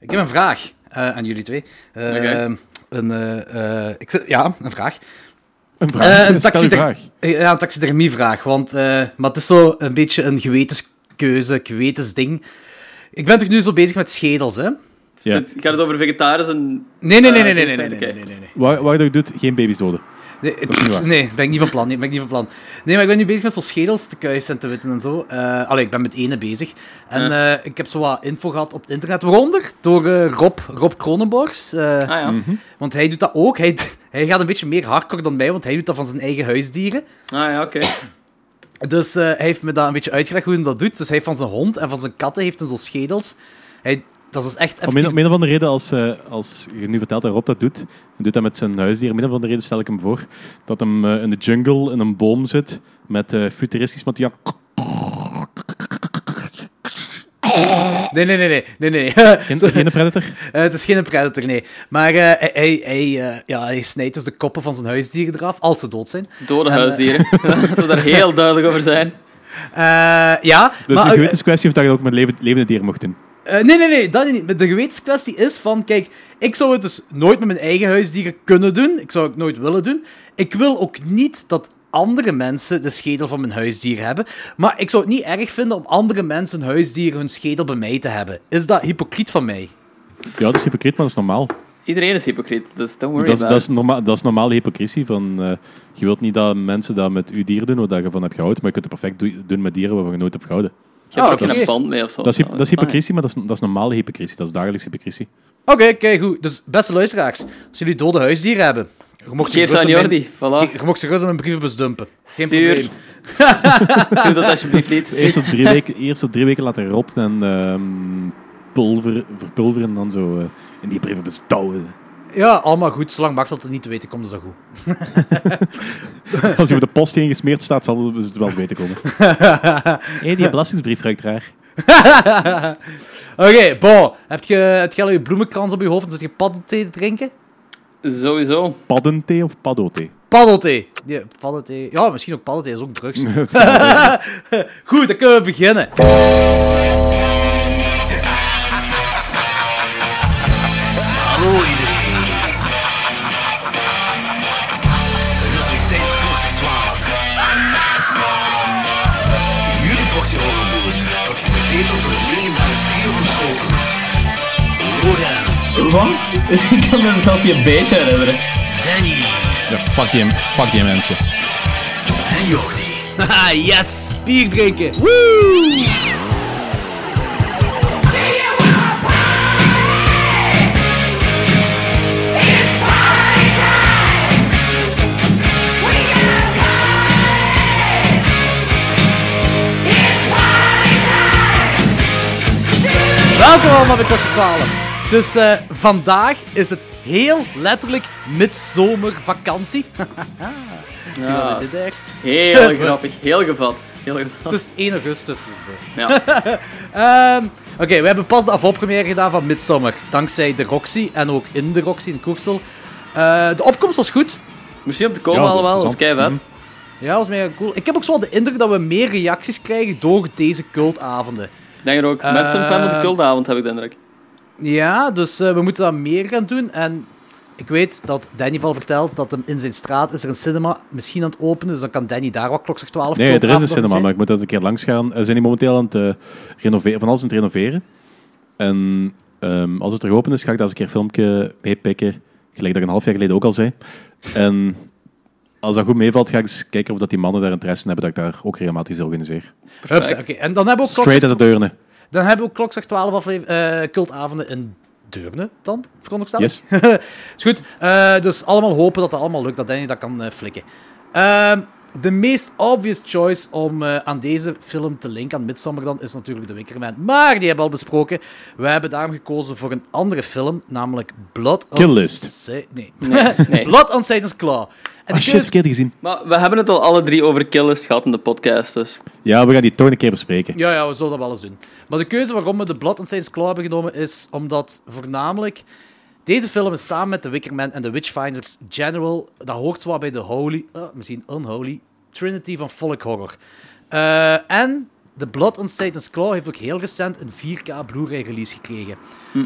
Ik heb een vraag eh, aan jullie twee. Eh, een, eh, eh, ik, ja, een vraag. Een vraag. Eh, een vraag. Eh, Ja, een taxidermievraag. Want, eh, maar het is zo een beetje een gewetenskeuze, gewetensding. Ik ben toch nu zo bezig met schedels, hè? Ja. Zit- Gaat het over vegetarisch en... Nee, nee, nee, Eh, nee, nee, nee, nee, nee, nee, nee. Waar, waar dat je doet, geen baby's doden. Nee, nee, ben ik niet van plan. Nee, ben ik niet van plan. Nee, maar ik ben nu bezig met zo schedels te kuisen en te witten en zo. Eh allee, ik ben met ene bezig. En eh, ik heb zo wat info gehad op het internet, waaronder door eh, Rob, Rob Kronenborgs. eh, Ah ja. Want hij doet dat ook. Hij, hij gaat een beetje meer hardcore dan mij, want hij doet dat van zijn eigen huisdieren. Ah ja, oké. Dus eh, hij heeft me dat een beetje uitgelegd hoe hij dat doet. Dus hij heeft van zijn hond en van zijn katten heeft hem zo schedels. Hij, dat is echt Om een, effectief... om een of andere reden, als, eh, als je nu vertelt dat Rob dat doet, en doet dat met zijn huisdier, om een of andere reden stel ik hem voor dat hem eh, in de jungle in een boom zit met eh, futuristisch materiaal. Nee, nee, nee, nee. nee, nee. Geen, geen predator? Eh, het is geen predator, nee. Maar eh, hij, hij, ja, hij snijdt dus de koppen van zijn huisdieren eraf, als ze dood zijn. Dode En, huisdieren. Laten we daar heel duidelijk over zijn. Eh, ja, Dus maar... een eh, gewetenskwestie of dat je dat ook met leven- levende dieren mocht doen. Eh, nee, nee, nee, dat niet. Maar De gewetenskwestie is van, kijk, ik zou het dus nooit met mijn eigen huisdieren kunnen doen. Ik zou het nooit willen doen. Ik wil ook niet dat andere mensen de schedel van mijn huisdier hebben. Maar ik zou het niet erg vinden om andere mensen hun huisdieren hun schedel bij mij te hebben. Is dat hypocriet van mij? Ja, dat is hypocriet, maar dat is normaal. Iedereen is hypocriet, dus don't worry Dat is, about dat, is norma dat is normale hypocrisie. Van, eh, je wilt niet dat mensen dat met uw dier doen, waar je van hebt gehouden, maar je kunt het perfect doe- doen met dieren waarvan je nooit hebt gehouden. Je hebt er ook oké. geen band mee of zo. Dat is, hy- dat is hypocrisie, maar dat is, dat is normale hypocrisie. Dat is dagelijks hypocrisie. Oké, kijk goed. Dus, beste luisteraars, als jullie dode huisdieren hebben... Je mocht Geef ze aan Jordi, voilà. Je, je mocht ze gerust in mijn brievenbus dumpen. Geen Stuur. probleem. Doe dat alsjeblieft niet. Eerst op drie weken, eerst op drie weken laten rotten en ehm, pulver, verpulveren en dan zo eh, in die brievenbus douwen. Ja, allemaal goed. Zolang dat het niet te weten komt, is dat goed. Als je op de post heen gesmeerd staat, zal het wel weten komen. Hé, die belastingsbrief ruikt raar. Oké, Bo, heb je, heb je al je bloemenkrans op je hoofd en zit je paddelthee te drinken? Sowieso. Paddenthee of paddothee? Paddelthee. Ja, paddelthee. Ja, misschien ook paddelthee, is ook drugs. Goed, dan kunnen we beginnen. Hallo Lorenz, Wat? Ik kan me zelfs niet een beetje herinneren. Danny Ja, fuck die, fuck die mensen. en Jordi. Haha, yes! Bier drinken. Woo! Welkom allemaal bij Klokje 12. Dus eh, vandaag is het heel letterlijk midzomervakantie. Zie je wat Ja, dit daar? Heel grappig, heel gevat. Heel gevat. Het is 1 augustus. Ja. Ehm, Oké, we hebben pas de afoppremière gedaan van Midsummer. Dankzij de Roxy en ook in de Roxy in Koersel. Eh, de opkomst was goed. Misschien om te komen Ja, dat allemaal, dat is plezant. kei vet. Ja, was mega cool. Ik heb ook zo wel de indruk dat we meer reacties krijgen door deze cultavonden. Ik denk er ook Eh, mensen fan van de cultavond, heb ik de indruk. Ja, dus eh, we moeten dat meer gaan doen. En ik weet dat Danny al vertelt dat hem in zijn straat is er een cinema misschien aan het openen. Dus dan kan Danny daar wat klokslag 12 Nee, er is een cinema, zijn. maar ik moet eens een keer langs gaan. Ze zijn die momenteel aan het eh, renoveren, van alles aan het renoveren. En ehm, als het er open is, ga ik daar eens een keer een filmpje meepikken. Gelijk dat ik een half jaar geleden ook al zei. En als dat goed meevalt, ga ik eens kijken of dat die mannen daar interesse in hebben dat ik daar ook regelmatig organiseer. Oké, en dan hebben we ook Straight uit de deurne. Dan hebben we ook klokslag 12 aflever- eh, cultavonden in Deurne dan, veronderstel ik? Yes. is goed. Eh, dus allemaal hopen dat dat allemaal lukt, dat Danny dat kan eh, flikken. Ehm, de meest obvious choice om eh, aan deze film te linken, aan Midsommar dan, is natuurlijk The Wicker Man. Maar die hebben we al besproken. We hebben daarom gekozen voor een andere film, namelijk Blood on... Kill List. Nee. Nee, nee. Blood on Satan's Claw. En de shit, verkeerd gezien. Maar we hebben het al alle drie over Killist gehad in de podcast, dus... Ja, we gaan die toch een keer bespreken. Ja, ja, we zullen dat wel eens doen. Maar de keuze waarom we de Blood on Satan's Claw hebben genomen is omdat voornamelijk deze film is samen met The Wicker Man en The Witchfinders General, dat hoort zwaar bij de holy, eh, misschien unholy, trinity van folk horror. Eh, en The Blood on Satan's Claw heeft ook heel recent een 4K Blu-ray release gekregen.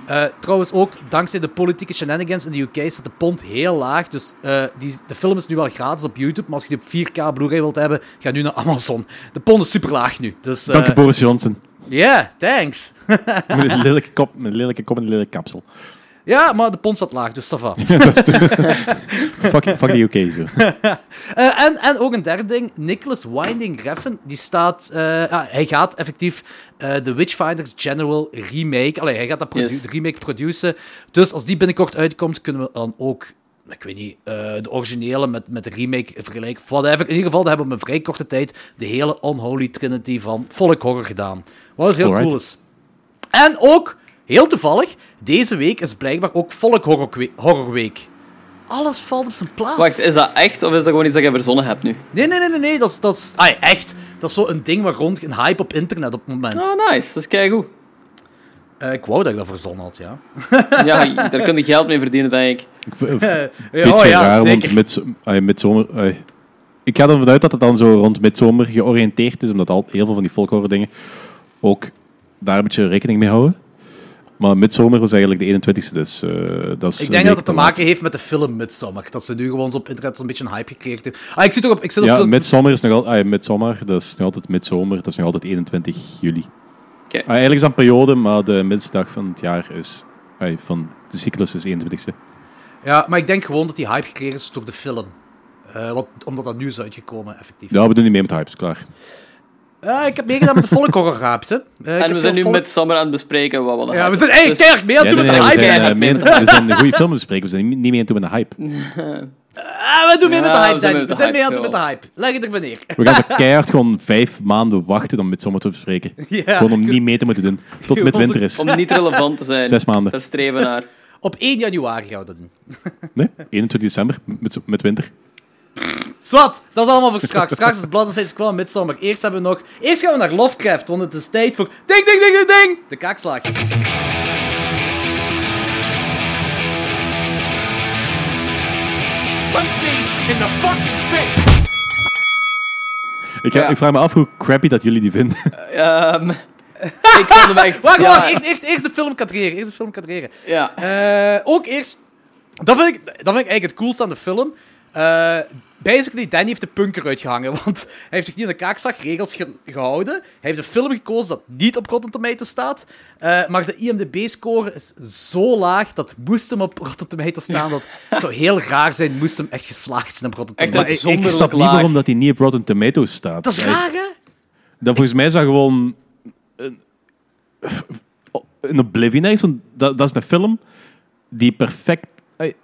Eh, trouwens ook, dankzij de politieke shenanigans in de UK staat de pond heel laag. Dus die, de film is nu wel gratis op YouTube, maar als je die op 4K Blu-ray wilt hebben, ga nu naar Amazon. De pond is super laag nu. Dus, Dank je, Boris Johnson. Ja, thanks. Met een lelijke kop, met een lelijke kop en een lelijke kapsel. Ja, maar de pond staat laag, dus ça va. Fuck, fuck the UK zo. Eh, en, en ook een derde ding, Nicholas Winding Refn, die staat, eh, ja, hij gaat effectief eh, de Witchfinders General remake, allee, hij gaat dat produ- Yes. de remake produceren. Dus als die binnenkort uitkomt, kunnen we dan ook, ik weet niet, eh, de originele met, met de remake vergelijken. Whatever. In ieder geval, dat hebben we op een vrij korte tijd de hele Unholy Trinity van Volk Horror gedaan. Wat is heel Alright. cool is. En ook, heel toevallig, deze week is blijkbaar ook Volk Horror We- Horror Week. Alles valt op zijn plaats. Wacht, is dat echt of is dat gewoon iets dat je verzonnen hebt nu? Nee, nee, nee, nee, nee. Dat is, dat is echt. Dat is zo'n ding waar rond een hype op internet op het moment. Oh, nice. Dat is keigoed. Eh, ik wou dat ik dat verzonnen had, ja. Ja, daar kun je geld mee verdienen, denk ik. Ik ja, beetje oh, ja, raar, zeker. want mids, ay, midzomer... ay. ik ga ervan uit dat het dan zo rond midzomer georiënteerd is, omdat al heel veel van die folkhorror dingen ook daar een beetje rekening mee houden. Maar midzomer was eigenlijk de 21ste, dus eh, dat is... Ik denk dat het te maken laat. heeft met de film Midsommar. Dat ze nu gewoon zo op internet zo'n beetje een hype gekregen hebben. Ah, ik zit ook op... Ik zit op Ja, film- midzomer is nog altijd... midzomer, dat is nog altijd midzomer, dat is nog altijd 21 juli. Oké. Ah, eigenlijk is dat een periode, maar de middelste dag van het jaar is... ay, van de cyclus is 21ste. Ja, maar ik denk gewoon dat die hype gekregen is door de film. Eh, wat, omdat dat nu is uitgekomen, effectief. Ja, we doen niet mee met de hypes, klaar. Ja, ik heb meegedaan met de hypes, hè. Eh, ik En we zijn nu volk- met Summer aan het bespreken wat we Ja, we zijn Dus- keihard mee aan het doen Ja, met de hype. we, zijn, een goede film bespreken, we zijn niet niet mee aan het doen met de hype. Ah, we doen mee met de hype, we zijn Danny. met de We zijn mee aan doen met de hype. Leg het er wanneer. We gaan zo keihard gewoon vijf maanden wachten om midzomer te bespreken. Ja. Gewoon om niet mee te moeten doen. Tot het met winter is. Om niet relevant te zijn. Zes maanden. Daar streven naar. Op 1 januari gaan we dat doen. Nee, 21 december met, met winter. Zwat, dat is allemaal voor straks. Straks is Blood and Saints Claw Midsommar. Eerst hebben we nog... Eerst gaan we naar Lovecraft, want het is tijd voor... Ding, ding, ding, ding, ding! De kaakslag. Punch me in the fucking face! Ik, Ja. ik vraag me af hoe crappy dat jullie die vinden. Ehm, ik vond hem echt... Wacht, ja, wacht. Eerst, eerst, eerst de film kadreren. Eerst de film kadreren. Ja. Eh, ook eerst... Dat vind, ik, dat vind ik eigenlijk het coolste aan de film. Eh, basically, Danny heeft de punker uitgehangen, want hij heeft zich niet aan de kaakslagregels ge- gehouden. Hij heeft een film gekozen dat niet op Rotten Tomatoes staat. Eh, maar de IMDb-score is zo laag, dat moest hem op Rotten Tomatoes staan. Dat het zou heel raar zijn, moest hem echt geslaagd zijn op Rotten Echt Tomatoes. uit ik Zonderlijk snap niet laag. waarom dat die niet op Rotten Tomatoes staat. Dat is raar, hè? Dat volgens mij is dat gewoon... Een, een Oblivion is, want dat, dat is een film die perfect...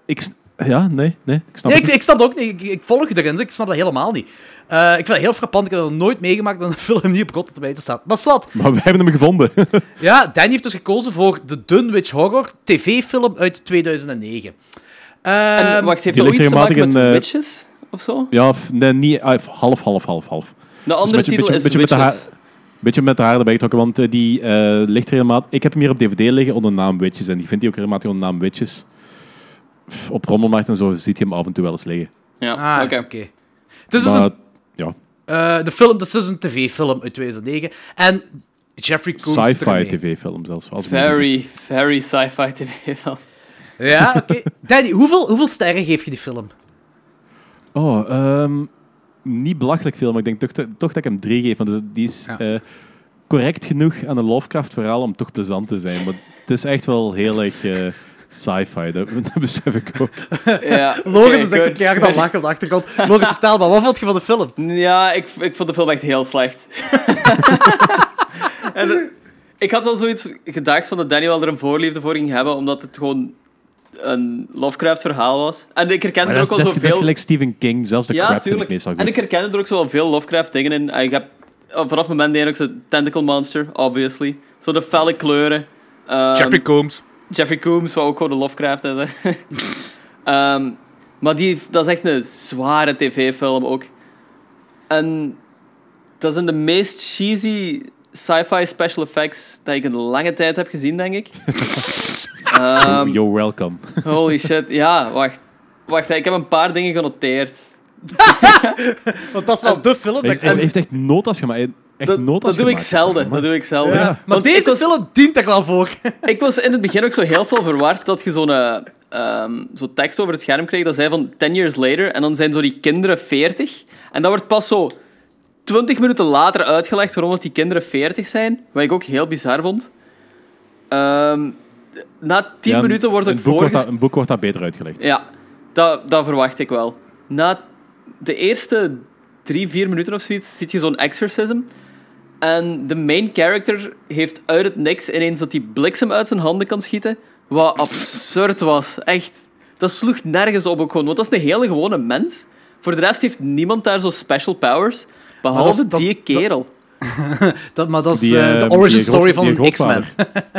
Ik, ja, nee, nee, ik snap Nee, het ik, ik snap ook niet. Ik, ik volg je erin, ik snap dat helemaal niet. Eh, ik vind het heel frappant. Ik heb dat nog nooit meegemaakt dat een film niet op Rotten Tomatoes staat. Maar zwart, Maar we hebben hem gevonden. Ja, Danny heeft dus gekozen voor de Dunwich Horror TV-film uit 2009. Ehm, En wacht, heeft die iets te maken met in, eh, witches? Of zo? ja, of- nee, niet, ah, half, half, half, half. De andere beetje- titel beetje- is beetje met de Witches. haar- beetje met de haar erbij getrokken, want eh, die eh, ligt regelmatig... Ik heb hem hier op DVD liggen onder de naam Witches. En die vindt hij ook regelmatig onder de naam Witches. Op Rommelmarkt en zo ziet hij hem af en toe wel eens liggen. Ja, ah, oké. is dus maar, een, ja, eh, de film, dat is dus een tv-film uit 2009. En Jeffrey Combs sci-fi tv-film zelfs. als Very, very sci-fi tv-film. Ja, oké. Danny, hoeveel, hoeveel sterren geef je die film? Oh, ehm, niet belachelijk veel, maar ik denk toch, dat- toch dat ik hem drie geef. Want die is Ja. eh, correct genoeg aan een Lovecraft-verhaal om toch plezant te zijn. Maar het is echt wel heel erg eh, sci-fi, dat, dat besef ik ook. Ja, Logisch oké, is echt aan het lachen op de achtergrond. Logisch, vertel maar, wat vond je van de film? Ja, ik, ik vond de film echt heel slecht. en, eh, ik had wel zoiets gedacht van dat Danny wel er een voorliefde voor ging hebben, omdat het gewoon een Lovecraft-verhaal was. En ik herkende er dat, ook is, wel dat, is, dat is zoveel... gelijk Stephen King, zelfs de Ja, crap ik tuurlijk. meestal goed. En ik herkende er ook zo wel veel Lovecraft-dingen in. Ik heb vanaf het moment één ook zo Tentacle Monster, obviously. Zo de felle kleuren. Ehm, Combs. Jeffrey Coombs, wat ook gewoon de Lovecraft is. Hè. Ehm, maar die, dat is echt een zware tv-film ook. En dat zijn de meest cheesy sci-fi special effects dat ik in lange tijd heb gezien, denk ik. Ehm, You're welcome. holy shit. Ja, wacht. Wacht, ik heb een paar dingen genoteerd. Want dat is wel de film. dat Hij heeft echt notas gemaakt. Echt Dat, notas dat doe ik zelden. Dat doe ik zelden. Ja. Maar Want deze ik was, film dient er wel voor. ik was in het begin ook zo heel veel verward dat je zo'n eh, ehm, zo tekst over het scherm kreeg dat zei van 10 years later en dan zijn zo die kinderen 40 en dat wordt pas zo 20 minuten later uitgelegd waarom dat die kinderen 40 zijn, wat ik ook heel bizar vond. Ehm, na 10 Ja, minuten wordt een het boek wordt, voorgesteld. dat, een boek wordt dat beter uitgelegd. Ja, dat, dat verwacht ik wel. Na de eerste drie, vier minuten of zoiets zit je zo'n exorcism. En de main character heeft uit het niks ineens dat hij bliksem uit zijn handen kan schieten. Wat absurd was. Echt. Dat sloeg nergens op ook gewoon. Want dat is een hele gewone mens. Voor de rest heeft niemand daar zo special powers. Behalve dat is- dat- die kerel. Dat, maar dat is Die, eh, eh, de origin story van een X-Men.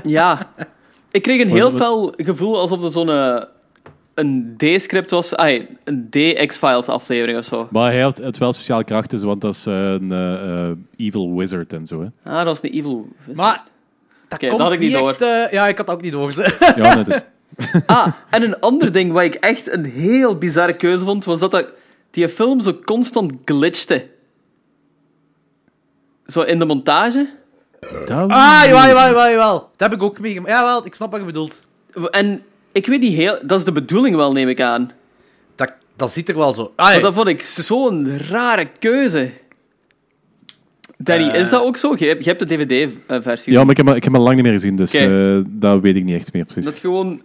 Ja. Ik kreeg een heel fel gevoel alsof het zo'n eh, een D-script was. Ah, een D-X-Files aflevering of zo. Maar hij heeft het wel speciale krachten, want dat is eh, een eh, eh, evil wizard en zo. Hè. Ah, dat was een evil. Maar dat dat had ik niet door. echt, ja, ik had dat ook niet door. ze. Ja, net is. Ah, en een ander ding wat ik echt een heel bizarre keuze vond, was dat, dat die film zo constant glitchte. Zo in de montage. Dat- Ah, jawel, jawel, jawel, jawel. Dat heb ik ook meegemaakt. Ja, wel, ik snap wat je bedoelt. En ik weet niet heel... Dat is de bedoeling wel, neem ik aan. Dat, dat ziet er wel zo. Ah, Maar ja. dat vond ik zo'n rare keuze. Danny, Eh. is dat ook zo? Je hebt, je hebt de DVD-versie. Ja, maar ik heb, hem- ik heb hem lang niet meer gezien, dus eh, dat weet ik niet echt meer precies. Dat gewoon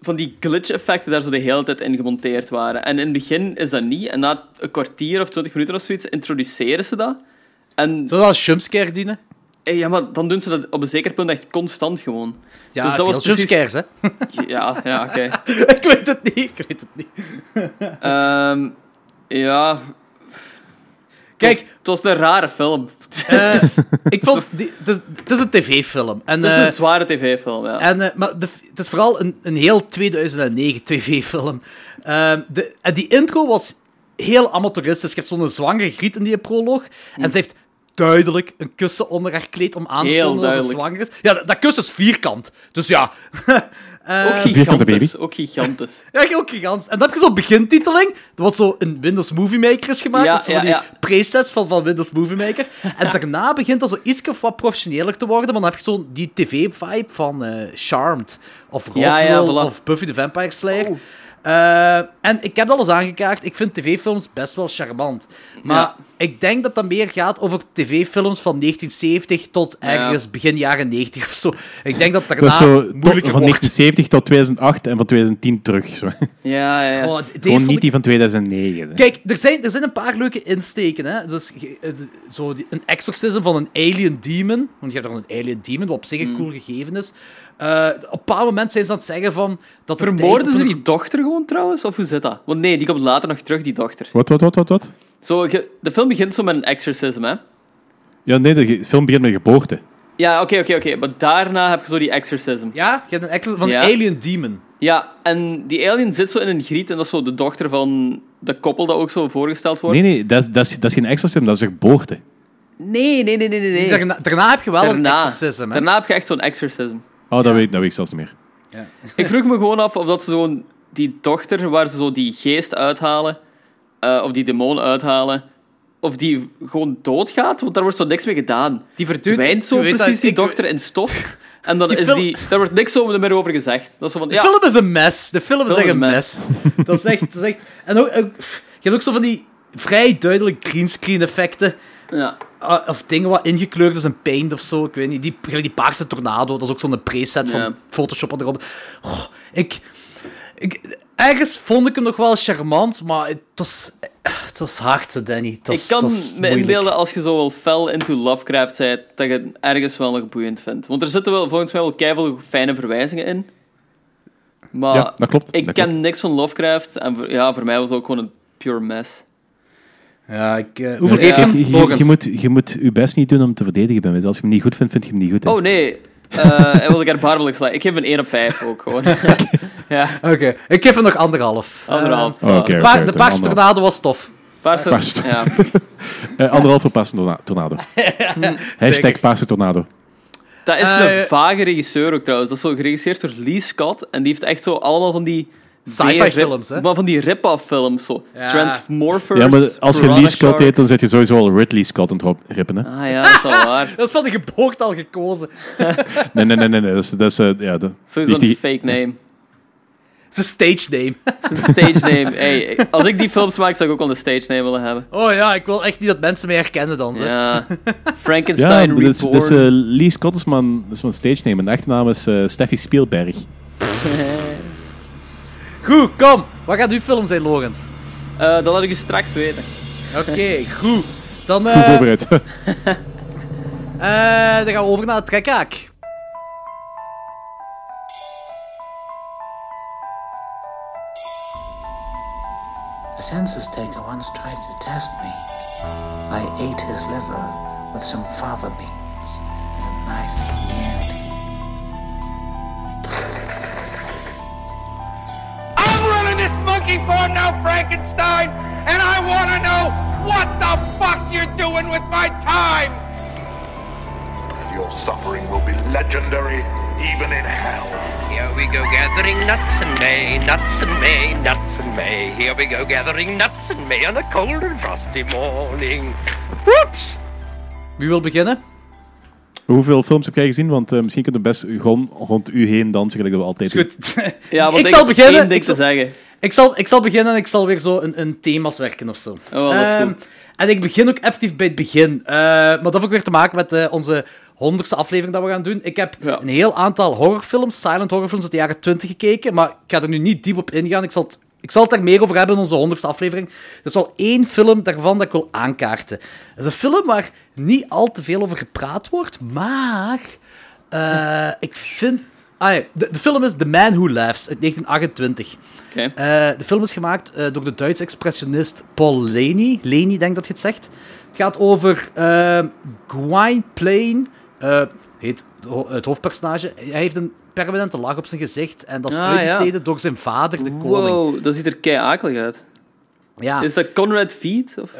van die glitch-effecten daar zo de hele tijd in gemonteerd waren. En in het begin is dat niet. En na een kwartier of twintig minuten of zoiets introduceren ze dat. En Zou dat als jumpscare dienen? Eh, ja, maar dan doen ze dat op een zeker punt echt constant gewoon. Ja, Dus dat was precies- hè. Ja, ja, oké. ik weet het niet, ik weet het niet. Ehm, ja... Kijk. Het was, het was een rare film. Eh, ik vond... Die, het, is, het is een tv-film. En, Het is eh, een zware tv-film, ja. En, eh, maar de, het is vooral een, een heel 2009 tv-film. Ehm, de, en die intro was heel amateuristisch. Je hebt zo'n zwangere griet in die proloog. En ze heeft duidelijk een kussen onder haar kleed om aan te tonen dat ze zwanger is. Ja, dat, dat kussen is vierkant. Dus ja. Eh, ook Vierkante gigantisch. Ook gigantisch. ja, ook gigantisch. En dan heb je zo'n begintiteling. Dat wat zo een Windows Movie Maker is gemaakt. Ja, met zo ja, die ja. presets van, van Windows Movie Maker. En daarna begint dat zo iets wat professioneler te worden. Maar dan heb je zo die tv-vibe van eh, Charmed. Of Roswell. Ja, ja, voilà. Of Buffy the Vampire Slayer. Eh, en ik heb dat al eens aangekaart. Ik vind tv-films best wel charmant. Maar Ja. ik denk dat dat meer gaat over tv-films van 1970 tot ergens begin jaren 90 of zo. Ik denk dat dat daarna is zo tot- van wordt. 1970 tot 2008 en van 2010 terug. Zo. Ja, ja, ja. Oh, deze Gewoon niet ik- die van 2009. hè. Kijk, er zijn, er zijn een paar leuke insteken. Hè? Dus, eh, zo die- een exorcism van een alien demon. Want je hebt dan een alien demon, wat op zich een Hmm. cool gegeven is. Eh, op een bepaald moment zijn ze aan het zeggen van... Dat de Vermoorden ze die dochter gewoon trouwens? Of hoe zit dat? Want nee, die komt later nog terug, die dochter. Wat, wat, wat, wat, wat? Zo, de film begint zo met een exorcism, hè? Ja, nee, de film begint met geboorte. Ja, oké, oké, oké. Maar daarna heb je zo die exorcism. Ja, je hebt een exorcism van Ja. een alien demon. Ja, en die alien zit zo in een griet en dat is zo de dochter van de koppel dat ook zo voorgesteld wordt. Nee, nee, dat, is- dat, is, dat is geen exorcism, dat is een geboorte. nee, nee, nee, nee. nee, nee. Daarna, daarna heb je wel Daarna, een exorcism. Hè? daarna heb je echt zo'n exorcism. Oh, dat, weet, dat weet ik zelfs niet meer. Ik vroeg me gewoon af of dat ze zo'n die dochter waar ze zo die geest uithalen, eh, of die demon uithalen, of die gewoon doodgaat, want daar wordt zo niks mee gedaan. Die verdwijnt zo precies, dat- die dochter, in stof. En dan Die is film- die, daar wordt niks over meer over gezegd. Dat is zo van, De ja, film is een mes. De film is Film echt een mes. dat is echt... Dat is echt en ook, ook- je hebt ook zo van die vrij duidelijk greenscreen effecten. ja. Ah, of dingen wat ingekleurd is in paint of zo. Ik weet niet. Die, die paarse tornado, dat is ook zo'n preset van. Photoshop erop. Oh, ik, ik, ergens vond ik hem nog wel charmant, maar het was, het was hard, Danny. Het was, ik kan het was me inbeelden als je zo wel fel into Lovecraft bent, dat je het ergens wel nog boeiend vindt. Want er zitten wel volgens mij wel keiveel fijne verwijzingen in. Maar Ja, dat klopt. ik dat ken klopt. niks van Lovecraft en voor, ja, voor mij was het ook gewoon een pure mess. Ja, ik, eh, hoeveel geef je Je, hem? je, je, Logans? je moet, je moet je best niet doen om te verdedigen bij mij. Als je hem niet goed vindt, vind je hem niet goed. hè. Oh nee, eh hij was ik erbarmelijk slecht. Ik geef hem een 1 op 5 ook gewoon. ja, Oké, ik geef hem nog anderhalf. anderhalf. Oh, oké. Eh, de pa- de paarse tornado was tof. Paarse- Paarse- ja. Anderhalf voor Paarse torna- Tornado. Hashtag Paarse Tornado. Dat is een vage regisseur ook trouwens. Dat is zo geregisseerd door Lee Scott. En die heeft echt zo allemaal van die Sci-fi rip- films, hè? Maar van die rip-off films, zo. Ja. Transmorphers. Ja, maar als je Lee Scott heet, dan zit je sowieso al Ridley Scott aan het rippen, hè? Ah ja, dat is wel waar. Dat is van de geboorte al gekozen. Nee, nee, nee, nee. nee. Dat is, dat is, eh, ja, dat, Sowieso die- een fake name. Het is een stage name. Een stage name. Hey, als ik die films maak, zou ik ook wel een stage name willen hebben. Oh ja, ik wil echt niet dat mensen mij herkennen dan. Zo. Ja. Ja, Frankenstein dat is, Reborn. dat is, eh, Lee Scott is mijn, dat is mijn stage name. Mijn echte naam is eh Steffi Spielberg. Goed, kom. Wat gaat uw film zijn, Logans? Eh, dat laat ik u straks weten. Oké, goed. Dan, Goed eh, voorbereid. eh, dan gaan we over naar het trekhaak. A census taker once tried to test me. I ate his liver with some fava beans and a nice monkey farm now, Frankenstein, and I want to know what the fuck you're doing with my time. Your suffering will be legendary, even in hell. Here we go gathering nuts in May, nuts in May, nuts in May. Here we go gathering nuts in May on a cold and frosty morning. Whoops! Wie wil beginnen? Hoeveel films heb jij gezien? Want eh, misschien kunnen we best gewoon rond u heen dansen, gelijk dat we altijd Is goed. Ja, want ik ik zal beginnen. één ding Ik te zeggen. Ik, zal, ik zal beginnen en ik zal weer zo een, een thema's werken of zo. Oh, dat is Ehm, goed. En ik begin ook effectief bij het begin. Eh, maar dat heeft ook weer te maken met eh, onze honderdste aflevering dat we gaan doen. Ik heb Ja. een heel aantal horrorfilms, silent horrorfilms uit de jaren 20 gekeken, maar ik ga er nu niet diep op ingaan. Ik zal het, ik zal het daar meer over hebben in onze honderdste aflevering. Er is wel één film daarvan dat ik wil aankaarten. Dat is een film waar niet al te veel over gepraat wordt, maar eh, ik vind... Ah, ja, de, de film is The Man Who Laughs uit 1928. Oké. Eh, de film is gemaakt eh, door de Duitse expressionist Paul Leni. Leni, denk dat je het zegt. Het gaat over uh, Gwynplaine, eh heet het hoofdpersonage. Hij heeft een permanente lach op zijn gezicht en dat is Ah, uitgesneden door zijn vader, de koning. Wow, dat ziet er kei akelig uit. Ja. Is dat Conrad Veet? Of?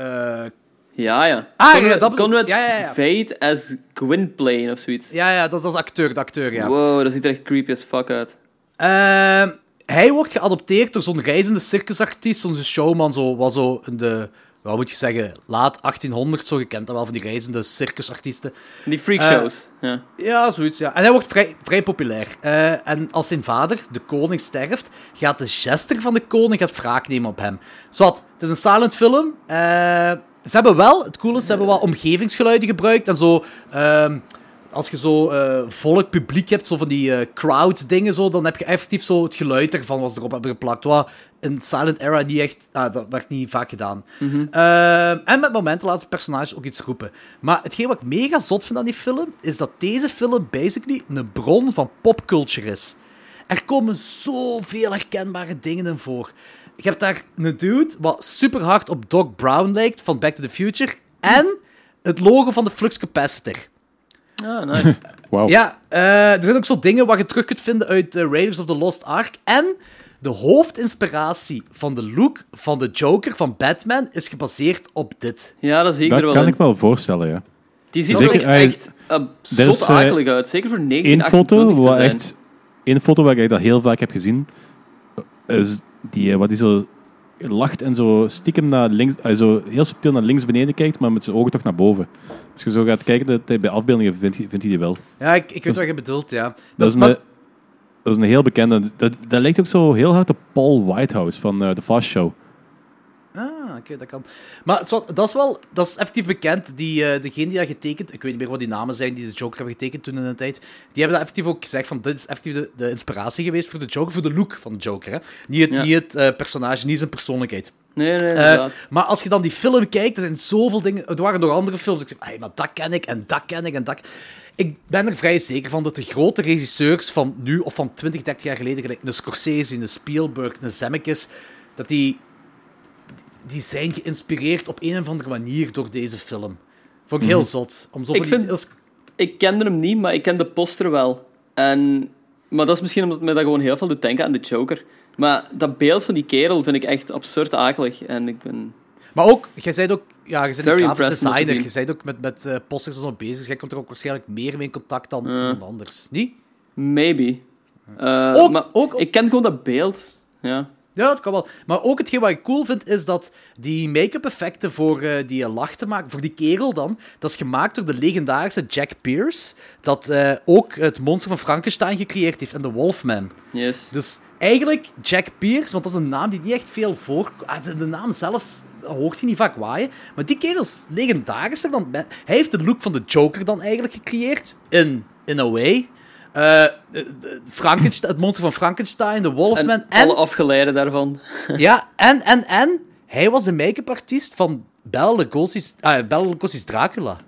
Eh, Ja, ja. Ah, ja, Conrad, dat bedoel- Conrad ja, ja, ja. Veet as Gwynplaine of zoiets. ja, ja, dat is, dat is acteur, de acteur, ja. Wow, dat ziet er echt creepy as fuck uit. Ehm, hij wordt geadopteerd door zo'n reizende circusartiest, zo'n showman, zo, was zo in de, wat moet je zeggen, laat 1800 zo gekend, dat wel van die reizende circusartiesten. Die freakshows. ja. Ja, zoiets, ja. En hij wordt vrij, vrij populair. Eh, en als zijn vader, de koning, sterft, gaat de jester van de koning gaat wraak nemen op hem. Zwat, het is een silent film. Eh, ze hebben wel, het coole is, ze hebben wel omgevingsgeluiden gebruikt en zo... ehm, als je zo eh, volk, publiek hebt, zo van die eh crowd dingen, zo, dan heb je effectief zo het geluid ervan wat ze erop hebben geplakt. Wat in Silent Era niet echt... Ah, dat werd niet vaak gedaan. Ehm, en met momenten laten personages ook iets roepen. Maar hetgeen wat ik mega zot vind aan die film, is dat deze film basically een bron van popculture is. Er komen zoveel herkenbare dingen in voor. Je hebt daar een dude wat super hard op Doc Brown lijkt van Back to the Future. En het logo van de Flux Capacitor. Ah, nice. Wauw. Ja, eh, er zijn ook zo dingen wat je terug kunt vinden uit eh, Raiders of the Lost Ark. En de hoofdinspiratie van de look van de Joker van Batman is gebaseerd op dit. ja, dat zie ik er Dat wel kan in. ik wel voorstellen, ja. Die ziet er echt uh, zot akelig uit. Zeker voor Eén 1928 foto, te wat zijn. echt, één foto waar ik dat heel vaak heb gezien, die, eh, wat die zo lacht en zo stiekem naar links, eh, zo heel subtiel naar links beneden kijkt, maar met zijn ogen toch naar boven. Als je zo gaat kijken, dat bij afbeeldingen vindt, hij- vindt hij die wel. Ja, ik, ik weet Dat wat je bedoelt, ja. Dat, is een, dat is een heel bekende. Dat, dat lijkt ook zo heel hard op Paul Whitehouse van eh The Fast Show. Ah, oké, dat kan. Maar dat is wel, dat is effectief bekend. Die, eh degene die dat getekend, ik weet niet meer wat die namen zijn die de Joker hebben getekend toen in de tijd, die hebben dat effectief ook gezegd van, dit is effectief de, de inspiratie geweest voor de Joker, voor de look van de Joker. Hè? Niet het, Ja. niet het eh, personage, niet zijn persoonlijkheid. Nee, nee, inderdaad. maar als je dan die film kijkt, er zijn zoveel dingen. Er waren nog andere films. Ik zeg, hey, maar dat ken ik en dat ken ik en dat. Ik ben er vrij zeker van dat de grote regisseurs van nu of van 20, 30 jaar geleden, gelijk een Scorsese, een Spielberg, een Zemeckis, dat die, die zijn geïnspireerd op een of andere manier door deze film. Vond ik heel zot. Om zo Ik vind- deels- Ik kende hem niet, maar ik ken de poster wel. En, maar dat is misschien omdat mij dat gewoon heel veel doet denken aan de Joker. Maar dat beeld van die kerel vind ik echt absurd akelig. En ik ben... Maar ook, jij bent ook, ja, je bent een grafisch designer. Je bent ook met, met eh, posters en zo bezig. Dus jij komt er ook waarschijnlijk meer mee in contact dan anders. Niet? Maybe. Eh, Ook- maar ook- ik ken gewoon dat beeld. Ja. Ja, dat kan wel. Maar ook hetgeen wat ik cool vind, is dat die make-up effecten voor eh, die lach te maken, voor die kerel dan, dat is gemaakt door de legendarische Jack Pierce, dat eh, ook het monster van Frankenstein gecreëerd heeft en de Wolfman. Yes. Dus eigenlijk Jack Pierce, want dat is een naam die niet echt veel voorkomt. Ah, de, de naam zelfs hoort je niet vaak waaien. Maar die kerel is legendarischer dan... Hij heeft de look van de Joker dan eigenlijk gecreëerd. In, in a way. Eh, de- Frankenstein, het monster van Frankenstein, de Wolfman. En, En, alle afgeleiden daarvan. ja, en, en, en hij was de make-up artiest van Bela Lugosi's, ah, Bela Lugosi's Dracula.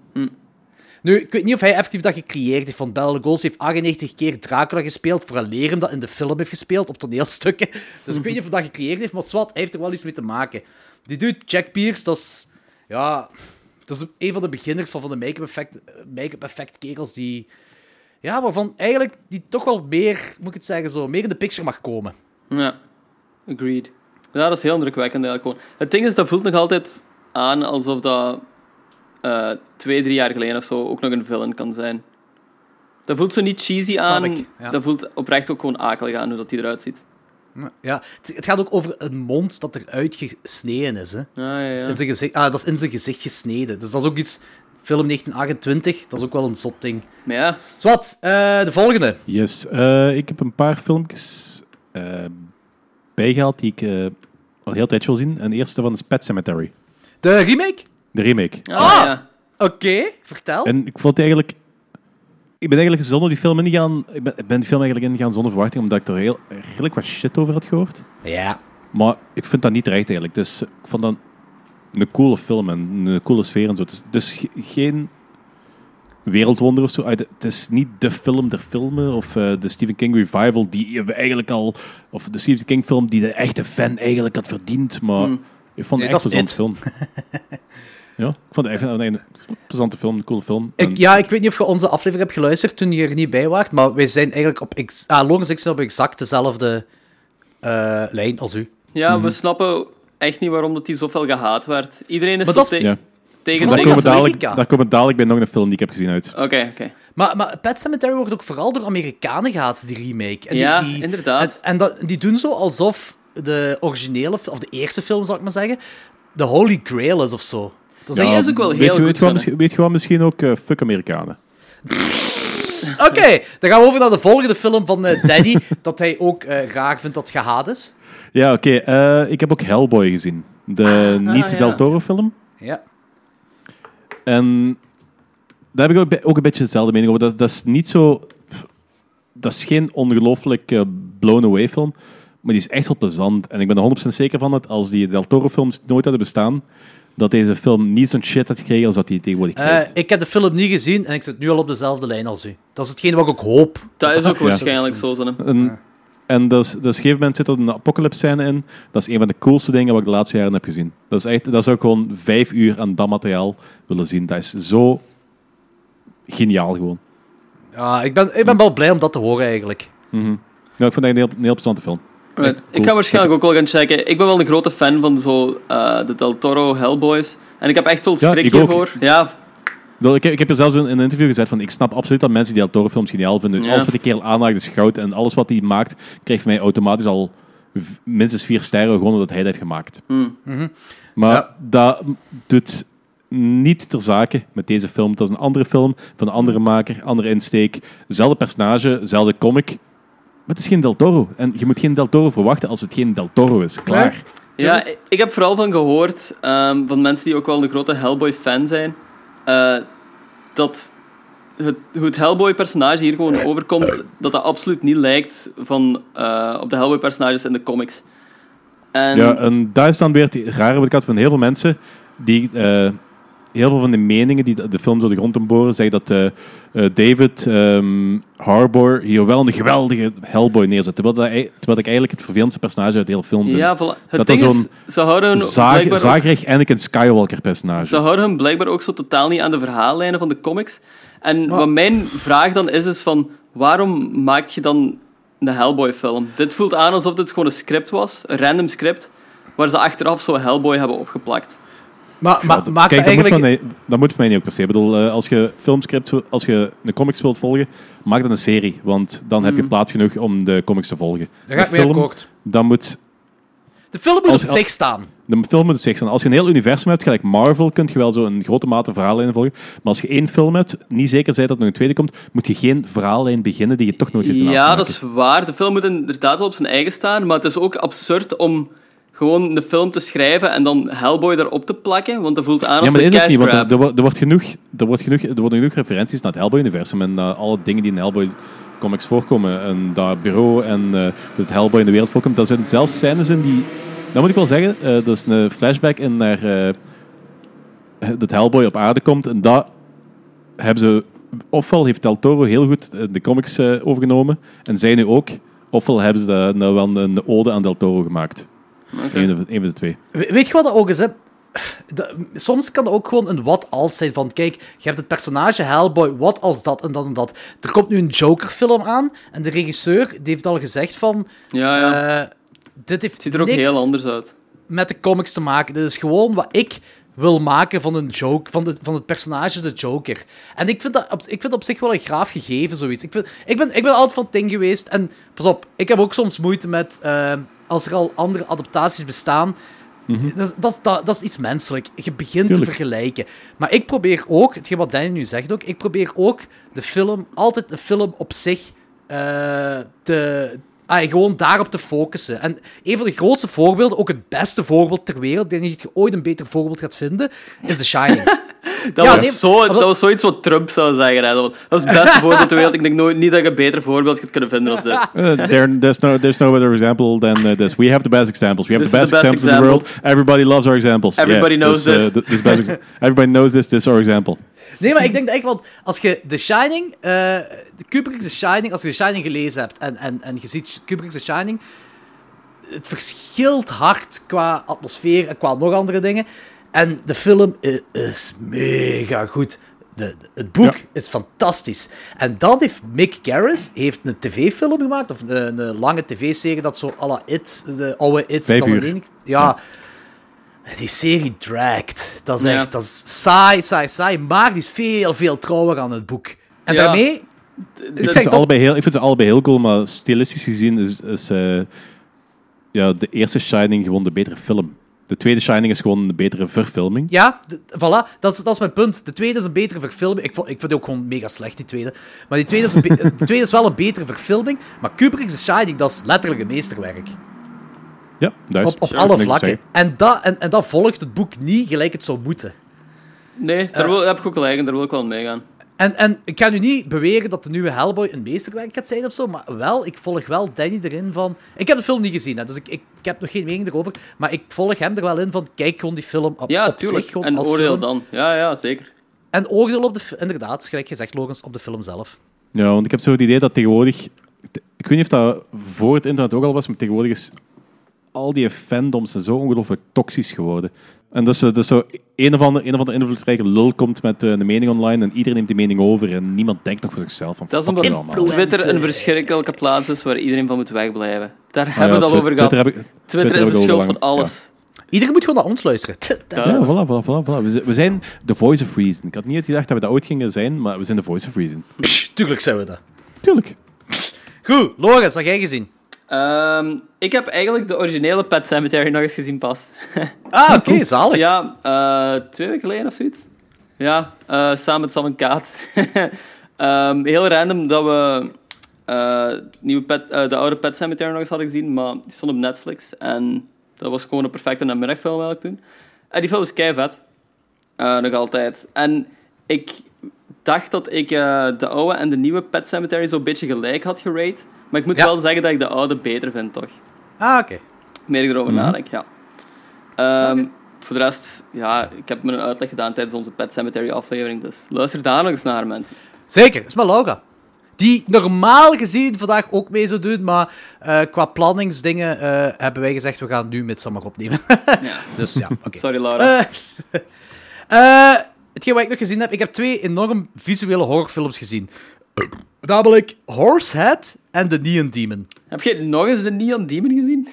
Nu, ik weet niet of hij effectief dat gecreëerd heeft, want Bela Lugosi heeft 98 keer Dracula gespeeld, vooraleer hem dat in de film heeft gespeeld, op toneelstukken. Dus ik weet niet of hij dat gecreëerd heeft, maar zwart, hij heeft er wel iets mee te maken. Die dude, Jack Pierce, dat is... Ja... Dat is een van de beginners van, van de make-up effect, make effect kerels die... Ja, waarvan eigenlijk die toch wel meer, moet ik het zeggen zo, meer in de picture mag komen. Ja, agreed. Ja, dat is heel indrukwekkend eigenlijk gewoon. Het ding is, dat voelt nog altijd aan alsof dat eh, twee, drie jaar geleden of zo ook nog een villain kan zijn. Dat voelt zo niet cheesy Snap aan. ik, ja. Dat voelt oprecht ook gewoon akelig aan hoe dat die eruit ziet. Ja, het, gaat ook over een mond dat eruit gesneden is. Hè. Ah, ja, ja. In zijn gezicht, ah, dat is in zijn gezicht gesneden. Dus dat is ook iets... Film 1928, dat is ook wel een zot ding. Maar ja, Zwat, eh, de volgende. Yes. Eh, ik heb een paar filmpjes eh, bijgehaald die ik eh, al heel tijd wil zien. En de eerste van is Pet Cemetery. De remake? De remake. ah, Ah! ja. Oké, vertel. En ik vond het eigenlijk... Ik ben eigenlijk zonder die film ingegaan... Ik ben, ik ben die film eigenlijk ingegaan zonder verwachting, omdat ik er heel, redelijk wat shit over had gehoord. Ja. Maar ik vind dat niet terecht eigenlijk. Dus ik vond dat een coole film en een coole sfeer en zo. Het is dus ge- geen wereldwonder of zo. Ah, Het is niet de film der filmen of eh, de Stephen King revival die we eigenlijk al... Of de Stephen King film die de echte fan eigenlijk had verdiend. Maar Hmm. ik vond het Nee, echt een film. ja, ik vond het een, plezante film, een coole film. Ik, ja, ik weet niet of je onze aflevering hebt geluisterd toen je er niet bij was, maar wij zijn eigenlijk op... ex- Ah, en ik zijn op exact dezelfde eh, lijn als u. ja Mhm. we snappen echt niet waarom dat die zoveel gehaat werd. Iedereen is Maar zo dat is- te- ja. tegen Daar dat komen, dadelijk, daar komen dadelijk bij nog een film die ik heb gezien uit. Oké, oké. Maar, maar Pet Cemetery wordt ook vooral door Amerikanen gehaald, die remake. En die, Ja, die- inderdaad. En, en dat, die doen zo alsof de originele, of de eerste film, zal ik maar zeggen, de Holy Grail is of zo. Dat is ook wel weet heel je, goed. weet, je wat, Sanne. misschien- weet je wat misschien ook eh, fuck Amerikanen? Oké, dan gaan we over naar de volgende film van eh, Daddy, dat hij ook eh, raar vindt dat gehaat is. Ja, oké. eh, ik heb ook Hellboy gezien. De niet Ah, ja. Del Toro film. Ja. En daar heb ik ook, een beetje hetzelfde mening over. Dat, dat is niet zo... Dat is geen ongelooflijk eh, blown away film, maar die is echt wel plezant. En ik ben er 100% zeker van dat als die Del Toro films nooit hadden bestaan, dat deze film niet zo'n shit had gekregen als dat hij tegenwoordig Eh, krijgt. ik heb de film niet gezien en ik zit nu al op dezelfde lijn als u. Dat is hetgeen wat ik ook hoop. Dat is ook waarschijnlijk zo. Sanne. En, dus, dus op een gegeven moment zit er een apocalypse scène in. Dat is een van de coolste dingen wat ik de laatste jaren heb gezien. Dat is, echt, dat is ook gewoon vijf uur aan dat materiaal willen zien. Dat is zo geniaal gewoon. Ja, ik ben, ik ben wel blij om dat te horen eigenlijk. Mhm. Ja, ik vond het een heel, een heel interessante film. Ik ga waarschijnlijk ook wel gaan checken. Ik ben wel een grote fan van zo, eh, de Del Toro Hellboys. En ik heb echt wel Ja, schrik ik ook. hiervoor. Ja, Ik heb- ik heb er zelfs in, in een interview gezegd van ik snap absoluut dat mensen die Del Toro films geniaal vinden. Ja. Alles wat die kerel aanraakt is goud. En alles wat hij maakt, krijgt mij automatisch al minstens vier sterren, gewoon omdat hij dat heeft gemaakt. Hmm. Maar Ja. dat doet niet ter zake met deze film. Dat is een andere film, van een andere maker, andere insteek. Zelfde personage, zelfde comic. Maar het is geen Del Toro. En je moet geen Del Toro verwachten als het geen Del Toro is. Klaar. ja, ik heb vooral van gehoord, ehm, van mensen die ook wel een grote Hellboy-fan zijn, eh, dat het, hoe het Hellboy-personage hier gewoon overkomt, dat dat absoluut niet lijkt van, eh, op de Hellboy-personages in de comics. En, Ja, en dat is dan weer het rare wat ik had van heel veel mensen die eh, heel veel van de meningen die de, film door de grond boren zeggen dat eh, eh, David ehm, Harbour hier wel een geweldige Hellboy neerzet. Terwijl, dat, terwijl ik eigenlijk het vervelendste personage uit de hele film vind. ja, voilà. Het dat ding dat is, zo'n ze houden hun Zaag, zagerig Anakin Skywalker personage. Ze houden hem blijkbaar ook zo totaal niet aan de verhaallijnen van de comics. En wat mijn vraag dan is, is van... Waarom maak je dan een Hellboy-film? Dit voelt aan alsof dit gewoon een script was. Een random script. Waar ze achteraf zo Hellboy hebben opgeplakt. Maar, maar Ja, maakt Kijk, dat moet eigenlijk... van mij, dat moet voor mij niet ook per se. Ik bedoel, eh, als je filmscript, als je een comics wilt volgen, maak dan een serie. Want dan heb je plaats genoeg om de comics te volgen. Daar ga ik mee film, dan moet De film moet Als- op zich staan. De film moet zich zijn. Als je een heel universum hebt, gelijk Marvel, kun je wel zo een grote mate verhaallijnen volgen. Maar als je één film hebt, niet zeker zijn dat er nog een tweede komt, moet je geen verhaallijn beginnen die je toch nooit hebt Ja, dat is waar. De film moet inderdaad wel op zijn eigen staan, maar het is ook absurd om gewoon een film te schrijven en dan Hellboy erop te plakken, want dat voelt aan Ja, als maar een dat is het niet, want er, er, wordt- genoeg, er, wordt genoeg, er worden genoeg referenties naar het Hellboy-universum en naar alle dingen die in Hellboy comics voorkomen. En dat bureau en eh, hoe het Hellboy in de wereld voorkomt. Daar zitten zelfs scènes in die... Dat moet ik wel zeggen, eh, dat is een flashback in naar eh, dat Hellboy op aarde komt. En dat hebben ze... Ofwel heeft Del Toro heel goed eh, de comics eh, overgenomen, en zij nu ook. Ofwel hebben ze daar nou wel een ode aan Del Toro gemaakt. Oké. Eén van een van de twee. We- Weet je wat dat ook is? Hè? Dat- soms kan dat ook gewoon een wat-als zijn van, kijk, je hebt het personage Hellboy, wat als dat en dat en dat. Er komt nu een Joker-film aan en de regisseur die heeft al gezegd van, Ja, ja. eh, dit heeft het ziet er ook niks heel anders uit. met de comics te maken. Dit is gewoon wat ik wil maken van, een joke, van, de, van het personage de Joker. En ik vind, dat op, ik vind dat op zich wel een graaf gegeven, zoiets. Ik, vind, ik, ben, ik ben altijd van het ding geweest. En pas op, ik heb ook soms moeite met... eh, als er al andere adaptaties bestaan... Dat, is- dat, dat, dat is iets menselijk. Je begint te vergelijken. Maar ik probeer ook, hetgeen wat Danny nu zegt ook, ik probeer ook de film, altijd de film op zich eh, te, ah, gewoon daarop te focussen. En een van de grootste voorbeelden, ook het beste voorbeeld ter wereld, ik denk niet dat je ooit een beter voorbeeld gaat vinden, is The Shining. Dat, Ja, was nee, zo, dat dat- was zoiets wat Trump zou zeggen. Hè. Dat was het beste voorbeeld ter wereld. Ik denk nooit, niet dat je een beter voorbeeld gaat kunnen vinden als dit. Uh, there, there's no there's no better example than uh, this. We have the best examples. We have This the is best, the best examples in the world. Everybody loves our examples. Everybody Yeah, knows this. uh, th- this best everybody knows this. This is our example. Nee, maar ik denk dat echt, want als je The Shining, eh de Kubrick's The Shining, als je The Shining gelezen hebt en, en, en je ziet Kubrick's The Shining, het verschilt hard qua atmosfeer en qua nog andere dingen. En de film is mega goed. De, de- het boek Ja. is fantastisch. En dan heeft Mick Garris heeft een tv-film gemaakt, of een, een lange tv-serie dat zo à la It, de oude It. Dan ja. Die serie dragged. Dat is Ja. echt dat is saai, saai, saai. Maar die is veel, veel trouwer aan het boek. En daarmee... Ik Dat- zeg, dat- allebei heel, ik vind ze allebei heel cool, maar stilistisch gezien is, is uh, ja, de eerste Shining gewoon de betere film. De tweede Shining is gewoon een betere verfilming. Ja, voilà, dat is, dat is mijn punt. De tweede is een betere verfilming. Ik, vond, ik vind die ook gewoon mega slecht, die tweede. Maar die tweede is, de tweede is wel een betere verfilming. Maar Kubrick's The Shining, dat is letterlijk een meesterwerk. Ja, duizend. Op, op alle vlakken. En dat, en, en dat volgt het boek niet gelijk het zou moeten. Nee, daar wil, heb ik ook gelijk en daar wil ik wel aan meegaan. En, en ik ga nu niet beweren dat de nieuwe Hellboy een meesterwerk gaat zijn of zo, maar wel, ik volg wel Danny erin van... Ik heb de film niet gezien, hè, dus ik, ik, ik heb nog geen mening erover, maar ik volg hem er wel in van, kijk gewoon die film op, Ja, op zich gewoon En als oordeel film. dan. Ja, ja, zeker. En oordeel op de... Inderdaad, gelijk gezegd, Logans, op de film zelf. Ja, want ik heb zo het idee dat tegenwoordig... Ik weet niet of dat voor het internet ook al was, maar tegenwoordig is al die fandoms zijn zo ongelooflijk toxisch geworden. En dat is, dat is zo een of andere, een of andere invloedrijke lul komt met eh, een mening online en iedereen neemt die mening over en niemand denkt nog voor zichzelf. Van, Dat is omdat allemaal. Twitter een verschrikkelijke plaats is waar iedereen van moet wegblijven. Daar Ah hebben we ja, het al over gehad. Twitter, ik, is de schuld van alles. Iedereen moet gewoon naar ons luisteren. Ja, it. voilà, voilà, voilà, voilà. We, zijn- the voice of reason. Ik had niet gedacht dat we dat ooit gingen zijn, maar we zijn the voice of reason. Psh, tuurlijk zijn we dat. Tuurlijk. Goed, Logans, wat heb jij gezien? Ehm, ik heb eigenlijk de originele Pet Cemetery nog eens gezien pas. Ah, oké, zalig. ja, eh, twee weken geleden of zoiets. Ja, eh, samen met Sam en Kaat. Ehm, heel random dat we eh, nieuwe pet, de oude Pet Cemetery nog eens hadden gezien, maar die stond op Netflix. En dat was gewoon een perfecte namiddagfilm eigenlijk toen. En die film is kei vet. Eh, nog altijd. En ik dacht dat ik eh, de oude en de nieuwe Pet Cemetery zo'n beetje gelijk had gerate. Maar ik moet Ja. wel zeggen dat ik de oude beter vind, toch? Ah, oké. Meer erover nadenk, ja. Ehm, Voor de rest, ja, ik heb me een uitleg gedaan tijdens onze Pet Cemetery aflevering, dus luister daar nog eens naar, mensen. Zeker, is maar Laura. Die normaal gezien vandaag ook mee zou doen, maar eh, qua planningsdingen eh, hebben wij gezegd, we gaan nu Midsommar opnemen. Ja. dus ja, oké. Sorry, Laura. Eh, eh, hetgeen wat ik nog gezien heb, ik heb twee enorm visuele horrorfilms gezien. Namelijk Horsehead en The Neon Demon. heb je nog eens de Neon Demon gezien?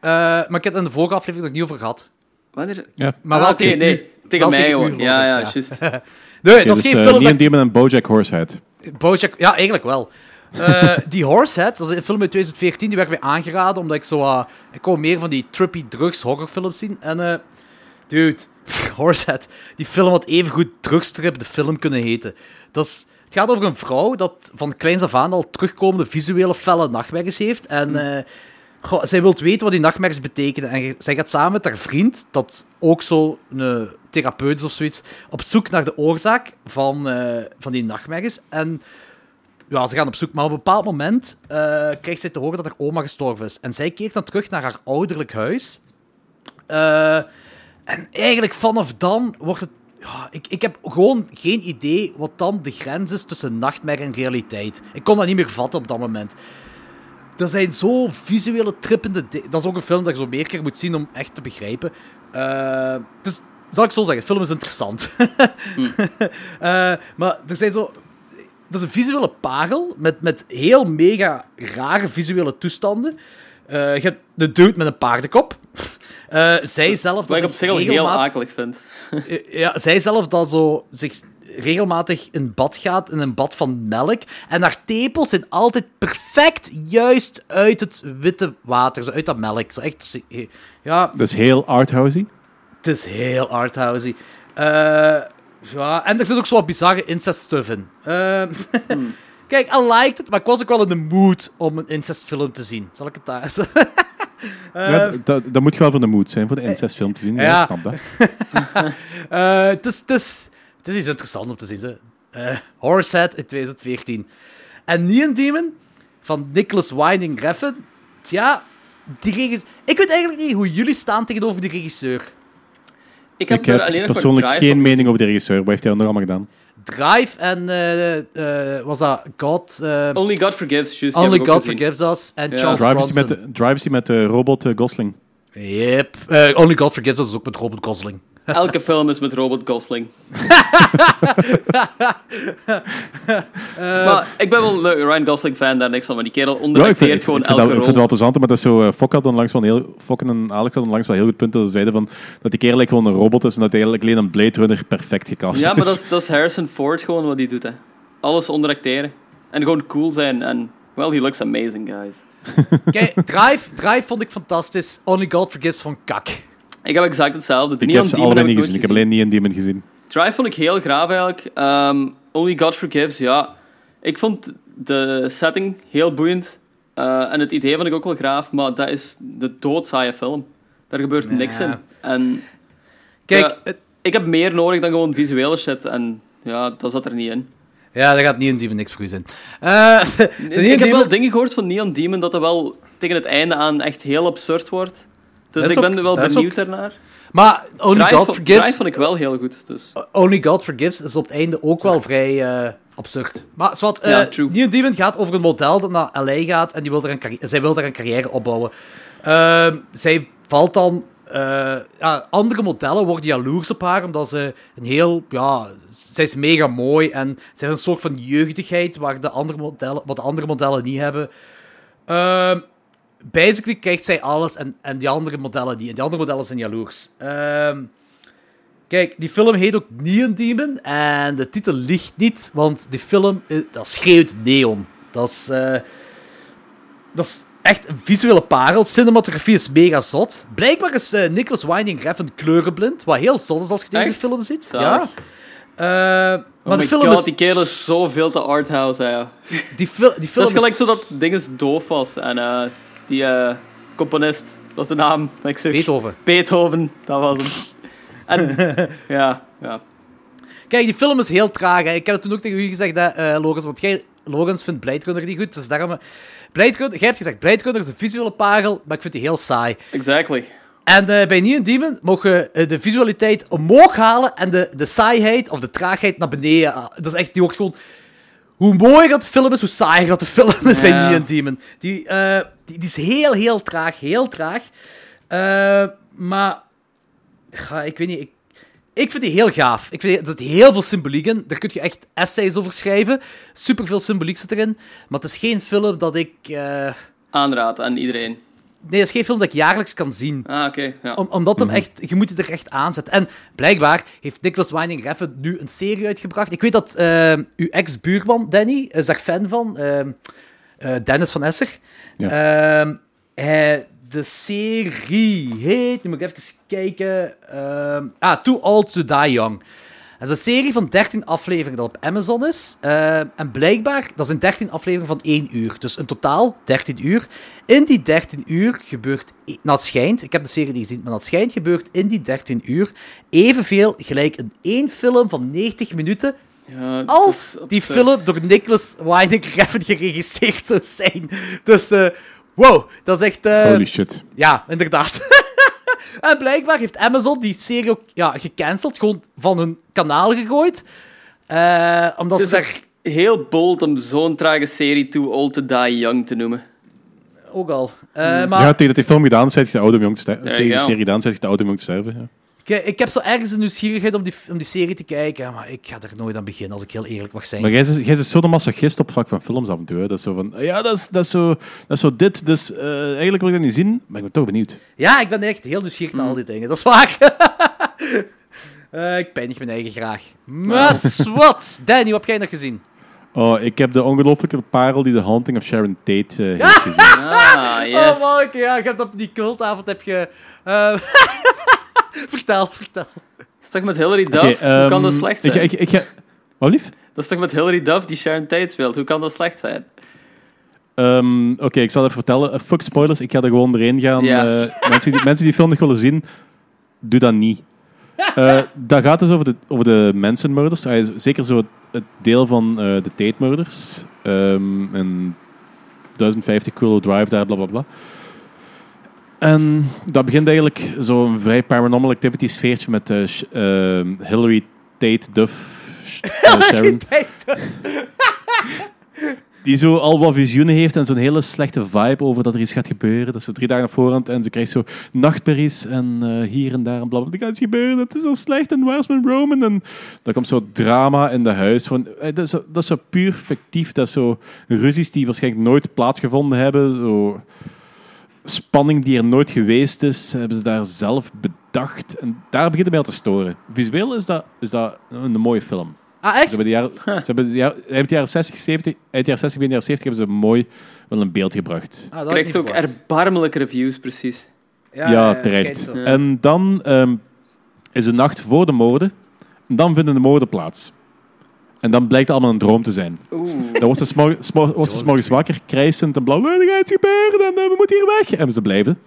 Eh, maar ik heb het in de vorige aflevering nog niet over gehad. Wanneer? Ja. Maar Ah, wel tegen nee. Tegen Wel mij gewoon. Ja, ja, juist. Nee, dat is dus, geen eh, film dat Neon Demon en Bojack Horsehead. Bojack, ja, eigenlijk wel. Eh, die Horsehead, dat is een film uit 2014, die werd mij aangeraden, omdat ik zo... eh, ik wou meer van die trippy drugs horrorfilms zien. En, eh dude, Horsehead, die film had evengoed Drugstrip de film kunnen heten. Dat is, gaat over een vrouw dat van kleins af aan al terugkomende visuele felle nachtmerries heeft. En eh, goh, zij wil weten wat die nachtmerries betekenen. En zij gaat samen met haar vriend, dat ook zo een therapeut is of zoiets, op zoek naar de oorzaak van, eh, van die nachtmerries. En ja, ze gaan op zoek, maar op een bepaald moment eh, krijgt zij te horen dat haar oma gestorven is. En zij keert dan terug naar haar ouderlijk huis. Eh, en eigenlijk vanaf dan wordt het... Ja, ik, ik heb gewoon geen idee wat dan de grens is tussen nachtmerrie en realiteit. Ik kon dat niet meer vatten op dat moment. Er zijn zo visuele trippende... di- Dat is ook een film dat je zo meer keer moet zien om echt te begrijpen. Dus, zal ik zo zeggen, de film is interessant. Eh, maar er zijn zo... Dat is een visuele parel met, met heel mega rare visuele toestanden. Eh, je hebt de dude met een paardenkop. Eh, zij zelf... Wat ik dat op zich al heel regelmatig- akelig vind. eh, ja, zij zelf dat zo zich regelmatig in bad gaat, in een bad van melk. En haar tepels zijn altijd perfect juist uit het witte water, zo uit dat melk. Zo echt, ja, Dat is heel arthousey. het is heel arthousey. Eh ja, en er zit ook zo wat bizarre incest stuff in. Eh, Kijk, I liked it, maar ik was ook wel in de mood om een incestfilm te zien. Zal ik het daar... Eh, ja, dat, dat moet wel voor de mood zijn, voor de incestfilm te zien. Ja, Ja. ik snap dat. Eh, Het is, het, is, het is iets interessants om te zien. Hè. Eh, Horsehead in 2014. En Neon Demon van Nicholas Winding Refn. Ja, die regis... Ik weet eigenlijk niet hoe jullie staan tegenover die regisseur. Ik heb, Ik er persoonlijk geen van mening over de regisseur. Wat heeft hij nog allemaal gedaan? Drive en... eh, eh, was dat God... eh, Only God Forgives, juist. Only God. Forgives Us en. Charles Drive is, die Bronson. met, de- Drive is die met de robot Gosling. Yep. Only God Forgives Us is ook met Robert Gosling. Elke film is met Robert Gosling. maar ik ben wel een Ryan Gosling fan, daar niks van. Maar die kerel Ja, ik onderacteert vind, gewoon vind, dat, elke ik vind rol. het wel plezant, maar dat is zo... eh, Fok had onlangs wel heel... Fokken en Alex hadden onlangs wel heel goed punten. Ze zeiden van, dat die kerel eigenlijk gewoon een robot is en dat hij eigenlijk alleen een Blade Runner perfect gecast Ja, maar dat is. is, dat is Harrison Ford gewoon wat hij doet. Hè. Alles onderacteren. En gewoon cool zijn. En, well, he looks amazing, guys. Kijk, Drive, Drive vond ik fantastisch. Only God Forgives van kak. Ik heb exact hetzelfde. Ik Neon heb ze Demon allebei niet gezien. Ik heb alleen niet een Demon gezien. Drive vond ik heel graaf eigenlijk. Ehm, Only God Forgives, ja. Ik vond de setting heel boeiend. Eh, en het idee vond ik ook wel graaf. Maar dat is de doodzaaie film. Daar gebeurt niks in. En Kijk, het- ik heb meer nodig dan gewoon visuele shit. En ja, dat zat er niet in. ja, dat gaat niet in Demon niks voor u zijn. Eh, ik Neon heb wel dingen gehoord van Neon Demon dat dat wel tegen het einde aan echt heel absurd wordt. Dus ik ben er wel benieuwd ook- daarnaar. Maar Only Drive, God Forgives... Drive vond ik wel heel goed. Dus. Only God Forgives is op het einde ook wel vrij eh, absurd. Maar zwart, eh Ja, true. Neon Demon gaat over een model dat naar LA gaat en die wil daar een zij wil daar een carrière opbouwen. Ehm, zij valt dan... eh, ja, andere modellen worden jaloers op haar, omdat ze een heel... Ja, zij is mega mooi en ze heeft een soort van jeugdigheid waar de andere modellen, wat de andere modellen niet hebben. Ehm basically krijgt zij alles en, en die andere modellen niet. En die andere modellen zijn jaloers. Ehm Kijk, die film heet ook Neon Demon. En de titel ligt niet, want die film, eh, dat schreeuwt neon. Dat is, eh, dat is echt een visuele parel. Cinematografie is mega zot. Blijkbaar is eh, Nicholas Winding Refn kleurenblind, wat heel zot is als je deze Echt? film ziet. Zalig. Ja. Eh, maar de film god, is... die kerel is zoveel te arthouse. hè. Die, fil die film Dat is gelijk zo dat dinges doof was. En die eh, componist, dat is de naam. dat Ik zeg. Beethoven. Beethoven, dat was hem. En, ja, ja. Kijk, die film is heel traag. Hè. Ik heb het toen ook tegen u gezegd, hè, eh Logans, want jij, Logans vindt Blade Runner niet goed. Dus daarom... Blade Runner, jij hebt gezegd, Blade Runner is een visuele parel, maar ik vind die heel saai. Exactly. En eh, bij Neon Demon mogen eh, de visualiteit omhoog halen en de, de saaiheid of de traagheid naar beneden. Ah, Dat is echt, die wordt gewoon... Hoe mooier dat de film is, hoe saaier dat de film is bij. Neon Demon. Die, eh, die, die is heel, heel traag. Heel traag. Eh, maar... ik weet niet... Ik, ik vind die heel gaaf. Ik vind, er zit heel veel symboliek in. Daar kun je echt essays over schrijven. Superveel symboliek zit erin. Maar het is geen film dat ik... eh, Aanraad aan iedereen. Nee, dat is geen film dat ik jaarlijks kan zien. Ah, oké. ja. Om, omdat hem echt, je moet het er echt aanzetten. En blijkbaar heeft Nicholas Winding Refn nu een serie uitgebracht. Ik weet dat eh, uw ex-buurman, Danny, is daar fan van. eh, eh, Dennis van Esser. Ja. Ehm, hij- de serie heet, nu moet ik even kijken. ehm, ah, Too Old to Die Young. Dat is een serie van 13 afleveringen dat op Amazon is. Eh, en blijkbaar, dat zijn 13 afleveringen van 1 uur. Dus in totaal 13 uur. In die 13 uur gebeurt, nou het schijnt, ik heb de serie niet gezien, maar het schijnt gebeurt in die 13 uur evenveel gelijk in één film van 90 minuten Ja, dat als die film door Nicholas Winding Refn geregisseerd zou zijn. Dus, eh, wow, dat is echt... eh, Holy shit. ja, inderdaad. en blijkbaar heeft Amazon die serie ook ja, gecanceld, gewoon van hun kanaal gegooid. Eh, omdat Het ze is daar heel bold om zo'n trage serie Too Old to Die Young te noemen. ook al. Eh, Hmm. maar Ja, tegen dat die film gedaan is, zei je te oud om jong te sterven. Tegen de serie gedaan, zei je te oud om jong te sterven. Ja. Ik, ik heb zo ergens een nieuwsgierigheid om die, om die serie te kijken, maar ik ga er nooit aan beginnen, als ik heel eerlijk mag zijn. Maar jij is, jij is zo'n masochist op vlak van films af en toe. Hè. Dat is zo van, ja, dat is, dat is, zo, dat is zo dit, dus eh, eigenlijk wil ik dat niet zien, maar ik ben toch benieuwd. Ja, ik ben echt heel nieuwsgierig naar al die dingen, dat is waar. Eh, ik pijnig mijn eigen graag. Maar wat? Danny, wat heb jij nog gezien? Oh, ik heb de ongelofelijke parel die The Haunting of Sharon Tate eh, heeft gezien. Ah, yes. Oh, Mark, ja, je hebt op die cultavond heb je... eh, vertel, vertel. Dat is toch met Hilary Duff? Hoe kan dat ehm, slecht Ik, zijn? ik, ik, ga- wat lief? Dat is toch met Hilary Duff die Sharon Tate speelt? Hoe kan dat slecht zijn? Ehm, Oké, ik zal even vertellen. Eh, fuck spoilers, ik ga er gewoon doorheen gaan. Ja. Eh, mensen, die, mensen die film nog willen zien, doe dat niet. Eh dat gaat dus over de, over de mensenmurders. Eh, zeker zo het, het deel van eh, de Tate-murders. Ehm en 1050 Willow Drive, daar, bla bla bla. En dat begint eigenlijk zo'n vrij paranormal activity sfeertje met Sh- ehm, Hillary Tate Duff. eh, Sharon die zo al wat visioenen heeft en zo'n hele slechte vibe over dat er iets gaat gebeuren. Dat is zo drie dagen op voorhand en ze krijgt zo nachtmerries en hier en daar en blablabla. Er gaat iets gebeuren, het is zo slecht en waar is mijn Roman? En dan komt zo drama in de huis. Van, dat, is, zo- dat is zo puur fictief. Dat is zo ruzies die waarschijnlijk nooit plaatsgevonden hebben. Zo spanning die er nooit geweest is, hebben ze daar zelf bedacht. En daar begint het mij al te storen. Visueel is dat, is dat een mooie film. Ah, Ze echt? hebben de jaren, ze hebben de jaren, uit de jaren 60, 70, uit de jaren 60 bij de jaren 70 hebben ze mooi wel een beeld gebracht. Ah, Krijgt ook erbarmelijke reviews, precies. Ja, terecht. En dan ehm, is de nacht voor de moorden. En dan vinden de moorden plaats. En dan blijkt het allemaal een droom te zijn. Oeh. Dan wordt ze s'mor- s'mor- wordt ze 's morgens wakker, krijsend en blauw. Er gaat iets gebeuren en eh, we moeten hier weg. En ze blijven.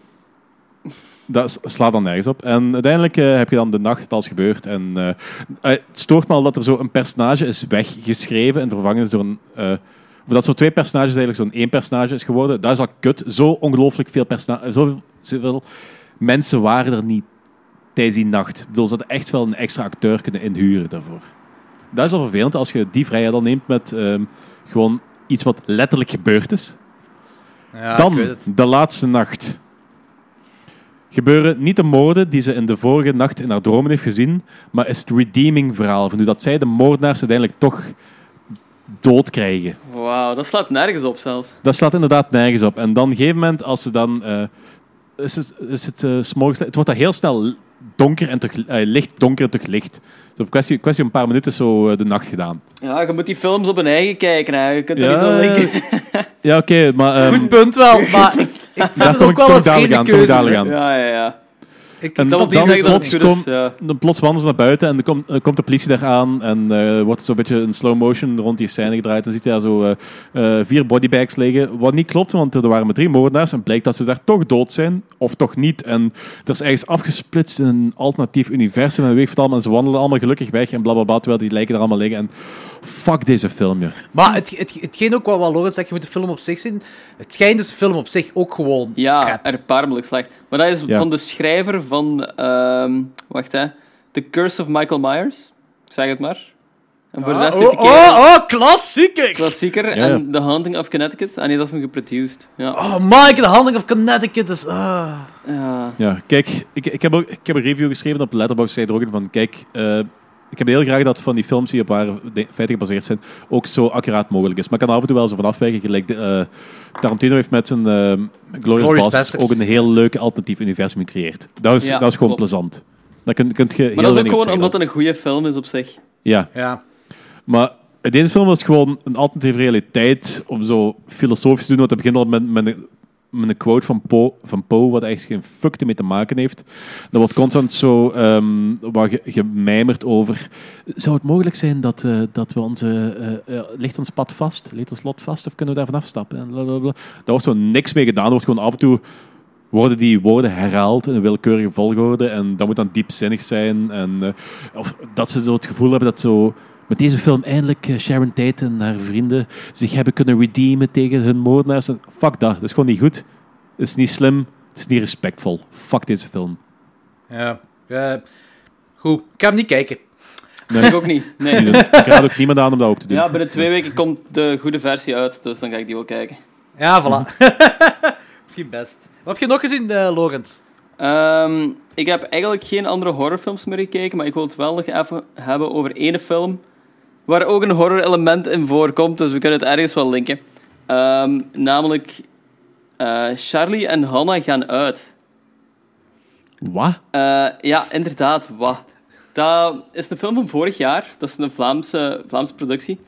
Dat slaat dan nergens op. En uiteindelijk eh, heb je dan de nacht dat alles gebeurt. En eh, het stoort me al dat er zo een personage is weggeschreven en vervangen is door een... of dat zo twee personages eigenlijk zo'n één personage is geworden. Dat is al kut. Zo ongelooflijk veel personages... Zoveel mensen waren er niet tijdens die nacht. Ik bedoel, ze hadden echt wel een extra acteur kunnen inhuren daarvoor. Dat is wel vervelend als je die vrijheid dan neemt met ehm, gewoon iets wat letterlijk gebeurd is. Ja, ik dan, weet het. de laatste nacht. Gebeuren niet de moorden die ze in de vorige nacht in haar dromen heeft gezien, maar is het redeeming verhaal van hoe dat zij de moordenaars uiteindelijk toch dood krijgen. Wauw, dat slaat nergens op zelfs. Dat slaat inderdaad nergens op. En dan op een gegeven moment, als ze dan... eh, is het, is het, 's morgens- het wordt dan heel snel donker en toch, eh, licht, donker en toch licht. Op kwestie, kwestie een paar minuten zo eh, de nacht gedaan. Ja, je moet die films op een eigen kijken. Hè. Je kunt er Ja, niet zo linken. Ja, oké, maar... ehm, Goed punt wel, maar ik, ik vind het ook ik, wel een vreemde keuze. dadelijk aan. Ja, ja, ja. Ik, En Dat wil niet dan zeggen dat het plots goed is. kom- Ja. Dan plots wandelen ze naar buiten en er komt, komt de politie daar aan en eh, wordt zo'n beetje een slow motion rond die scène gedraaid. En ziet hij daar zo eh, eh, vier bodybags liggen. Wat niet klopt, want er waren maar drie moordenaars en blijkt dat ze daar toch dood zijn, of toch niet. En er is ergens afgesplitst in een alternatief universum en weet wat allemaal. En ze wandelen allemaal gelukkig weg en blablabla, terwijl die lijken daar allemaal liggen. En fuck deze film, joh. Maar het, het, hetgeen ook wat, wat Lorenz zegt, je moet de film op zich zien. Het schijnt dus de film op zich ook gewoon Ja, crap. erbarmelijk slecht. Maar dat is Ja. van de schrijver van... ehm, wacht, hè. The Curse of Michael Myers. Ik zeg het maar. En voor de rest oh, oh, oh, klassieker! klassieker. Ja. En The Haunting of Connecticut. Ah nee, dat is hem geproduced. Ja. Oh, Mike, The Hunting of Connecticut is... ah. ja. Ja, kijk, ik, ik, heb ook, ik heb een review geschreven op Letterboxd, zei er ook in van, kijk, eh, ik heb heel graag dat van die films die op ware de- feiten gebaseerd zijn, ook zo accuraat mogelijk is. Maar ik kan af en toe wel zo van afwijken. Gelijk de, eh, Tarantino heeft met zijn eh, Glorious, Glorious Bastards Bastards. ook een heel leuk alternatief universum gecreëerd. Dat is, Ja, dat is gewoon klopt. plezant. Dat kun, kunt je heel Maar dat is ook gewoon omdat het een goede film is op zich. Ja, Ja. maar deze film was gewoon een alternatieve realiteit om zo filosofisch te doen. Want het begint al met, met, een, met een quote van Poe, van Poe, wat echt geen fuck ermee te maken heeft. Er wordt constant zo ehm ge- gemijmerd over. Zou het mogelijk zijn dat, eh, dat we onze. eh, eh, ligt ons pad vast? Ligt ons lot vast? Of kunnen we daarvan afstappen? En blablabla. Daar wordt zo niks mee gedaan. Er wordt gewoon af en toe worden die woorden herhaald in een willekeurige volgorde. En dat moet dan diepzinnig zijn. En, of dat ze zo het gevoel hebben dat zo met deze film eindelijk eh, Sharon Tate en haar vrienden zich hebben kunnen redeemen tegen hun moordenaars. En fuck dat, dat is gewoon niet goed. Het is niet slim, het is niet respectvol. Fuck deze film. ja. Eh, goed, ik ga hem niet kijken. Ik ook niet. Nee. Ik raad ook niemand aan om dat ook te doen. Ja, binnen twee weken komt de goede versie uit, dus dan ga ik die wel kijken. Ja, voilà. Misschien best. Wat heb je nog gezien, eh Laurent? Ehm, ik heb eigenlijk geen andere horrorfilms meer gekeken, maar ik wil het wel nog even hebben over ene film waar ook een horror element in voorkomt, dus we kunnen het ergens wel linken. Ehm, namelijk eh, Charlie en Hannah gaan uit. Wat? Eh, ja, inderdaad, wat? Dat is een film van vorig jaar, dat is een Vlaamse, Vlaamse productie.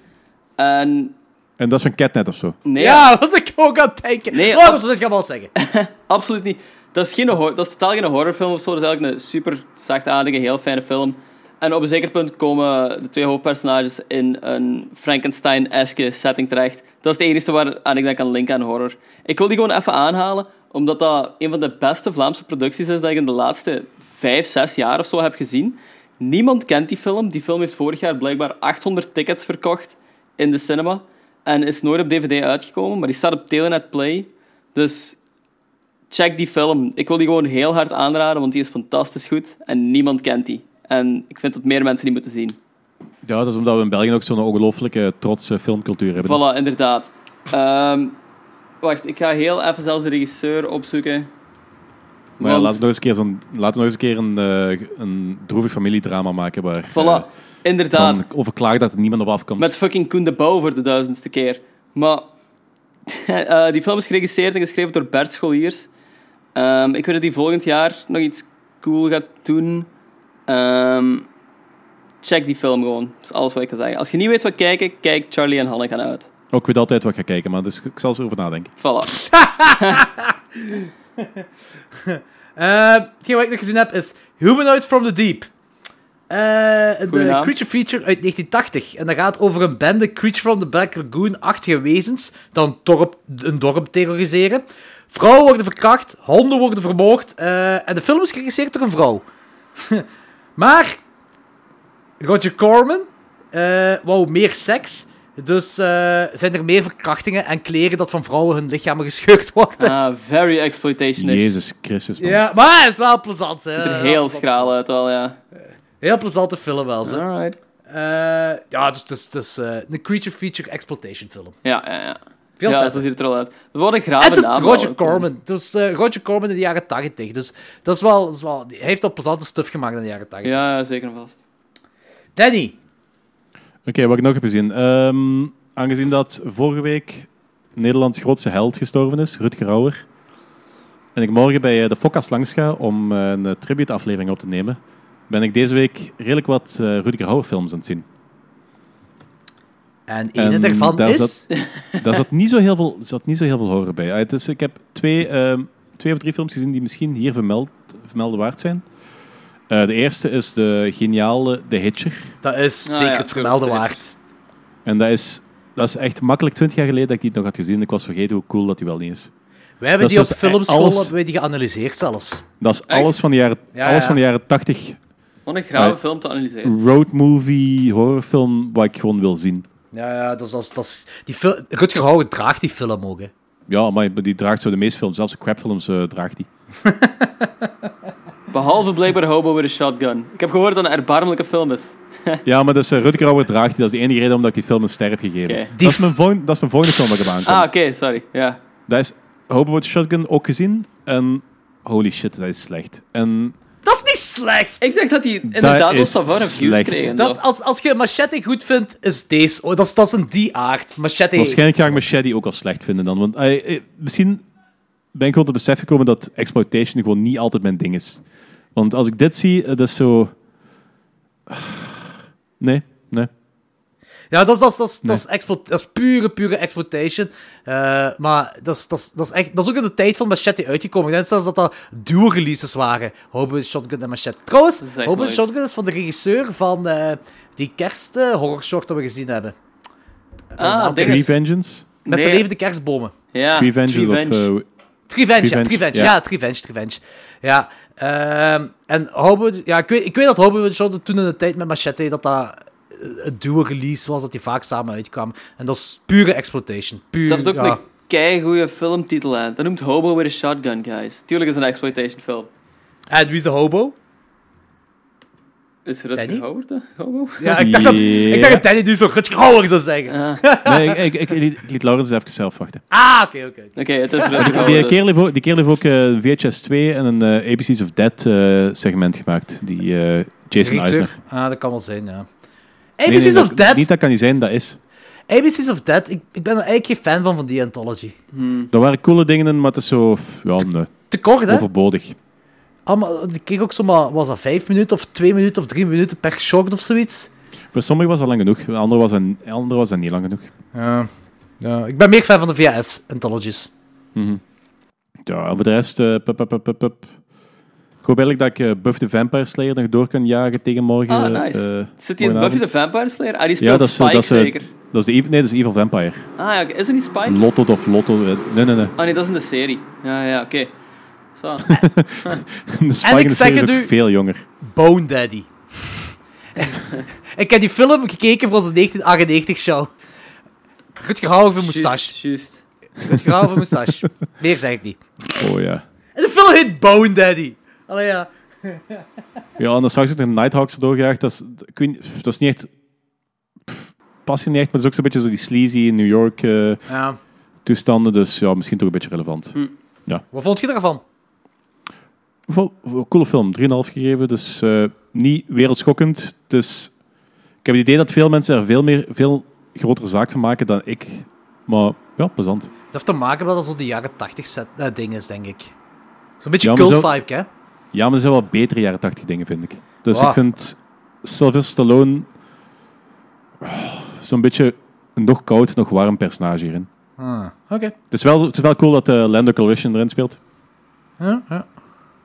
En En dat is van Catnet of zo. nee, Ja, dat was ik ook aan het denken. Nee, oh, dat ik wel zeggen. Absoluut niet. Dat is, geen dat is totaal geen horrorfilm of zo. Dat is eigenlijk een super zachtaardige, heel fijne film. En op een zeker punt komen de twee hoofdpersonages in een Frankenstein-eske setting terecht. Dat is het enige waar aan ik dan kan linken aan horror. Ik wil die gewoon even aanhalen, omdat dat een van de beste Vlaamse producties is dat ik in de laatste vijf, zes jaar of zo heb gezien. Niemand kent die film. Die film heeft vorig jaar blijkbaar 800 tickets verkocht in de cinema. En is nooit op DVD uitgekomen, maar die staat op Telenet Play. Dus check die film. Ik wil die gewoon heel hard aanraden, want die is fantastisch goed en niemand kent die. En ik vind dat meer mensen die moeten zien. Ja, dat is omdat we in België ook zo'n ongelooflijke trotse filmcultuur hebben. Voilà, inderdaad. Ehm, wacht, ik ga heel even zelfs de regisseur opzoeken. Maar ja, laten we nog eens een keer, zo'n, laten we nog eens een, keer een, eh, een droevig familiedrama maken waar Voilà, eh, inderdaad. over dat er niemand op afkomt. Met fucking Koen de Bouw voor de duizendste keer. Maar eh, die film is geregisseerd en geschreven door Bert Scholiers. Ehm, ik weet dat hij volgend jaar nog iets cool gaat doen. Ehm, check die film gewoon. Dat is alles wat ik kan zeggen. Als je niet weet wat kijken, kijk Charlie en Hannah gaan uit. Ook ik weet altijd wat ik ga kijken, maar dus ik zal erover nadenken. Voilà. Eh, hetgeen wat ik nog gezien heb is Humanoid from the Deep. Eh, de naam. creature feature uit 1980. En dat gaat over een bende Creature from the Black Lagoon-achtige wezens dat een dorp, een dorp terroriseren. Vrouwen worden verkracht, honden worden vermoord. eh, en de film is geregisseerd door een vrouw. maar Roger Corman eh, wou meer seks. Dus eh, zijn er meer verkrachtingen en kleren dat van vrouwen hun lichamen gescheurd worden. Ah, very exploitationish. Jezus Christus, man. Ja, maar het is wel plezant. Hè. Ziet er heel schraal uit wel, ja. Heel plezante film wel. Zo. Alright. Eh, ja, dus het is, het is eh, een creature feature exploitation film. Ja, ja, ja. Veel ja, tijd. zo ziet het er al uit. We worden En graven het is naam Roger wel. Corman. Dus eh, Roger Corman in de jaren 80. Dus dat is wel, dat is wel, hij heeft al plezante stuff gemaakt in de jaren 80. Ja, zeker en vast. Danny. Oké, wat ik nog heb gezien. Ehm, aangezien dat vorige week Nederlands grootste held gestorven is, Rutger Hauer, en ik morgen bij eh, de Fokkas langs ga om eh, een tribute-aflevering op te nemen, ben ik deze week redelijk wat eh Rutger Hauer films aan het zien. En En een daarvan daar is... zat- Daar zat niet zo heel veel, zat niet zo heel veel horror bij. Ah, het is, ik heb twee, ehm, twee of drie films gezien die misschien hier vermeld, vermelden waard zijn. Eh, de eerste is de geniale The Hitcher. Dat is Ah, zeker ja, het vermelden waard. En dat is, dat is echt makkelijk 20 jaar geleden dat ik die nog had gezien. Ik was vergeten hoe cool dat die wel niet is. Wij hebben Dat die op dus filmschool alles- hebben wij die geanalyseerd zelfs. Dat is Echt? alles van de jaren, Ja, alles ja. van de jaren 80 Wat een grave Ah. film te analyseren. road movie, horrorfilm, wat ik gewoon wil zien. Ja, ja, dat is... Dat is, dat is die fil- Rutger Hauer draagt die film ook, hè. Ja, maar die draagt zo de meeste films, zelfs de crapfilms eh draagt die. Behalve blijkbaar Hobo with a Shotgun. Ik heb gehoord dat het een erbarmelijke film is. Ja, maar dus, uh, Rutger Hauer draagt die. Dat is de enige reden omdat ik die film een ster heb gegeven. Dat, is mijn volgende, dat is mijn volgende film dat ik heb aankomt. Ah, oké, sorry. Ja. Dat is Hobo with a Shotgun ook gezien. En holy shit, dat is slecht. En Dat is niet slecht. Ik zeg dat die inderdaad is Savannah reviews slecht. kregen. Dat is, als, als je Machete goed vindt, is deze. Oh, dat, is, dat is een die aard. Machete. Waarschijnlijk ga ik Machete ook al slecht vinden dan. Want eh, eh, misschien ben ik wel te besef gekomen dat exploitation gewoon niet altijd mijn ding is. Want als ik dit zie, eh, dat is zo... Nee, nee. Ja, dat is, dat is, dat is, dat is, explo- dat is pure, pure exploitation. Eh, maar dat is, dat, is, dat, is echt, dat is ook in de tijd van Machete uitgekomen. Ik denk zelfs dat dat duo-releases waren. Hobo, Shotgun en Machete. Trouwens, Hobo. Shotgun is van de regisseur van eh, die kerst eh, horrorshort dat we gezien hebben. Ah, dinges. Vengeance? Met Nee. de levende kerstbomen. Ja, Tree Vengeance Trivenge, ja, Revenge, Trivenge. ja. Ja, Trivenge, Trivenge. Ja, ehm, en Hobo... Ja, ik weet, ik weet dat Hobo Shotgun toen in de tijd met Machete, dat dat eh, een duo-release was, dat die vaak samen uitkwam. En dat is pure exploitation. Puur, Dat heeft ook ja. een keigoede filmtitel aan. Dat noemt Hobo with a Shotgun, guys. Tuurlijk is het een exploitation film. En wie is de hobo? Is Rutger Danny? Hauer de Hobo? Ja, ik dacht dat, ik dacht dat Danny nu zo Rutger Hauer zou zeggen. Ah, nee, ik, ik, ik, liet- ik liet Laurens even zelf wachten. Ah, oké, oké. oké. Het is Rutger Die Hauer. dus. kerel heeft ook, die kerel heeft ook eh, VHS 2 en een eh, ABC's of Dead eh, segment gemaakt. Die eh, Jason? Eisner. Ah, dat kan wel zijn, ja. Nee, ABC's nee, of dat- Dead. Niet dat kan niet zijn, dat is. ABC's of Dead, ik, ik ben er eigenlijk geen fan van, van die anthology. Er waren coole dingen in, maar het is zo... Ja, nee, Te kort, hè? overbodig. Allemaal, ik kreeg ook zomaar, was dat vijf minuten of twee minuten of drie minuten per short of zoiets? Voor sommigen was dat lang genoeg. Voor anderen was dat, anderen was dat niet lang genoeg. Ja. ja. Ik ben meer fan van de VHS-anthologies. Ja, voor de rest... eh, pup, pup, pup, pup, pup. Ik hoop eigenlijk dat ik eh, Buff the Vampire Slayer nog door kan jagen tegen morgen. Ah, nice. eh, Zit hij in Buffy the Vampire Slayer? Ah, die Ja, speelt dat is, Spike dat is, eh, zeker. dat is de, nee, dat is Evil Vampire. Ah ja, is er niet Spike? Lotto of Lotto. Nee, nee, nee. Ah nee, dat is in de serie. Ja, ja, oké. Zo. De Spike ik in de zeg serie het is ook u- veel jonger. Bone Daddy. ik heb die film gekeken voor onze 1998 show. Rutger Hauer voor moustache. Juist, juist. Rutger Hauer voor moustache. Meer zeg ik niet. Oh ja. En de film heet Bone Daddy. Allee, ja. Ja, en dan straks ook de Nighthawks erdoor gejaagd. Dat is, ik weet niet, dat is niet echt... pff, Past je niet echt, maar het is ook zo'n beetje zo die sleazy New York eh, ja. toestanden. Dus ja, misschien toch een beetje relevant. Wat vond je ervan? Vol- vol- coole film, 3,5 gegeven. Dus eh, niet wereldschokkend. Dus ik heb het idee dat veel mensen er veel, meer, veel grotere zaak van maken dan ik. Maar ja, plezant. Dat heeft te maken met dat zo de jaren 80 set, eh, ding is, denk ik. Zo'n beetje Ja, cult zo- vibe, hè? Ja, maar er zijn wel betere jaren 80 dingen, vind ik. Dus Wow. ik vind Sylvester Stallone oh, zo'n beetje een nog koud, nog warm personage hierin. Ah, Oké. Het is wel, het is wel cool dat uh, Lando Calrissian erin speelt. Ja, ja.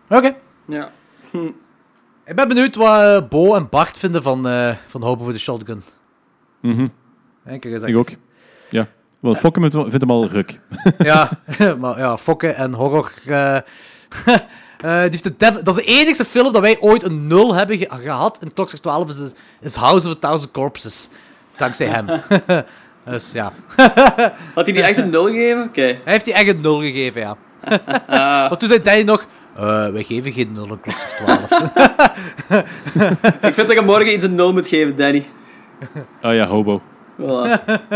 Oké. Ja. Ik ben benieuwd wat eh, Bo en Bart vinden van, eh van Hobo with the Shotgun. Mhm, kijk eens, Ik ook. Ja. Want Fokke vindt hem al ruk. Ja, maar ja, fokken en horror. eh, die heeft de Devil- dat is de enige film dat wij ooit een nul hebben ge- gehad. In Klokslag 12 is, is House of a Thousand Corpses. Dankzij hem. dus ja. Had hij die echt een nul gegeven? Oké. Hij heeft die echt een nul gegeven, ja. Want toen zei Danny nog... eh, wij geven geen nul in Klokslag 12. Ik vind dat je morgen iets een nul moet geven, Danny. Oh ja, Hobo.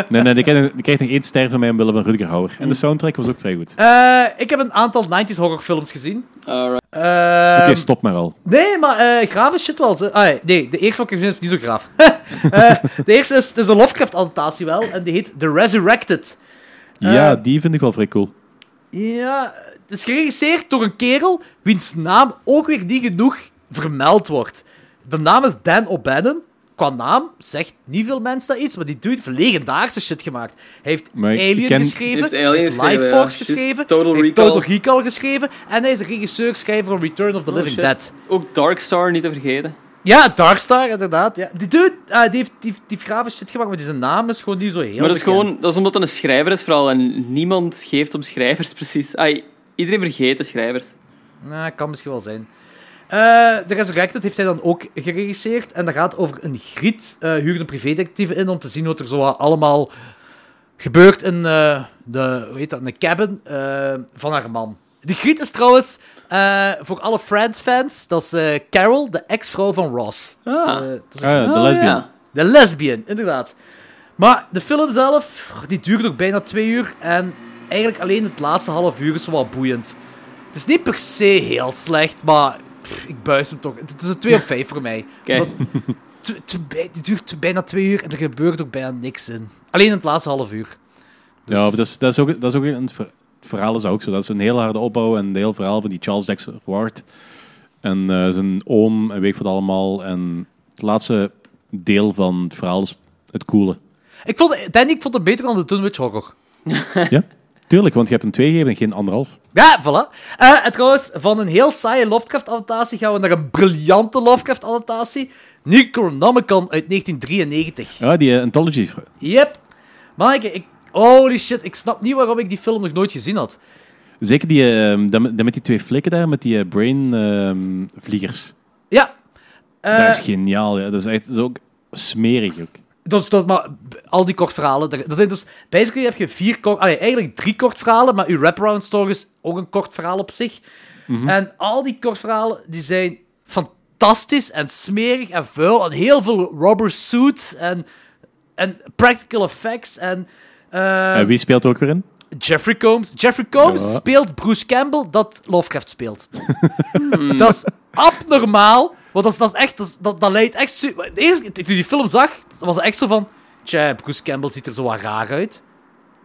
Nee, nee, die krijgt, nog- die krijgt nog één ster van mij omwille van Rutger Hauer. En de soundtrack was ook vrij goed. Eh, ik heb een aantal 90s horrorfilms gezien. Alright. Ehm, Oké, stop maar al. Nee, maar eh graaf is shit wel. ze- Ah, nee, de eerste wat ik gezien heb is niet zo graaf. Eh, de eerste is, het is een Lovecraft-adaptatie wel, en die heet The Resurrected. Ja, Eh, die vind ik wel vrij cool. Ja, het is geregisseerd door een kerel wiens naam ook weer niet genoeg vermeld wordt. De naam is Dan O'Bannon. Qua naam zegt niet veel mensen dat iets, maar die dude heeft legendarische shit gemaakt. Hij heeft Maar Alien ken- geschreven, Heeft hij Alien geschreven, ja. Geschreven, Total hij heeft Recall. Total Recall geschreven en hij is regisseur, schrijver van Return of the Oh, Living shit. Dead. Ook Darkstar, niet te vergeten. Ja, Darkstar, inderdaad. Ja. Die dude, ah, die, heeft, die, die heeft grave shit gemaakt, maar die zijn naam is gewoon niet zo heel maar dat is, gewoon, dat is omdat het een schrijver is, vooral. En niemand geeft om schrijvers, precies. Ai, iedereen vergeet de schrijvers. Nou, kan misschien wel zijn. Eh de Resurrected heeft hij dan ook geregisseerd. En dat gaat over een griet. eh huurt een privédetectieve in om te zien wat er zo allemaal gebeurt in eh, de, hoe heet dat, een cabin eh, van haar man. Die griet is trouwens, eh, voor alle Friends-fans, dat is Carol, de ex-vrouw van Ross. Ah. Eh, dat is Ah, de Ah, lesbian. ja. de lesbian, inderdaad. Maar de film zelf, die duurt ook bijna twee uur. En eigenlijk alleen het laatste half uur is zo wat boeiend. Het is niet per se heel slecht, maar pff, ik buis hem toch. Het is een 2 op 5 voor mij. Bij- Het duurt bijna twee uur en er gebeurt ook bijna niks in. Alleen in het laatste half uur. Ja, maar dat is, dat is ook, dat is ook een, het ver- het verhaal is ook zo. Dat is een heel harde opbouw en een heel verhaal van die Charles Dexter Ward. En eh, zijn oom en weet ik wat allemaal. En het laatste deel van het verhaal is het coole. Ik vond, Danny, ik vond het beter dan de Dunwich Horror. ja, tuurlijk, want je hebt een 2 gegeven en geen anderhalf. Ja, voilà. Eh, en trouwens, van een heel saaie Lovecraft-adaptatie gaan we naar een briljante Lovecraft-adaptatie. Necronomicon uit 1993. Ja, die eh, anthology. Yep. Manneke, ik... Holy shit, ik snap niet waarom ik die film nog nooit gezien had. Zeker die, eh, dat met die twee flikken daar, met die eh, brain-vliegers. Ja. Eh, dat is geniaal, ja. Dat is echt dat is ook smerig ook. Is- dat, maar al die kortverhalen. Er, er zijn dus, basically heb je vier kort, allee, eigenlijk drie kortverhalen, maar uw wraparound story is ook een kort verhaal op zich. En al die kortverhalen die zijn fantastisch en smerig en vuil en heel veel rubber suits en, en practical effects en. eh, En wie speelt er ook weer in? Jeffrey Combs. Jeffrey Combs Ja. speelt Bruce Campbell dat Lovecraft speelt. dat is abnormaal. Want dat is, dat is echt... Dat, is- dat, dat leidt echt... De eerste keer toen ik die film zag, was het echt zo van... Tja, Bruce Campbell ziet er zo wat raar uit.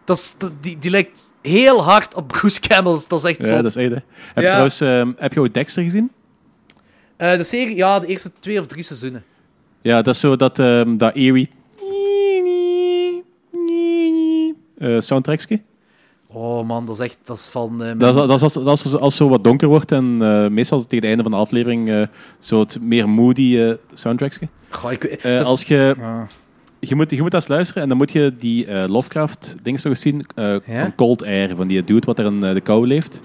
Dat is, die, die lijkt heel hard op Bruce Campbell. Dat is echt Ja, zot. dat is echt, hè. Heb je Ja. trouwens, ehm, heb je ooit Dexter gezien? Eh, de serie, ja, de eerste twee of drie seizoenen. Ja, dat is zo dat, ehm dat eerie eh soundtrackje. Oh man, dat is echt... Dat is van... eh, Dat is, dat is als, dat is als, zo wat donker wordt en eh, meestal tegen het einde van de aflevering eh, zo het meer moody soundtrackje. Goh, ik, weet- dat is- als je, je, moet, je moet eens luisteren en dan moet je die eh, Lovecraft-dingen nog eens zien eh, Ja? van Cold Air, van die dude wat er in de kou leeft.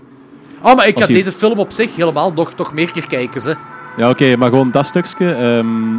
Oh, maar ik ga die- deze film op zich helemaal nog, nog meer keer kijken, ze. Ja, oké, maar gewoon dat stukje. ehm,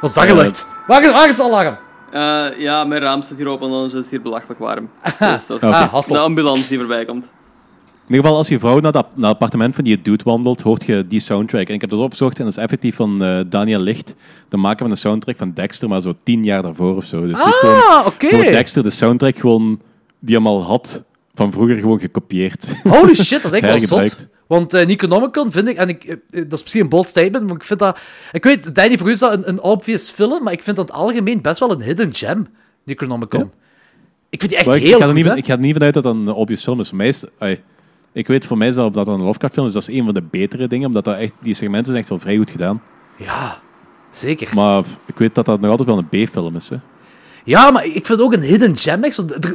Wat is dat geluid? Waar, is- waar is de alarm? Eh, ja, mijn raam staat hier open, anders is het hier belachelijk warm. Dus dat is Hasselt. de ambulance die voorbij komt. In ieder geval, als je vrouw naar, dat, naar het appartement van die dude wandelt, hoort je die soundtrack. En ik heb dat opgezocht en dat is effectief van eh, Daniel Licht, de maker van de soundtrack van Dexter, maar zo tien jaar daarvoor of zo. Dus Ah, oké. voor Dexter de soundtrack gewoon, die hem al had, van vroeger gewoon gekopieerd. Holy shit, dat is echt wel zot. Want eh Necronomicon vind ik, en ik, eh, dat is misschien een bold statement, maar ik vind dat... Ik weet, Danny, voor u is dat een, een obvious film, maar ik vind dat algemeen best wel een hidden gem, Necronomicon. Ja. Ik vind die echt ik, heel ik, ga goed, niet, ik ga er niet vanuit dat dat een obvious film is. Voor mij is ai, ik weet voor mij zelf dat dat een Lovecraft film is. Dat is een van de betere dingen, omdat dat echt, die segmenten zijn echt wel vrij goed gedaan. Ja, zeker. Maar ik weet dat dat nog altijd wel een B-film is. Hè. Ja, maar ik vind ook een hidden gem.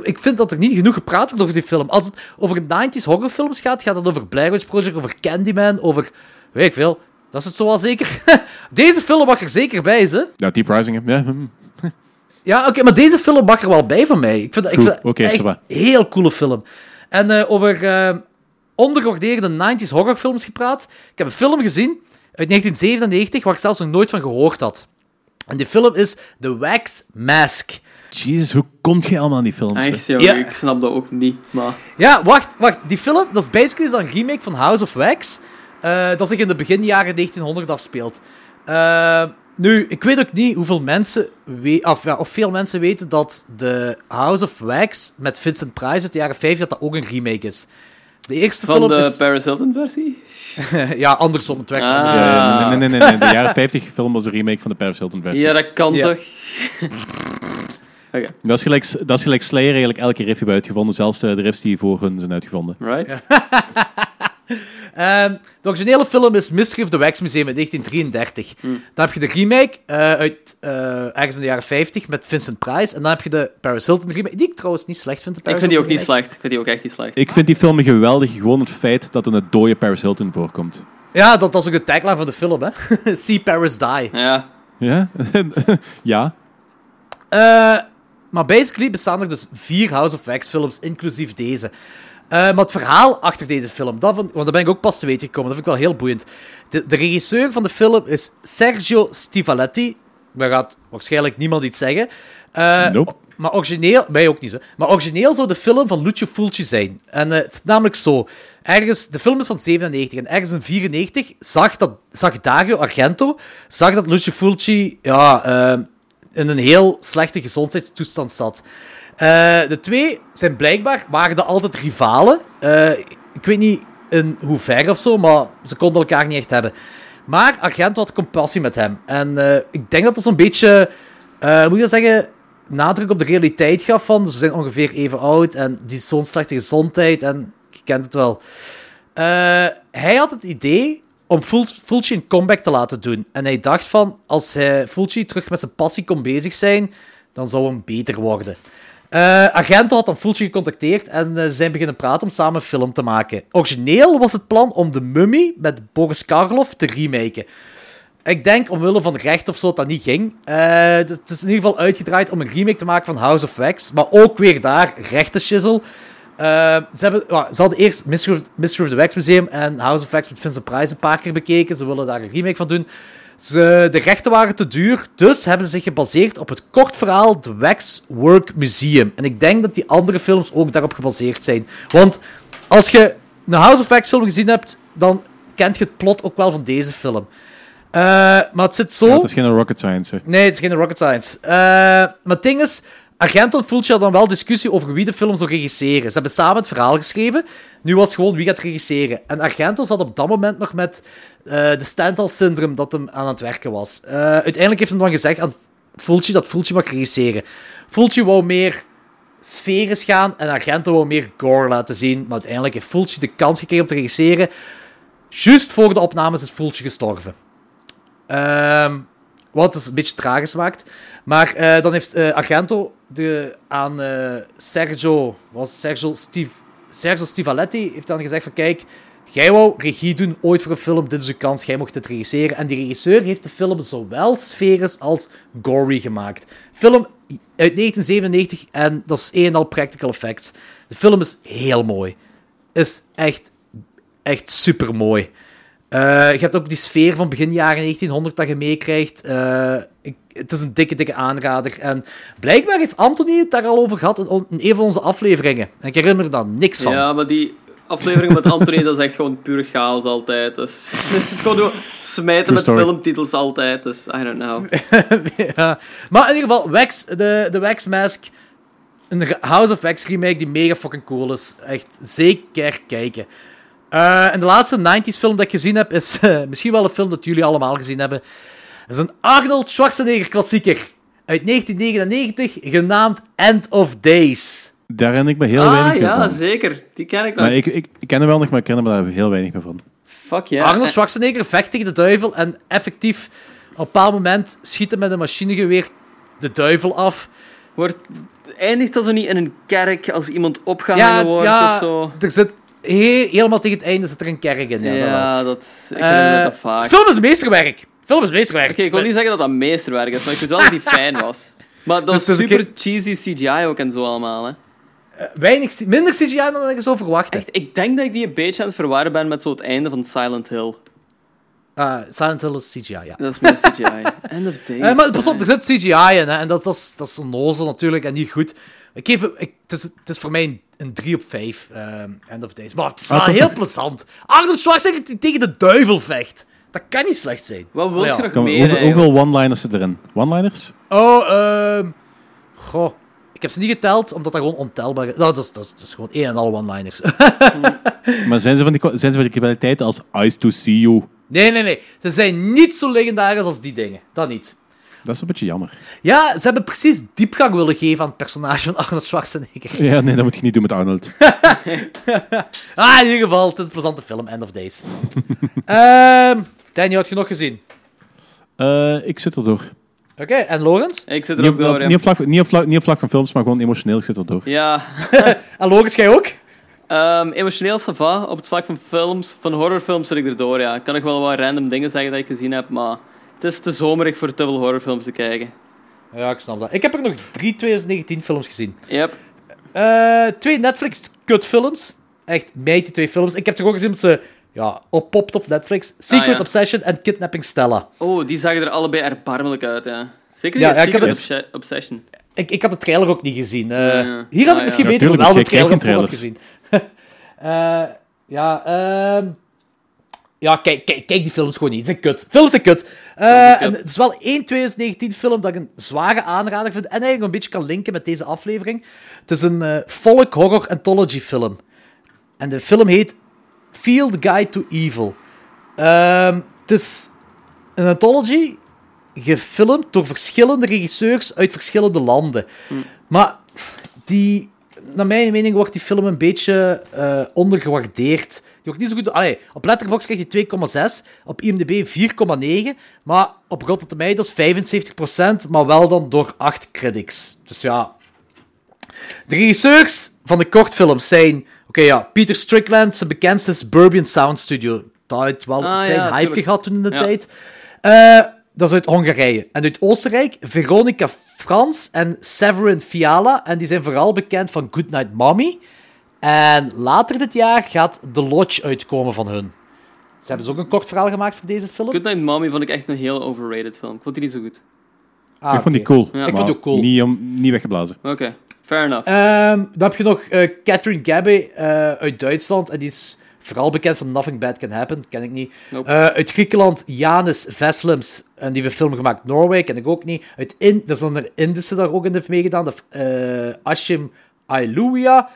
Ik vind dat er niet genoeg gepraat wordt over die film. Als het over 90s horrorfilms gaat, gaat het over Blair Witch Project, over Candyman, over... Weet ik veel. Dat is het zo wel zeker. Deze film mag er zeker bij, ze. Ja, Deep Rising. Ja. Ja, oké, maar deze film mag er wel bij van mij. Ik vind dat, ik vind echt een heel coole film. En eh, over eh ondergewaardeerde 90s horrorfilms gepraat. Ik heb een film gezien uit 1997 waar ik zelfs nog nooit van gehoord had. En die film is The Wax Mask. Jezus, hoe komt je allemaal aan die films? hè? Echt, joh, Ja. ik snap dat ook niet. Maar Ja, wacht, wacht. Die film, dat is basically dan een remake van House of Wax. eh, dat zich in de beginjaren 1900 afspeelt. Eh, nu, ik weet ook niet hoeveel mensen we of, ja, of veel mensen weten dat de House of Wax met Vincent Price uit de jaren 50 dat dat ook een remake is. De eerste van film de is... Paris Hilton versie? ja, andersom. Het werkt Ah. andersom. Eh, nee, nee, nee, nee. De jaren 50 film was een remake van de Paris Hilton versie. Ja, dat kan Ja. toch? Oké, Dat, is gelijk, dat is gelijk Slayer eigenlijk elke riff hebben uitgevonden, zelfs de, de riffs die voor hun zijn uitgevonden. right? Ehm, de originele film is Mystery of the Wax Museum uit 1933. Dan heb je de remake eh, uit eh, ergens in de jaren 50 met Vincent Price. En dan heb je de Paris Hilton remake, die ik trouwens niet slecht vind. de Ik vind die ook niet slecht. Ik vind die ook echt niet slecht. Ik vind die film geweldig, gewoon het feit dat er een dode Paris Hilton voorkomt. Ja, dat, is ook de tagline van de film, hè. See Paris Die. Ja. Ja? ja. Eh, maar basically bestaan er dus vier House of Wax films, inclusief deze. Eh, maar het verhaal achter deze film, dat want daar ben ik ook pas te weten gekomen, dat vind ik wel heel boeiend. De, de regisseur van de film is Sergio Stivaletti. Daar gaat waarschijnlijk niemand iets zeggen. Nope. Maar origineel, mij ook niet zo. Maar origineel zou de film van Lucio Fulci zijn. En eh, het is namelijk zo. Ergens, de film is van 97 en ergens in 94 zag, dat, zag Dario Argento zag dat Lucio Fulci ja, in een heel slechte gezondheidstoestand zat. Eh, de twee zijn blijkbaar waren de altijd rivalen. Eh, ik weet niet in hoe ver of zo, maar ze konden elkaar niet echt hebben. Maar Argento had compassie met hem. En eh, ik denk dat dat zo'n beetje, moet je dat zeggen, nadruk op de realiteit gaf van, ze zijn ongeveer even oud en die is zo'n slechte gezondheid en je kent het wel. Hij had het idee om Ful- Fulci een comeback te laten doen. En hij dacht van, als Fulci terug met zijn passie kon bezig zijn, dan zou hem beter worden. Eh, Argento had dan Fulci gecontacteerd en eh, ze zijn beginnen praten om samen een film te maken. Origineel was het plan om de Mummy met Boris Karloff te remaken. Ik denk omwille van recht of zo dat dat niet ging. Eh, het is in ieder geval uitgedraaid om een remake te maken van House of Wax. Maar ook weer daar, rechtenschizzel. Eh ze, hebben, ze hadden eerst Mystery of, of the Wax Museum en House of Wax met Vincent Price een paar keer bekeken. Ze willen daar een remake van doen. Ze, de rechten waren te duur, dus hebben ze zich gebaseerd op het kort verhaal The Wax Work Museum. En ik denk dat die andere films ook daarop gebaseerd zijn. Want als je een House of Wax film gezien hebt, dan kent je het plot ook wel van deze film. Eh, maar het zit zo... Ja, het is geen rocket science. hè. Nee, het is geen rocket science. Eh, maar het ding is, Argento en Fulci hadden dan wel discussie over wie de film zou regisseren. Ze hebben samen het verhaal geschreven. Nu was het gewoon wie gaat regisseren. En Argento zat op dat moment nog met eh, de Stendhal-syndroom dat hem aan het werken was. Eh, uiteindelijk heeft hij dan gezegd aan Fulci dat Fulci mag regisseren. Fulci wou meer sferisch gaan en Argento wou meer gore laten zien. Maar uiteindelijk heeft Fulci de kans gekregen om te regisseren. Juist voor de opnames is Fulci gestorven. Ehm, wat is een beetje tragisch maakt. Maar eh, dan heeft Argento de, aan eh, Sergio, was Sergio, Stiv, Sergio Stivaletti heeft dan gezegd van kijk, jij wou regie doen ooit voor een film, dit is uw kans, jij mocht het regisseren. En die regisseur heeft de film zowel sferisch als gory gemaakt. Film uit 1997 en dat is en al practical effects. De film is heel mooi. Is echt, echt super mooi. Eh, je hebt ook die sfeer van begin jaren 1900 dat je meekrijgt. Eh, ik- het is een dikke, dikke aanrader. En blijkbaar heeft Anthony het daar al over gehad in, een van onze afleveringen. En ik herinner me daar niks van. Ja, maar die aflevering met Anthony, dat is echt gewoon puur chaos altijd. Dus, het is gewoon smijten met filmtitels altijd. Dus, I don't know. ja. Maar in ieder geval, Wax, de, de Wax Mask. Een House of Wax remake die mega fucking cool is. Echt zeker kijken. Eh, en de laatste 90s film dat ik gezien heb is eh, misschien wel een film dat jullie allemaal gezien hebben. Dat is een Arnold Schwarzenegger klassieker uit 1999 genaamd End of Days. Daar herinner ik me heel ah, weinig ja, van. zeker. Die ken ik nog. Maar ik, ik, ik ken hem wel nog, maar ik ken hem daar heel weinig meer van. Fuck ja. Arnold En- Schwarzenegger vecht tegen de duivel en effectief op een bepaald moment schiet hij met een machinegeweer de duivel af. Wordt, eindigt dat zo niet in een kerk als iemand opgehangen wordt of zo? er zit he- helemaal tegen het einde zit er een kerk in. Ja, Ja, dat ik Eh, dat vaak. Film is meesterwerk. Film is meesterwerk. Oké, ik wil niet zeggen dat dat meesterwerk is, maar ik vind wel dat die fijn was. Maar dat Dus is super cheesy CGI ook en zo allemaal, hè. Weinig, C- minder CGI dan ik zou verwachten. Echt, ik denk dat ik die een beetje aan het verwarren ben met zo het einde van Silent Hill. Ah, Silent Hill is CGI, ja. Dat is meer CGI. End of Days. Eh, maar pas op, er zit CGI in, hè, en dat, dat, is, dat is onnozel natuurlijk en niet goed. Ik geef, ik, het, is, het is voor mij een, een 3 op 5, ehm, End of Days. Maar het is wel Ah, heel plezant. Arnold Schwarzenegger die tegen de duivel vecht. Dat kan niet slecht zijn. Wat wil Ja. je nog meer hoeveel, one-liners zitten erin? One-liners? Oh, ehm... Goh. Ik heb ze niet geteld, omdat dat gewoon ontelbaar is. Nou, dat, is, dat, is, dat is gewoon één en al one-liners. Maar zijn ze van die, zijn ze van die kwaliteiten als Eyes to See You? nee, nee, nee. Ze zijn niet zo legendarisch als die dingen. Dat niet. Dat is een beetje jammer. Ja, ze hebben precies diepgang willen geven aan het personage van Arnold Schwarzenegger. Ja, nee, dat moet je niet doen met Arnold. Ah, in ieder geval, het is een plezante film, End of Days. Ehm Danny, had je nog gezien? Eh, ik zit erdoor. Oké, en Lorenz? Ik zit er Niet ook op, door, ja. niet, op vlak, niet, op vlak, niet op vlak van films, maar gewoon emotioneel. Ik zit erdoor. Ja, En Lorenz, jij ook? Ehm, emotioneel sava. Op het vlak van films, van horrorfilms zit ik erdoor, ja. Ik kan nog wel wat random dingen zeggen dat ik gezien heb, maar het is te zomerig voor te veel horrorfilms te kijken. Ja, ik snap dat. Ik heb er nog drie 2019 films gezien. Yep. Eh, twee Netflix-kutfilms. Echt, mij die twee films. Ik heb er ook gezien dat ze ja, oppopt op Netflix. Secret Ah, ja. Obsession en Kidnapping Stella. Oh, die zagen er allebei erbarmelijk uit, ja. Zeker Ja, die ja, Secret het- Obsession. Ik, ik had de trailer ook niet gezien. Eh, ja. Hier had Ah, ik misschien ja. beter Ja, wel de trailer op had gezien. Eh, ja, ehm ja kijk, kijk, kijk die films gewoon niet. Kut. Films zijn kut. Eh, zijn kut. en het is wel één 2019 film dat ik een zware aanrader vind. En eigenlijk een beetje kan linken met deze aflevering. Het is een eh folk horror anthology film. En de film heet Field Guide to Evil. Ehm, het is een anthology gefilmd door verschillende regisseurs uit verschillende landen. Maar die, naar mijn mening wordt die film een beetje eh, ondergewaardeerd. Die wordt niet zo goed... Allee, op Letterboxd krijgt hij 2,6, op IMDb 4,9, maar op Rotten Tomatoes 75%, maar wel dan door 8 critics. Dus ja... De regisseurs van de kortfilms zijn... Oké, ja, Peter Strickland, zijn bekendste is Burbian Sound Studio. Dat heeft wel Ah, een klein ja, hype gehad toen in de Ja. tijd. Eh, dat is uit Hongarije. En uit Oostenrijk, Veronica Frans en Severin Fiala. En die zijn vooral bekend van Goodnight Mommy. En later dit jaar gaat The Lodge uitkomen van hun. Ze hebben dus ook een kort verhaal gemaakt voor deze film. Good Night Mommy vond ik echt een heel overrated film. Ik vond die niet zo goed. Ah, ik vond die cool. Ja. Ik vond die ook cool. Niet, om, niet weggeblazen. Oké, fair enough. Ehm, dan heb je nog eh, Catherine Gabbe eh, uit Duitsland. En die is vooral bekend van Nothing Bad Can Happen. Ken ik niet. Nope. Eh, uit Griekenland, Janis Veslims. En die heeft een film gemaakt, Norway. Ken ik ook niet. Uit in, er is een Indische daar ook in heeft meegedaan. De, eh, Ashim Ailuia.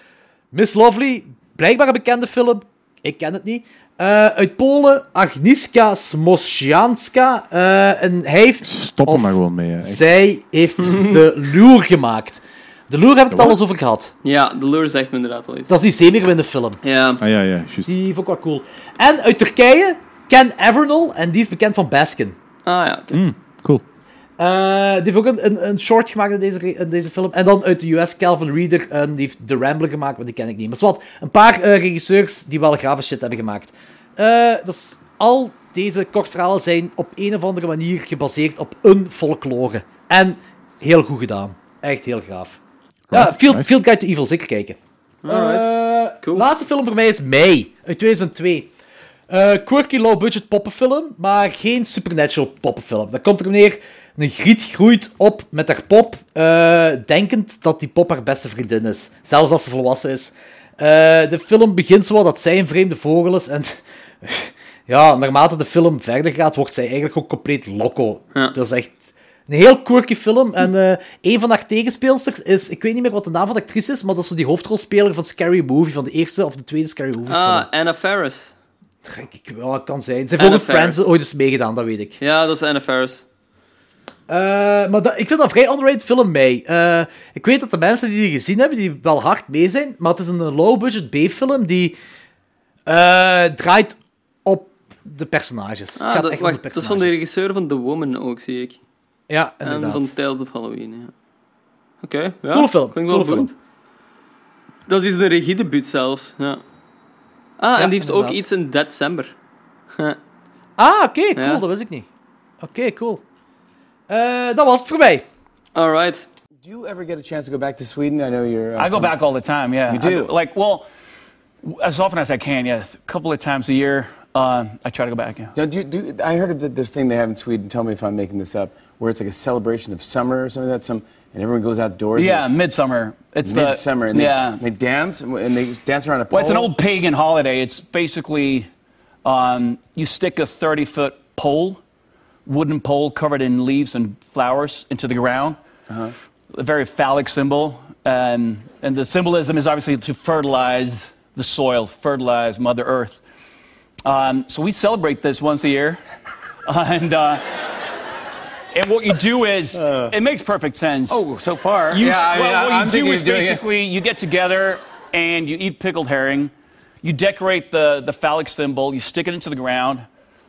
Miss Lovely. Blijkbaar een bekende film. Ik ken het niet. Eh, uit Polen, Agnieszka Smosjanska. Eh, en hij heeft... Stop er maar gewoon mee. hè. Zij heeft de Loer gemaakt. De Loer heb ik het al eens over gehad. Ja, The Lure zegt me inderdaad al iets. Dat is die zenuwende film. Ja, Ah ja, ja, juist. Die vond ik wel cool. En uit Turkije, Ken Evernol. En die is bekend van Baskin. ah ja, oké. Mm, Eh, die heeft ook een, een, een short gemaakt in deze, in deze film. En dan uit de US, Calvin Reeder. En die heeft The Rambler gemaakt, maar die ken ik niet. Maar wat, een paar eh, regisseurs die wel grave shit hebben gemaakt. Eh, dus al deze kortverhalen zijn op een of andere manier gebaseerd op een folklore. En heel goed gedaan. Echt heel gaaf. Ja, Field, nice. Field Guide to Evil, zeker kijken. Alright. Eh, Cool. Laatste film voor mij is Mei, uit 2002. Eh, quirky low-budget poppenfilm, maar geen supernatural poppenfilm. Dat komt er neer, een griet groeit op met haar pop, eh, denkend dat die pop haar beste vriendin is. Zelfs als ze volwassen is. Eh, de film begint zo dat zij een vreemde vogel is en... Ja, naarmate de film verder gaat, wordt zij eigenlijk ook compleet loco. Ja. Dat is echt een heel quirky film. En eh, een van haar tegenspeelsters is... Ik weet niet meer wat de naam van de actrice is, maar dat is zo die hoofdrolspeler van Scary Movie, van de eerste of de tweede Scary Movie Ah, film. Anna Faris. Ik, ik, wel, kan zijn. Ze heeft ook Friends ooit eens meegedaan, dat weet ik. Ja, dat is Anna Faris. Eh, maar dat, ik vind dat een vrij underrated film, mee. Eh, ik weet dat de mensen die die gezien hebben, die wel hard mee zijn, maar het is een low-budget B-film die eh, draait op de personages. het Ah, gaat dat, echt om de wacht, dat is van de personages. regisseur van The Woman ook, zie ik. Ja, En inderdaad. van Tales of Halloween, ja. Oké, ja. Coole film, Klinkt wel coole boeiend. Dat is een regiedebuut zelfs, ja. Ah, en die heeft ook iets in December. Ah, oké, cool, Ja. dat wist ik niet. Oké, cool. Eh, dat was het voor mij. Alright. Do you ever get a chance to go back to Sweden? I know you're. Uh, I go back all the time. Yeah, You do? I- like, well, as often as I can. Yeah, a couple of times a year. Uh, I try to go back. Yeah. Now, do you, do, I heard of this thing they have in Sweden. Tell me if I'm making this up. Where it's like a celebration of summer or something like that. Some and everyone goes outdoors. Yeah, midsummer. It's the- midsummer. And yeah. They, they dance and they dance around a pole. Well, it's an old pagan holiday. It's basically um, you stick a 30 foot pole, wooden pole covered in leaves and flowers, into the ground. Uh-huh. A very phallic symbol. And, and the symbolism is obviously to fertilize the soil, fertilize Mother Earth. Um, so we celebrate this once a year. and, uh, and what you do is, it makes perfect sense. Oh, so far. You, yeah, I mean, well, what I'm you do is doing it. basically you get together and you eat pickled herring. You decorate the, the phallic symbol. You stick it into the ground.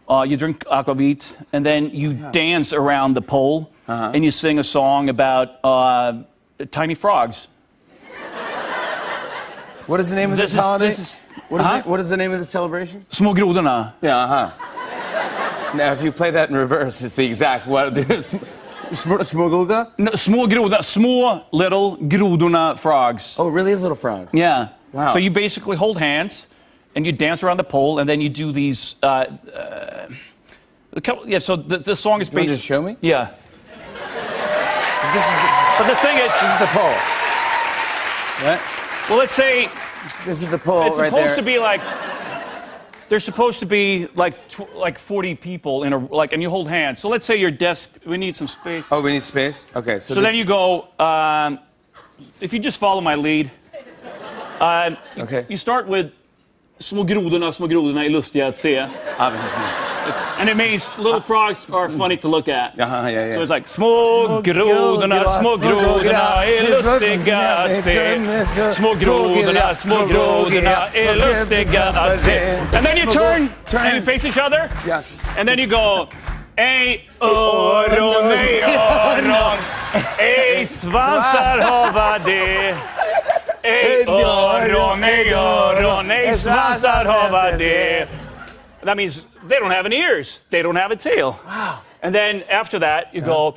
Uh, you drink aquavit, and then you dance around the pole, Uh-huh. and you sing a song about uh, tiny frogs. What is the name of this, This is- holiday? this is- What is Huh? it- what is the name of the celebration? Små grodorna. Yeah, uh huh. now, if you play that in reverse, it's the exact what? Smuggled? No, grodorna. Små little grodorna frogs. Oh, it really is little frogs. Yeah. Wow. So you basically hold hands and you dance around the pole, and then you do these. Uh, uh, a couple, yeah. So the, the song is You based. just show me? Yeah. This is the, But the thing is, this is the pole. Right? well, let's say This is the pole it's right supposed there. to be like. There's supposed to be like tw- like 40 people in a like, and you hold hands. So let's say your desk. We need some space. Oh, we need space. Okay, so, So the- then you go. Um, if you just follow my lead. Uh, Okay. You start with små grodorna, små grodorna är lustiga att se. And it means little frogs are funny to look at. Yeah, yeah, yeah. So it's like, små grodorna, små grodorna är lustiga att se. Små grodorna, små grodorna är lustiga att se. And then you turn and you face each other. Yes. And then you go, ej öron, ej öron, ej svansar hava det. Ej öron, ej öron, ej svansar hava det. That means they don't have any ears. They don't have a tail. Wow. And then after that, you go,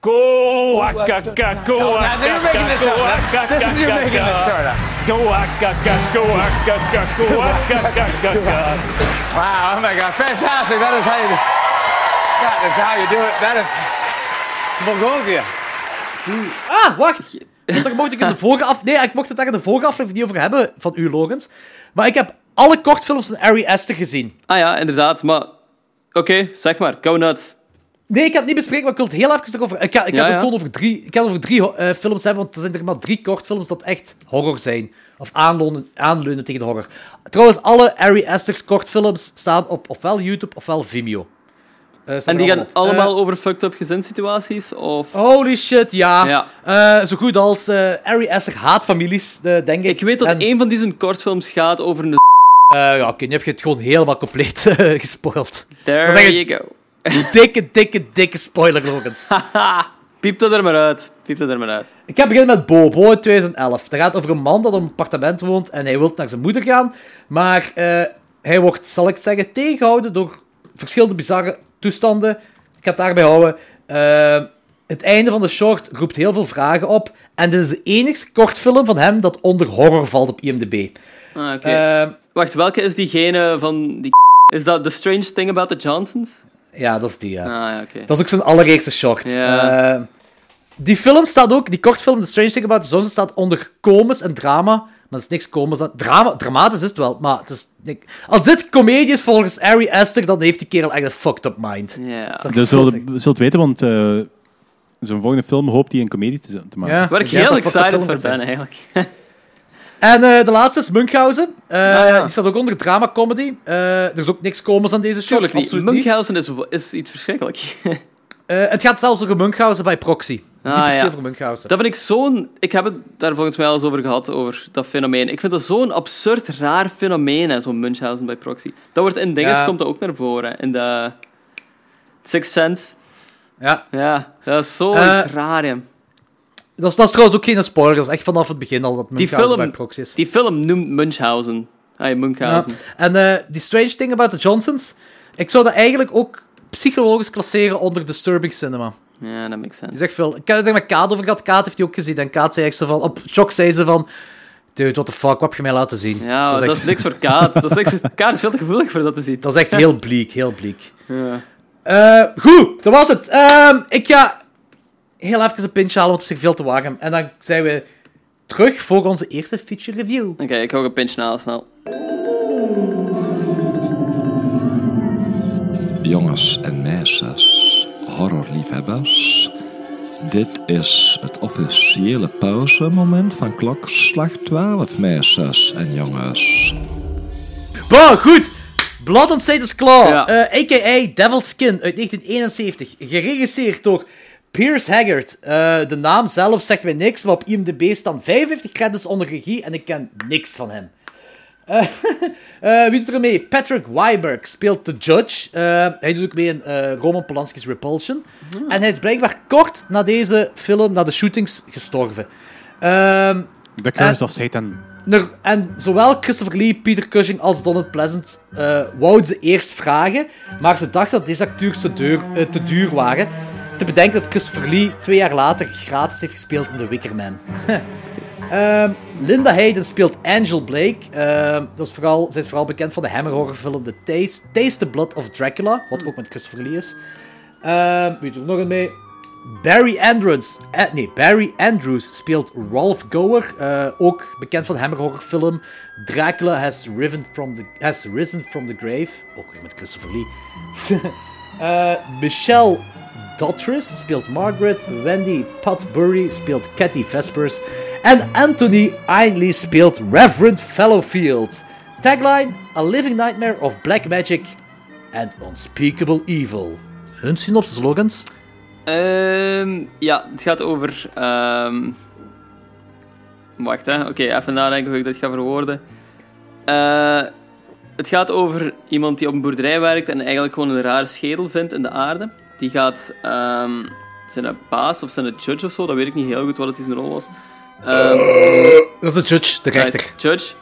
go waka ka go waka you're making this go up. waka This is you're making this start up. Go waka ka go waka ka go waka ka ka ka. Wow, oh my god, fantastic. That is how you do That is how you do it. That is Smogogia. Ah, wacht! Daar mocht ik in de vorige af... Nee, ik mocht het daar in de vorige aflevering niet over hebben, van u, Logans. Maar ik heb alle kortfilms van Ari Aster gezien. Ah ja, inderdaad, maar... Oké, zeg maar, go nuts. Nee, ik ga het niet bespreken, maar ik wil het heel even over... Ik ga, ik Ja, ja. gewoon over drie, ik het over drie eh, films hebben, want er zijn er maar drie kortfilms dat echt horror zijn. Of aanleunen, aanleunen tegen de horror. Trouwens, alle Ari Aster's kortfilms staan op ofwel YouTube ofwel Vimeo. Eh, En die gaan op. allemaal Eh, over fucked up gezinssituaties? Of... Holy shit, ja. Ja. Eh, zo goed als Ari Aster haat families, denk ik. Ik weet dat En- een van die zijn kortfilms gaat over een... Ja, oké, nu heb je het gewoon helemaal compleet gespoild. There you go. dikke, dikke, dikke spoiler, Logans. Piep dat er maar uit. Piep dat er maar uit. Ik ga beginnen met Bo, Bo uit 2011. Dat gaat over een man dat op een appartement woont en hij wil naar zijn moeder gaan. Maar hij wordt, zal ik zeggen, tegengehouden door verschillende bizarre toestanden. Ik ga het daarbij houden. Eh, het einde van de short roept heel veel vragen op. En dit is de enige kortfilm van hem dat onder horror valt op IMDb. Ah, oké. Eh, Wacht, welke is diegene van die... Is dat The Strange Thing About the Johnsons? ja, dat is die, ja. Ah, ja, oké. Dat is ook zijn allereerste short. Ja. Die film staat ook, die kortfilm The Strange Thing About the Johnson staat onder komisch en drama. Maar het is niks komisch. aan- Drama, dramatisch is het wel, maar het is niks. Als dit comedie is volgens Ari Aster, dan heeft die kerel echt een fucked up mind. Ja. Ik Dus zult, zult weten, want eh, zijn volgende film hoopt hij een comedie te, te maken. Ja. Waar ik heel dat dat excited voor ben, eigenlijk. En eh, de laatste is Munchausen. Eh, Ah, ja. Die staat ook onder drama-comedy. Eh, er is ook niks komisch aan deze show. Tuurlijk niet. Munchausen is, is iets verschrikkelijk. Eh, het gaat zelfs over Munchausen bij Proxy. Ah, niet ja. over Munchausen. Dat vind ik zo'n... Ik heb het daar volgens mij al eens over gehad, over dat fenomeen. Ik vind dat zo'n absurd raar fenomeen, hè, zo'n Munchausen bij proxy. Dat wordt in dinges, Ja. komt dat ook naar voren. In de Sixth Sense. Ja. Ja, dat is zo Eh, raar, ja. Dat is, dat is trouwens ook geen spoiler. Dat is echt vanaf het begin al dat Munchausen bij Proxy is. die film noemt Munchausen. Ah, Munchausen. Ja. En eh, die Strange Thing About the Johnsons, ik zou dat eigenlijk ook psychologisch klasseren onder disturbing cinema. Ja, dat makes sense. Die veel... Ik heb het er met Kaat over gehad. Kaat heeft die ook gezien. En Kaat zei echt zo van... Op shock zei ze van... Dude, what the fuck, wat heb je mij laten zien? Ja, dat is, echt, niks voor Kaat. Dat is. Kaat is veel te gevoelig voor dat te zien. dat is echt heel bleek, heel bleek. Ja. Eh, goed, dat was het. Ehm, ik ga heel even een pinch halen, want het is veel te warm. En dan zijn we terug voor onze eerste feature review. Oké, ik hou een pinch na, snel. Jongens en meisjes, horrorliefhebbers. Dit is het officiële pauzemoment van klokslag 12, meisjes en jongens. Wow, goed. Blood on Satan's Claw, Ja. eh, a.k.a. Devil's Skin uit 1971. Geregisseerd door Pierce Haggard. Eh, de naam zelf zegt mij niks, maar op IMDb staan 55 credits onder regie en ik ken niks van hem. Eh, eh, wie doet er mee? Patrick Weiberg speelt de judge. Eh, hij doet ook mee in Roman Polanski's Repulsion. En hij is blijkbaar kort na deze film, na de shootings, gestorven. Ehm The Curse En- of Satan. er- en zowel Christopher Lee, Peter Cushing als Donald Pleasant wouden ze eerst vragen, maar ze dachten dat deze acteurs te, duur, te duur waren. Te bedenken dat Christopher Lee twee jaar later gratis heeft gespeeld in The Wicker Man. Ehm, Linda Hayden speelt Angel Blake. Ehm, dat is vooral, zij is vooral bekend van de Hammer horrorfilm The Taste, Taste the Blood of Dracula, wat ook met Christopher Lee is. Ehm wie doet er nog een mee? Barry Andrews, eh, nee, Barry Andrews speelt Rolf Goer, eh, ook bekend van de Hammer horrorfilm Dracula has, risen from the, has Risen from the Grave, ook weer met Christopher Lee. Eh, Michelle Dottris speelt Margaret, Wendy Potbury speelt Cathy Vespers en Anthony Ainley speelt Reverend Fellowfield. Tagline: A living nightmare of black magic and unspeakable evil. Hun synopsis slogans? Ehm, ja, het gaat over. ehm, Wacht, hè. Oké, even nadenken hoe ik dit ga verwoorden. Eh, het gaat over iemand die op een boerderij werkt en eigenlijk gewoon een rare schedel vindt in de aarde. Die gaat ehm, zijn baas of zijn judge of zo, dat weet ik niet heel goed wat het in zijn rol was. Ehm, Dat is de judge, de rechter. Right, judge.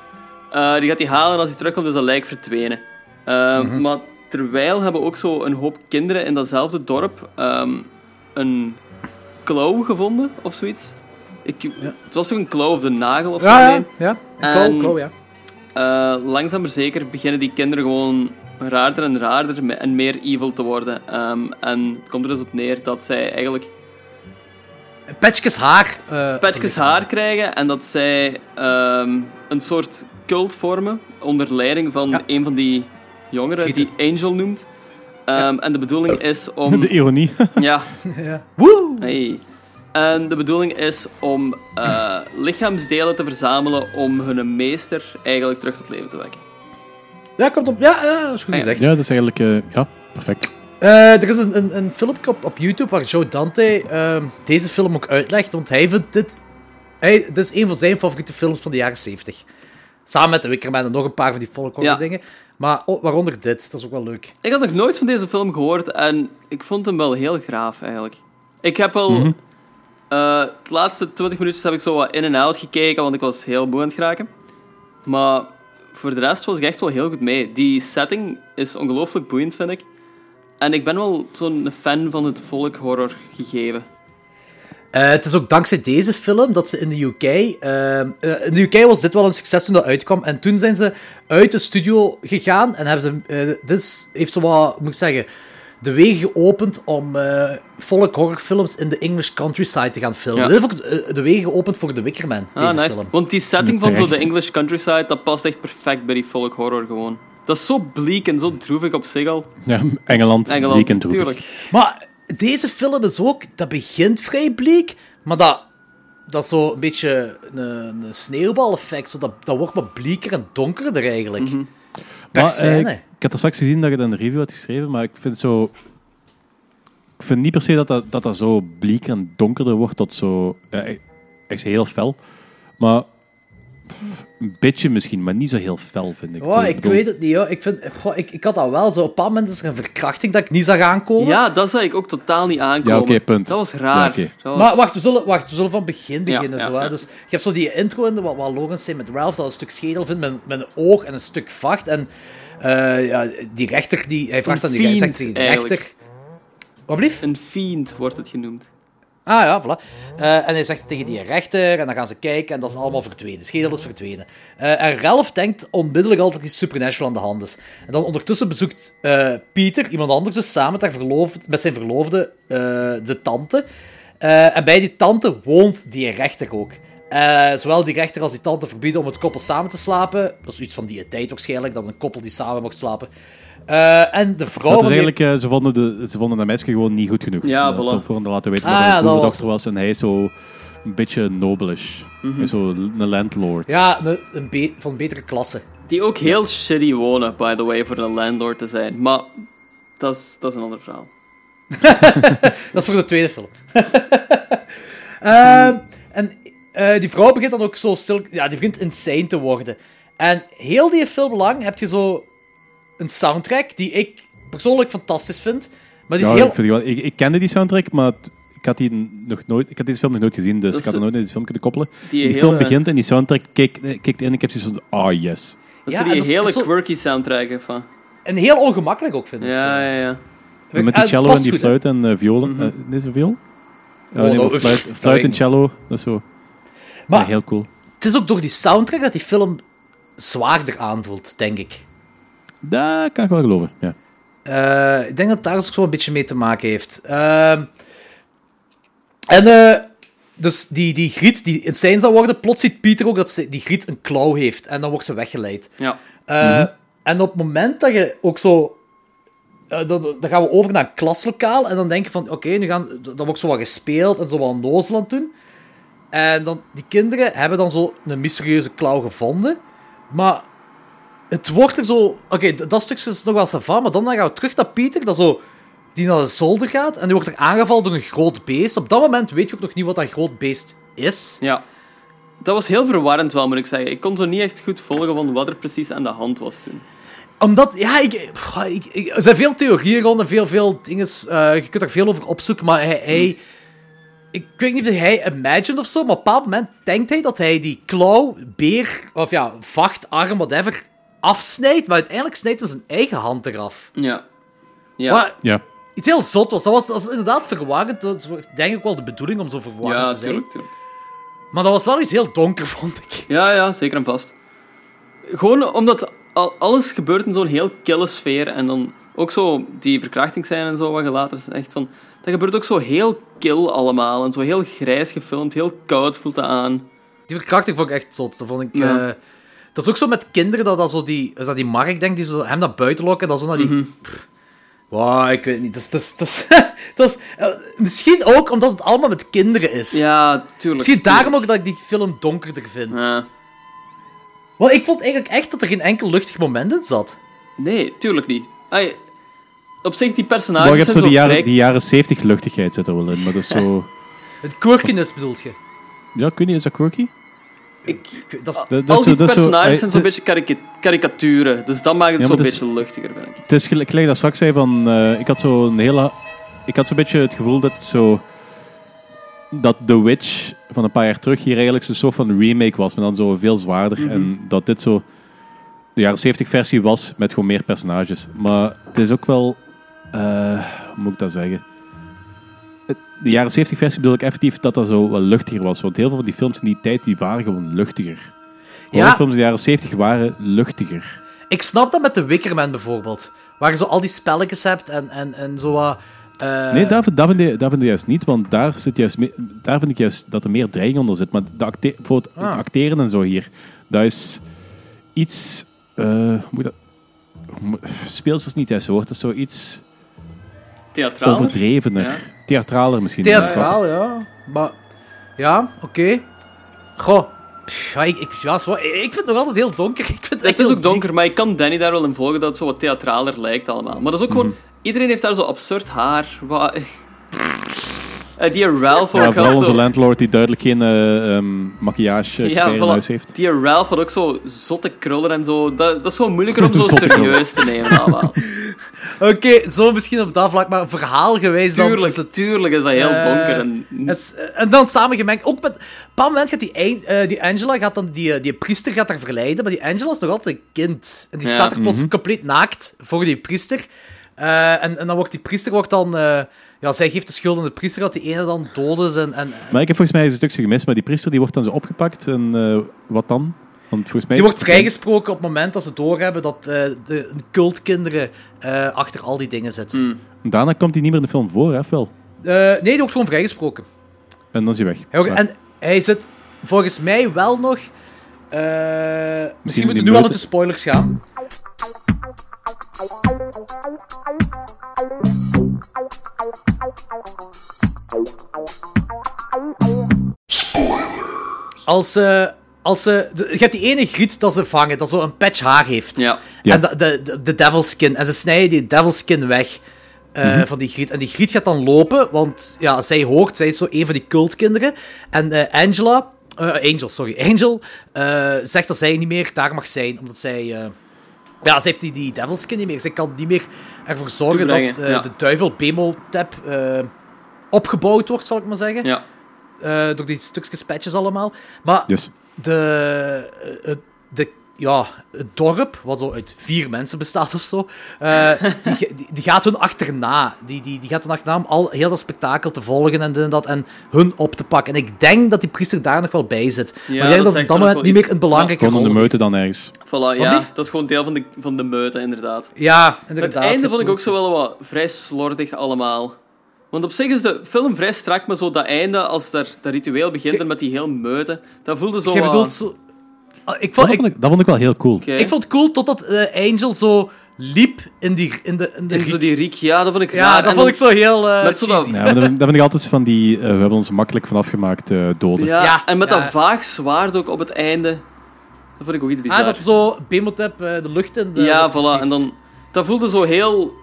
Eh, die gaat hij halen en als hij terugkomt is dat lijk verdwenen. Eh, Mhm. Maar terwijl hebben ook zo een hoop kinderen in datzelfde dorp ehm, een klauw gevonden of zoiets. Ik, Het was toch een klauw of de nagel of zo? Ja, ja. Een En, klauw, ja. eh, langzaam maar zeker beginnen die kinderen gewoon raarder en raarder me- en meer evil te worden. Ehm, en het komt er dus op neer dat zij eigenlijk Petjes haar. eh, petjes haar krijgen en dat zij ehm, een soort cult vormen onder leiding van een van die jongeren Gieten. die Angel noemt. Ehm, En de bedoeling is om... De ironie. Ja. ja. Woe! Hey. En de bedoeling is om eh, lichaamsdelen te verzamelen om hun meester eigenlijk terug tot leven te wekken. Ja, komt op. Ja, ja, dat is goed Ah, ja. gezegd. Ja, dat is eigenlijk... eh, ja, perfect. Eh, er is een, een, een filmpje op, op YouTube waar Joe Dante ehm, deze film ook uitlegt, want hij vindt dit... Hij, dit is een van zijn favoriete films van de jaren 70. Samen met The Wickerman en nog een paar van die folk horror Ja. dingen. Maar oh, waaronder dit, dat is ook wel leuk. Ik had nog nooit van deze film gehoord en ik vond hem wel heel graaf eigenlijk. Ik heb al. Mhm. eh, de laatste 20 minuutjes heb ik zo wat in en out gekeken, want ik was heel moe aan het geraken. Maar voor de rest was ik echt wel heel goed mee. Die setting is ongelooflijk boeiend, vind ik. En ik ben wel zo'n fan van het volkhorror gegeven. Eh, het is ook dankzij deze film dat ze in de UK... ehm, eh, in de UK was dit wel een succes toen dat uitkwam. En toen zijn ze uit de studio gegaan en hebben ze... eh, dit heeft zo wat, moet ik zeggen... De wegen geopend om eh folk horrorfilms in de English countryside te gaan filmen. Ja. Dit heeft ook eh, de wegen geopend voor The Wickerman, Ah, deze nice. film. Want die setting van zo de. English countryside, dat past echt perfect bij die folk horror gewoon. Dat is zo bleek en zo droevig op zich al. Ja, Engeland, Engeland, bleek en droevig. tuurlijk. Maar deze film is ook... Dat begint vrij bleek, maar dat... Dat is zo een beetje een, een sneeuwbaleffect. Zo dat, dat wordt wat bleeker en donkerder eigenlijk. Per Maar, scène. Ik, had er straks gezien dat je dan een review had geschreven, maar ik vind het zo... Ik vind niet per se dat dat, dat, dat zo bleek en donkerder wordt tot zo... Ja, echt heel fel. Maar een beetje misschien, maar niet zo heel fel, vind ik. Oh, ik bedoel- weet het niet, hoor. Ik, vind, goh, ik, ik had dat wel zo. Op een bepaald moment is er een verkrachting dat ik niet zag aankomen. Ja, dat zag ik ook totaal niet aankomen. Ja, oké, punt. Dat was raar. Ja, oké. Dat was- Maar wacht we, zullen, wacht, we zullen van begin beginnen. ja, zo, hè. Dus, je hebt zo die intro in de, wat, wat Logan zei met Ralph, dat een stuk schedel vindt met, met een oog en een stuk vacht. En eh, ja, die rechter, die, hij vraagt aan die rechter, fiend, de eigenlijk. rechter... Wat blieft? Een fiend wordt het genoemd. Ah ja, voilà. Eh, en hij zegt tegen die rechter, en dan gaan ze kijken, en dat is allemaal verdwenen. De schedel is verdwenen. Eh, en Ralph denkt onmiddellijk altijd dat iets supernatural aan de hand is. En dan ondertussen bezoekt Pieter, iemand anders dus, samen met, verloofd, met zijn verloofde, de tante. En bij die tante woont die rechter ook. Eh, zowel die rechter als die tante verbieden om het koppel samen te slapen. Dat is iets van die tijd waarschijnlijk, dat een koppel die samen mocht slapen. Eh, en de vrouw... Dat is eigenlijk, eh, ze, vonden de, ze vonden dat meisje gewoon niet goed genoeg. Ja, voilà. Hem te laten weten Ah, dat hij een goede was dokter was. En hij is zo een beetje nobelish. Is zo een landlord. Ja, een, een be- van betere klasse. Die ook heel shitty wonen, by the way, voor een landlord te zijn. Maar dat is, dat is een ander verhaal. Dat is voor de tweede film. Ehm, en eh, die vrouw begint dan ook zo stil... Ja, die begint insane te worden. En heel die film lang heb je zo een soundtrack die ik persoonlijk fantastisch vind. Maar die is Ja, heel... ik, vind die wel, ik, ik kende die soundtrack, maar ik had, die nog nooit, ik had deze film nog nooit gezien, dus ik had er nooit naar die film kunnen koppelen. die Die, hele- film begint en die soundtrack kikt, eh, kikt in en ik heb zoiets van, ah yes. Dat Ja, is en die dat is- hele is quirky soundtrack van. En heel ongemakkelijk ook, vind ik. zo. Ja, ja, ja. En met die cello en die fluit en eh, violen. eh, is een viool? Ja, Oh, nee, fluit, fluit en cello, dat is zo. Maar- Ja, heel cool. Het is ook door die soundtrack dat die film zwaarder aanvoelt, denk ik. Dat kan ik wel geloven, ja. Eh, ik denk dat het daar ook zo een beetje mee te maken heeft. Ehm, en eh, dus die, die griet die insane zou worden, plots ziet Pieter ook dat ze, die griet een klauw heeft. En dan wordt ze weggeleid. Ja. Eh, En op het moment dat je ook zo... dan, dan gaan we over naar een klaslokaal. En dan denk je van, oké, nu gaan... Dan wordt zo wat gespeeld en zo wat nozel aan het doen. En dan, die kinderen hebben dan zo een mysterieuze klauw gevonden. Maar het wordt er zo... Oké, dat stukje is nog wel savant, maar dan gaan we terug naar Pieter, dat zo... Die naar de zolder gaat en die wordt er aangevallen door een groot beest. Op dat moment weet je ook nog niet wat dat groot beest is. Ja. Dat was heel verwarrend wel, moet ik zeggen. Ik kon zo niet echt goed volgen van wat er precies aan de hand was toen. Omdat, ja, ik, ik, ik- er zijn veel theorieën rond en veel, veel dingen. eh, je kunt er veel over opzoeken, maar hij, hij- Ik weet niet of hij imagined of zo, maar op een bepaald moment denkt hij dat hij die klauw, beer, of ja, vacht, arm, whatever, afsnijdt, maar uiteindelijk snijdt hij zijn eigen hand eraf. Ja. Ja. Maar Ja. iets heel zot was. Dat was, dat was inderdaad verwarrend. Dat is denk ik wel de bedoeling om zo verwarrend Ja, te zijn. tuurlijk, tuurlijk. Maar dat was wel iets heel donker, vond ik. Ja, ja, zeker en vast. Gewoon omdat al, alles gebeurt in zo'n heel kille sfeer. En dan ook zo die verkrachting zijn en zo, wat je later zegt. Van, dat gebeurt ook zo heel kil allemaal. En zo heel grijs gefilmd, heel koud voelt dat aan. Die verkrachting vond ik echt zot. Dat vond ik... Ja. eh, dat is ook zo met kinderen, dat, dat, zo die, is dat die Mark denkt, die zo hem naar buiten lokken, en dan zo naar die... Wow, ik weet niet. Dat is, dat is, dat is, dat is, eh, misschien ook omdat het allemaal met kinderen is. Ja, tuurlijk. Misschien daarom ook dat ik die film donkerder vind. Ja. Want ik vond eigenlijk echt dat er geen enkel luchtig moment in zat. Nee, tuurlijk niet. Ai, op zich, die Maar personages je hebt zijn zo die vrij- jaren, die jaren 70 luchtigheid zit er wel in, maar dat is zo... Het quirkiness bedoelt je? Ja, ik weet niet, is dat quirky? Ik, dat is, Dat- dat al is die zo- dat is zo- personages zijn zo'n beetje karika- karikaturen. Dus dat maakt het Ja, zo'n is- beetje luchtiger, vind ik. Het is gelijk, gelijk dat straks zei van... eh, ik had zo een hele... Ik had zo'n beetje het gevoel dat het zo... Dat The Witch van een paar jaar terug hier eigenlijk zo'n soort van remake was, maar dan zo veel zwaarder. Mhm. En dat dit zo de jaren 70 versie was met gewoon meer personages. Maar het is ook wel... eh, hoe moet ik dat zeggen? De jaren 70 versie bedoel ik effectief dat dat zo wel luchtiger was. Want heel veel van die films in die tijd die waren gewoon luchtiger. Ja. Horrorfilms in de jaren 70 waren luchtiger. Ik snap dat met de Wickerman bijvoorbeeld. Waar je zo al die spelletjes hebt en, en, en zo wat... eh, Nee, daar, vind- daar, vind ik, daar vind ik juist niet, want daar, zit juist daar vind ik juist dat er meer dreiging onder zit. Maar de acte, bijvoorbeeld het Ah. acteren en zo hier, dat is iets... hoe moet ik dat... Speels is niet juist woord, dat is zoiets Theatraal. overdrevener. Ja. Theatraler misschien. Theatraal, ja. Maar... Ja, oké. Goh. Ja, ik, ik, ja, ik vind het nog altijd heel donker. Ik vind het, echt Het is ook donker, maar ik kan Danny daar wel in volgen dat het zo wat theatraler lijkt allemaal. Maar dat is ook gewoon... Iedereen heeft daar zo absurd haar. Wat... Eh, die Ralph ook Ja, vooral onze zo... landlord die duidelijk geen eh, ehm, maquillage Ja, expert in huis heeft. Die Ralph had ook zo zotte krullen en zo. Dat, dat is gewoon moeilijker om zo serieus te nemen allemaal. Oké, zo misschien op dat vlak, maar verhaalgewijs dan Tuurlijk, is het... tuurlijk is dat heel eh, donker. En... het is- eh, en dan samengemengd, ook met... Op een bepaald moment gaat die, eh, die Angela, gaat dan die, eh, die priester gaat haar verleiden, maar die Angela is nog altijd een kind. En die Ja. staat er plots Mhm. compleet naakt voor die priester. Eh, en, en dan wordt die priester wordt dan... eh, ja, zij geeft de schuld aan de priester dat die ene dan dood is en... en Maar ik heb volgens mij een stukje gemist, maar die priester die wordt dan zo opgepakt en eh, wat dan? Want volgens mij... Die wordt vrijgesproken op het moment dat ze doorhebben dat eh, de cultkinderen eh, achter al die dingen zitten. Mm. Daarna komt hij niet meer in de film voor, hè, Phil? Eh, nee, die wordt gewoon vrijgesproken. En dan is hij weg. Hij wordt- Ja. En hij zit volgens mij wel nog... eh, misschien moeten we nu al meute- into spoilers gaan. Als ze... Als ze, de- je hebt die ene griet dat ze vangen, dat zo een patch haar heeft. Ja. Ja. En de, de, de, de devilskin. En ze snijden die devilskin weg eh, Mhm. van die griet. En die griet gaat dan lopen, want ja, zij hoort, zij is zo een van die cultkinderen. En eh, Angela, eh, Angel, sorry, Angel, eh, zegt dat zij niet meer daar mag zijn, omdat zij... ja, ze heeft die, die devilskin niet meer. Zij kan niet meer ervoor zorgen dat eh, ja. de duivel Bemotep eh opgebouwd wordt, zal ik maar zeggen. Ja. Eh, door die stukjes patches allemaal. Maar Yes. de, het- de, ja, het dorp, wat zo uit vier mensen bestaat of zo, eh, die, die, die gaat hun achterna. Die, die, die gaat hun achterna om al heel dat spektakel te volgen en dit en dat, en hun op te pakken. En ik denk dat die priester daar nog wel bij zit. maar ik denk dat dat op dat nog moment niet meer een belangrijke in rol de meute dan ergens. Voilà, ja. Dat is gewoon deel van de, van de meute, inderdaad. Ja, inderdaad. Het einde vond ik ook zo wel wat vrij slordig allemaal. Want op zich is de film vrij strak, maar zo dat einde, als daar, dat ritueel begint en met die heel meute, dat voelde zo Jij wat... bedoelt zo... Ah, Ik Dat vond, ik, vond ik, dat vond ik wel heel cool. Ik vond het cool totdat eh, Angel zo liep in, die, in de, in de En zo riek. die riek, ja, dat vond ik Ja, raar. dat En vond ik zo heel eh Met zo dat- cheesy. Ja, maar dat, vind- dat vind ik altijd van die... eh, we hebben ons makkelijk vanaf gemaakt eh doden. Ja, Ja, en met ja. dat vaag zwaard ook op het einde. Dat vond ik ook iets bizar. Ah, dat zo Bemotep de lucht in de ja, voilà. En dan, dat voelde zo heel...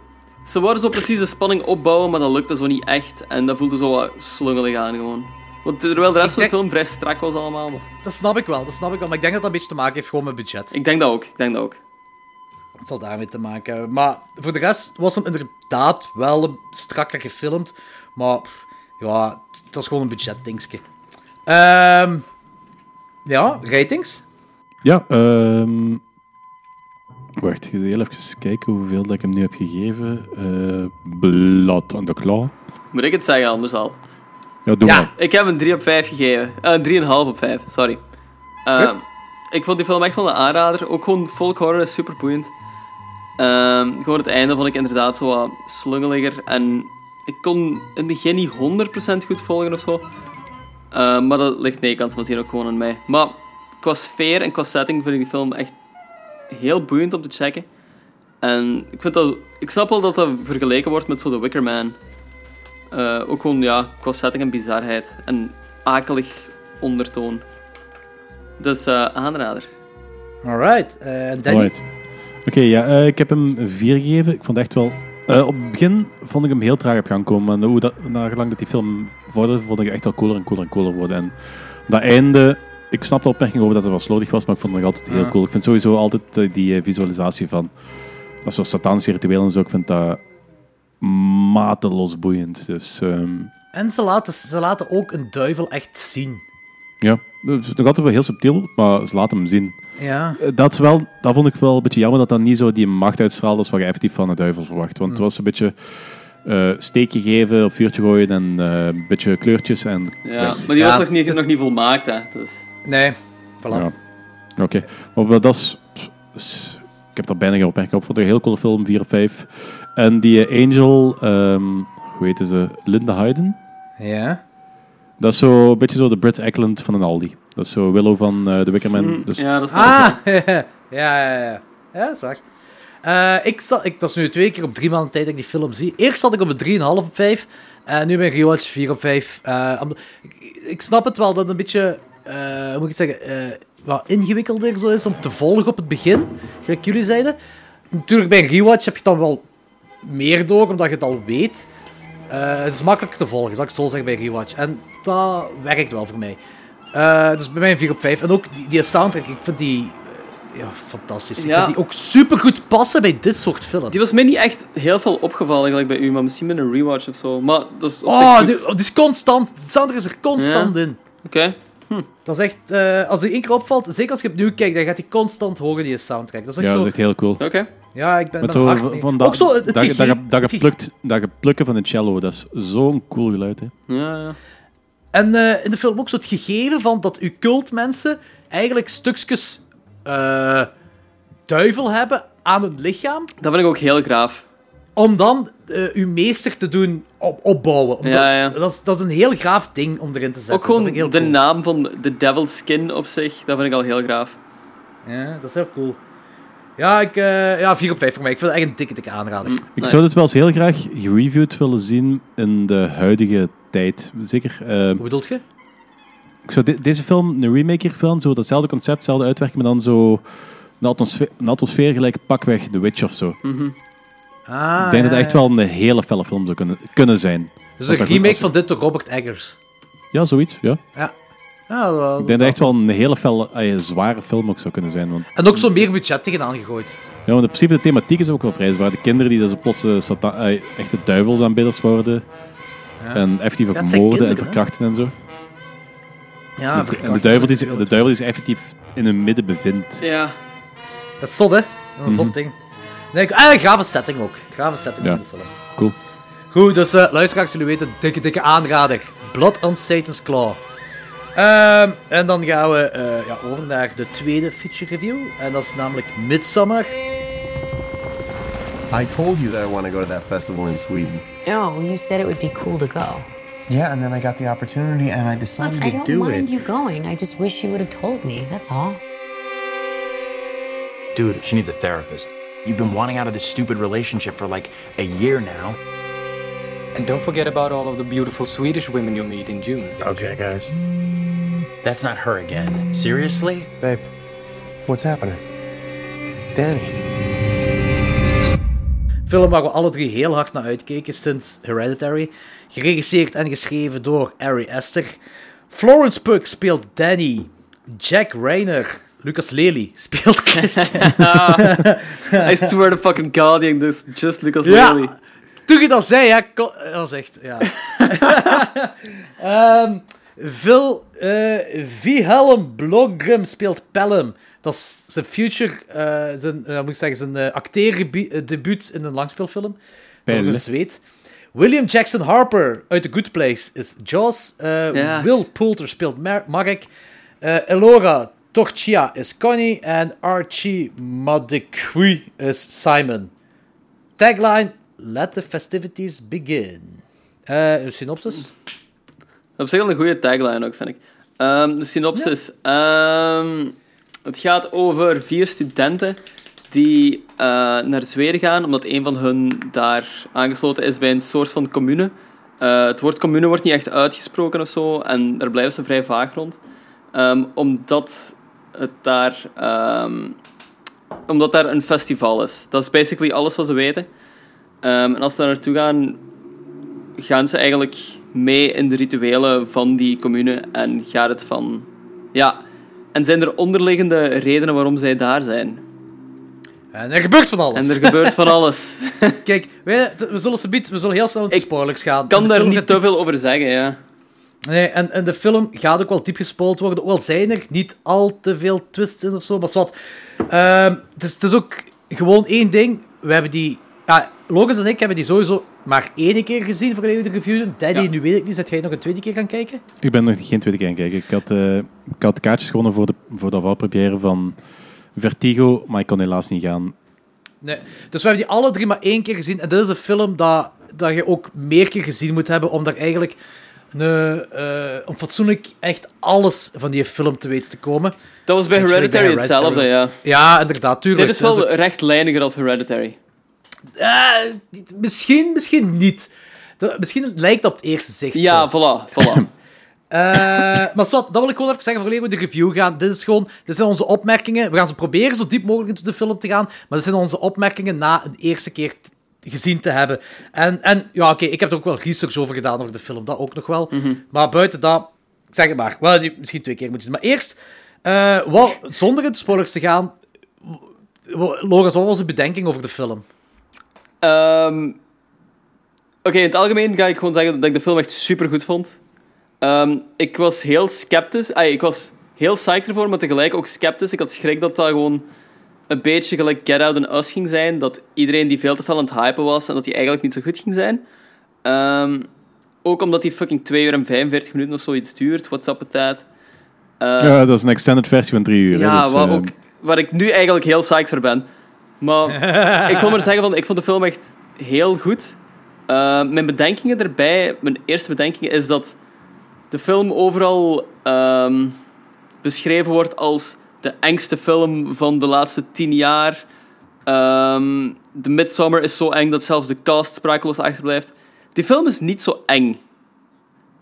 Ze wouden zo precies de spanning opbouwen, maar dat lukte zo niet echt. En dat voelde zo wat slungelig aan gewoon. Want terwijl de rest van de film vrij strak was allemaal. Maar... Dat snap ik wel, dat snap ik wel. Maar ik denk dat dat een beetje te maken heeft gewoon met budget. Ik denk dat ook, ik denk dat ook. Het zal daarmee te maken hebben. Maar voor de rest was hem inderdaad wel strakker gefilmd. Maar ja, het was gewoon een budgetdingetje. Ehm ja, ratings? Ja, ehm wacht, ik heel even kijken hoeveel dat ik hem nu heb gegeven. Eh Blood on the Claw. Moet ik het zeggen anders al? Ja, doe maar. Ik heb een 3 op 5 gegeven. Eh 3,5 op 5, sorry. Ehm, ik vond die film echt wel een aanrader. Ook gewoon folk horror is super boeiend. Ehm, gewoon het einde vond ik inderdaad zo wat slungeliger. En ik kon in het begin niet 100% goed volgen of zo. Ehm, maar dat ligt nee, kant van het ook gewoon aan mij. Maar qua sfeer en qua setting vind ik die film echt heel boeiend om te checken. En ik, vind dat, ik snap wel dat dat vergeleken wordt met zo The Wicker Man. Eh, ook gewoon ja, qua setting en bizarheid. En akelig ondertoon. Dus eh, aanrader. Alright. eh, En Danny? Alright. Oké, ja, eh, ik heb hem 4 gegeven. Ik vond echt wel... eh, op het begin vond ik hem heel traag op gang komen. En hoe dat, naar gelang dat die film vorderde, vond ik echt wel cooler en cooler en cooler worden. En dat einde... Ik snap de opmerking over dat het wel slordig was, maar ik vond het nog altijd heel Ja. cool. Ik vind sowieso altijd die visualisatie van... Dat soort satanische rituelen en zo, ik vind dat mateloos boeiend. Dus ehm, En ze laten, ze laten ook een duivel echt zien. ja, het is nog altijd wel heel subtiel, maar ze laten hem zien. Ja. Eh, Dat, wel, dat vond ik wel een beetje jammer dat dat niet zo die macht uitstraalde als wat je effectief van de duivel verwacht. Want het was een beetje eh steekje geven, op vuurtje gooien en eh, een beetje kleurtjes en Ja, weg. maar die was nog niet, nog niet volmaakt, hè. Dus. Nee, voilà. Ja. Oké, maar wel, dat is, is- Ik heb daar bijna geen opmerking op. Ik vond het een heel coole film, 4 of 5. En die eh, Angel, ehm, hoe heette ze? Linda Hayden? Ja. Dat is zo een beetje zo de Brit Eklund van een Aldi. Dat is zo Willow van eh The Wicker Man. Mm, Dus, ja, dat is Ah, ja, ja, ja. Ja, dat is waar. Eh, ik zat, ik, dat is nu twee keer op drie maanden tijd dat ik die film zie. Eerst zat ik op een 3,5 op 5. En nu ben ik rewatch 4 op 5. Eh, omdat- ik, ik snap het wel dat het een beetje, eh, hoe moet ik het zeggen, eh, wat ingewikkelder zo is om te volgen op het begin. Gelijk jullie zeiden. Natuurlijk, bij een rewatch heb je dan wel meer door, omdat je het al weet. Eh, het is makkelijker te volgen, zal ik het zo zeggen, bij rewatch. En dat werkt wel voor mij. Eh, dus bij mij een 4 op 5. En ook die, die soundtrack, ik vind die eh, ja, fantastisch. Ik Ja. vind die ook super goed passen bij dit soort films. Die was mij niet echt heel veel opgevallen, gelijk bij u, maar misschien met een rewatch of zo. Maar dat is Oh, goed. die, die is constant. De soundtrack is er constant Ja. in. Oké. Dat is echt, eh, als die één keer opvalt, zeker als je opnieuw kijkt, dan gaat hij constant horen, die soundtrack. Dat is echt ja, zo... dat is echt heel cool. Oké. Ja, ik ben Met zo hard van, mee. van Ook zo, het dat, geplukt, dat geplukken van een cello, dat is zo'n cool geluid. Hè. Ja, ja. En eh, in de film ook zo het gegeven van dat uw cultmensen eigenlijk stukjes eh, duivel hebben aan hun lichaam, Dat vind ik ook heel graaf. om dan eh, uw meester te doen op opbouwen. Omdat- Ja, ja. Dat, is, dat is een heel gaaf ding om erin te zetten. Ook Dat gewoon vind ik heel de cool. naam van de Devil's Skin op zich, dat vind ik al heel graaf. Ja, dat is heel cool. Ja, ik, eh, ja 4 op 5 voor mij. Ik vind het echt een dikke, dikke aanrader. Mm. Ik Nice. zou dit wel eens heel graag gereviewd willen zien in de huidige tijd. Zeker. eh, Hoe bedoelt je? ik zou de- deze film een remake hiervan, zo datzelfde concept, hetzelfde uitwerking, maar dan zo een atmosfeer, een atmosfeer gelijk pakweg The Witch of zo. Mhm. Ah, ik denk dat het echt wel een hele felle film zou kunnen, kunnen zijn. Dus een remake van dit door Robert Eggers. Ja, zoiets. Ja. Ja. Ja dat was- Ik denk dat echt wel een hele felle, eh, zware film ook zou kunnen zijn. Want, En ook zo meer budget tegenaan gegooid. ja, want in principe de thematiek is ook wel vrij zwaar. De kinderen die dat zo plots eh, sata- eh, echte duivelsaanbidders worden. Ja. En effectief ook Ja, het zijn moorden en kinderen, hè? verkrachten en zo. Ja, En de, verkrachten duivel die, zich- de duivel die zich effectief in hun midden bevindt. Ja. Dat is zot, hè? Dat is een Mhm. zot ding. Nee, ik- ah, een grave setting ook. Grave setting Ja. van die film. Cool. Goed, dus eh luisteraars, jullie weten, dikke, dikke aanrader. Blood on Satan's Claw. Ehm, en dan gaan we eh, ja, over naar de tweede feature review. En dat is namelijk Midsummer. I told you that I want to go to that festival in Sweden. No, you said it would be cool to go. Yeah, and then I got the opportunity and I decided Look, I to don't do mind it. you going. I just wish you would have told me. That's all. Dude, she needs a therapist. You've been wanting out of this stupid relationship for like a year now. And don't forget about all of the beautiful Swedish women you'll meet in June. Okay, guys. That's not her again. Seriously? Babe, What's happening? Danny. film waar we alle drie heel hard naar uitkeken sinds Hereditary. Geregisseerd en geschreven door Ari Aster. Florence Pugh speelt Danny. Jack Rayner, Lucas Lely speelt Christian. I swear to fucking God, this is just Lucas Ja. Lely. Toen je dat zei, ja, was echt, ja. Ehm Phil, eh Wilhelm Blågrim speelt Pelham. Dat is zijn future, eh, zijn, eh, moet ik zeggen, zijn uh, acteerdebuut in een langspeelfilm. Over een zweet. William Jackson Harper uit The Good Place is Jaws. Eh, Ja. Will Poulter speelt Mar- Marek. Eh, Elora Torchia is Connie. En Archie Madekwi is Simon. Tagline: Let the festivities begin. Eh, een synopsis? Op zich wel een goede tagline ook, vind ik. Ehm, de synopsis. Ehm, het gaat over vier studenten die eh, naar Zweden gaan, omdat een van hun daar aangesloten is bij een soort van commune. Eh, het woord commune wordt niet echt uitgesproken of zo, en daar blijven ze vrij vaag rond. Ehm, omdat het daar... omdat daar een festival is. Dat is basically alles wat ze weten. En als ze daar naartoe gaan, gaan ze eigenlijk mee in de rituelen van die commune en gaat het van... Ja, en zijn er onderliggende redenen waarom zij daar zijn? En er gebeurt van alles. En er gebeurt van alles. Kijk, wij, we zullen, subiet- we zullen heel snel naar de spoilers gaan. Ik kan daar niet te veel over zeggen, ja. Nee, en, en de film gaat ook wel diep gespoild worden. Ook al zijn er niet al te veel twists in of zo, maar wat. Ehm het, is, het is ook gewoon één ding. We hebben die... Ja, Logos en ik hebben die sowieso maar één keer gezien we de review. Daddy, nu weet ik niet. Zet jij nog een tweede keer gaan kijken? Ik ben nog geen tweede keer aan het kijken. Ik had, eh, ik had kaartjes gewonnen voor de, voor de afvalpremière van Vertigo, maar ik kon helaas niet gaan. Nee. Dus we hebben die alle drie maar één keer gezien. En dit is een film dat, dat je ook meer keer gezien moet hebben om daar eigenlijk een, eh, om fatsoenlijk echt alles van die film te weten te komen. Dat was bij Hereditary hetzelfde, ja. Ja, inderdaad, tuurlijk. Dit is Dat wel ook- rechtlijniger als Hereditary. Eh, misschien, misschien niet. Dat, misschien lijkt dat op het eerste zicht Ja, zo. voilà, voilà. Eh, maar Swat, dat wil ik gewoon even zeggen voordat we de review gaan. Dit, is gewoon, dit zijn onze opmerkingen. We gaan ze proberen zo diep mogelijk into de film te gaan. Maar dit zijn onze opmerkingen na een eerste keer gezien te hebben. En, en ja, oké, ik heb er ook wel research over gedaan over de film. Dat ook nog wel. Maar buiten dat, zeg het maar. Wel, misschien twee keer moeten zien. Maar eerst, eh, wat, zonder in de spoilers te gaan. Lorenz, wat was uw bedenking over de film? Ehm, Oké, in het algemeen ga ik gewoon zeggen dat ik de film echt super goed vond. Ehm, ik was heel sceptisch. Ik was heel psyched ervoor, maar tegelijk ook sceptisch. Ik had schrik dat dat gewoon een beetje gelijk Get Out and Us ging zijn. Dat iedereen die veel te veel aan het hypen was en dat die eigenlijk niet zo goed ging zijn. Ehm, ook omdat die fucking 2 uur en 45 minuten of zoiets duurt. What's up with that? Ja, dat is een extended versie van drie uur. hè, ja, dus, wat ook, waar ik nu eigenlijk heel psyched voor ben. Maar ik wil maar zeggen, van, ik vond de film echt heel goed. Eh, mijn bedenkingen erbij, mijn eerste bedenking is dat de film overal ehm, beschreven wordt als de engste film van de laatste tien jaar. Ehm de Midsummer is zo eng dat zelfs de cast sprakeloos achterblijft. Die film is niet zo eng.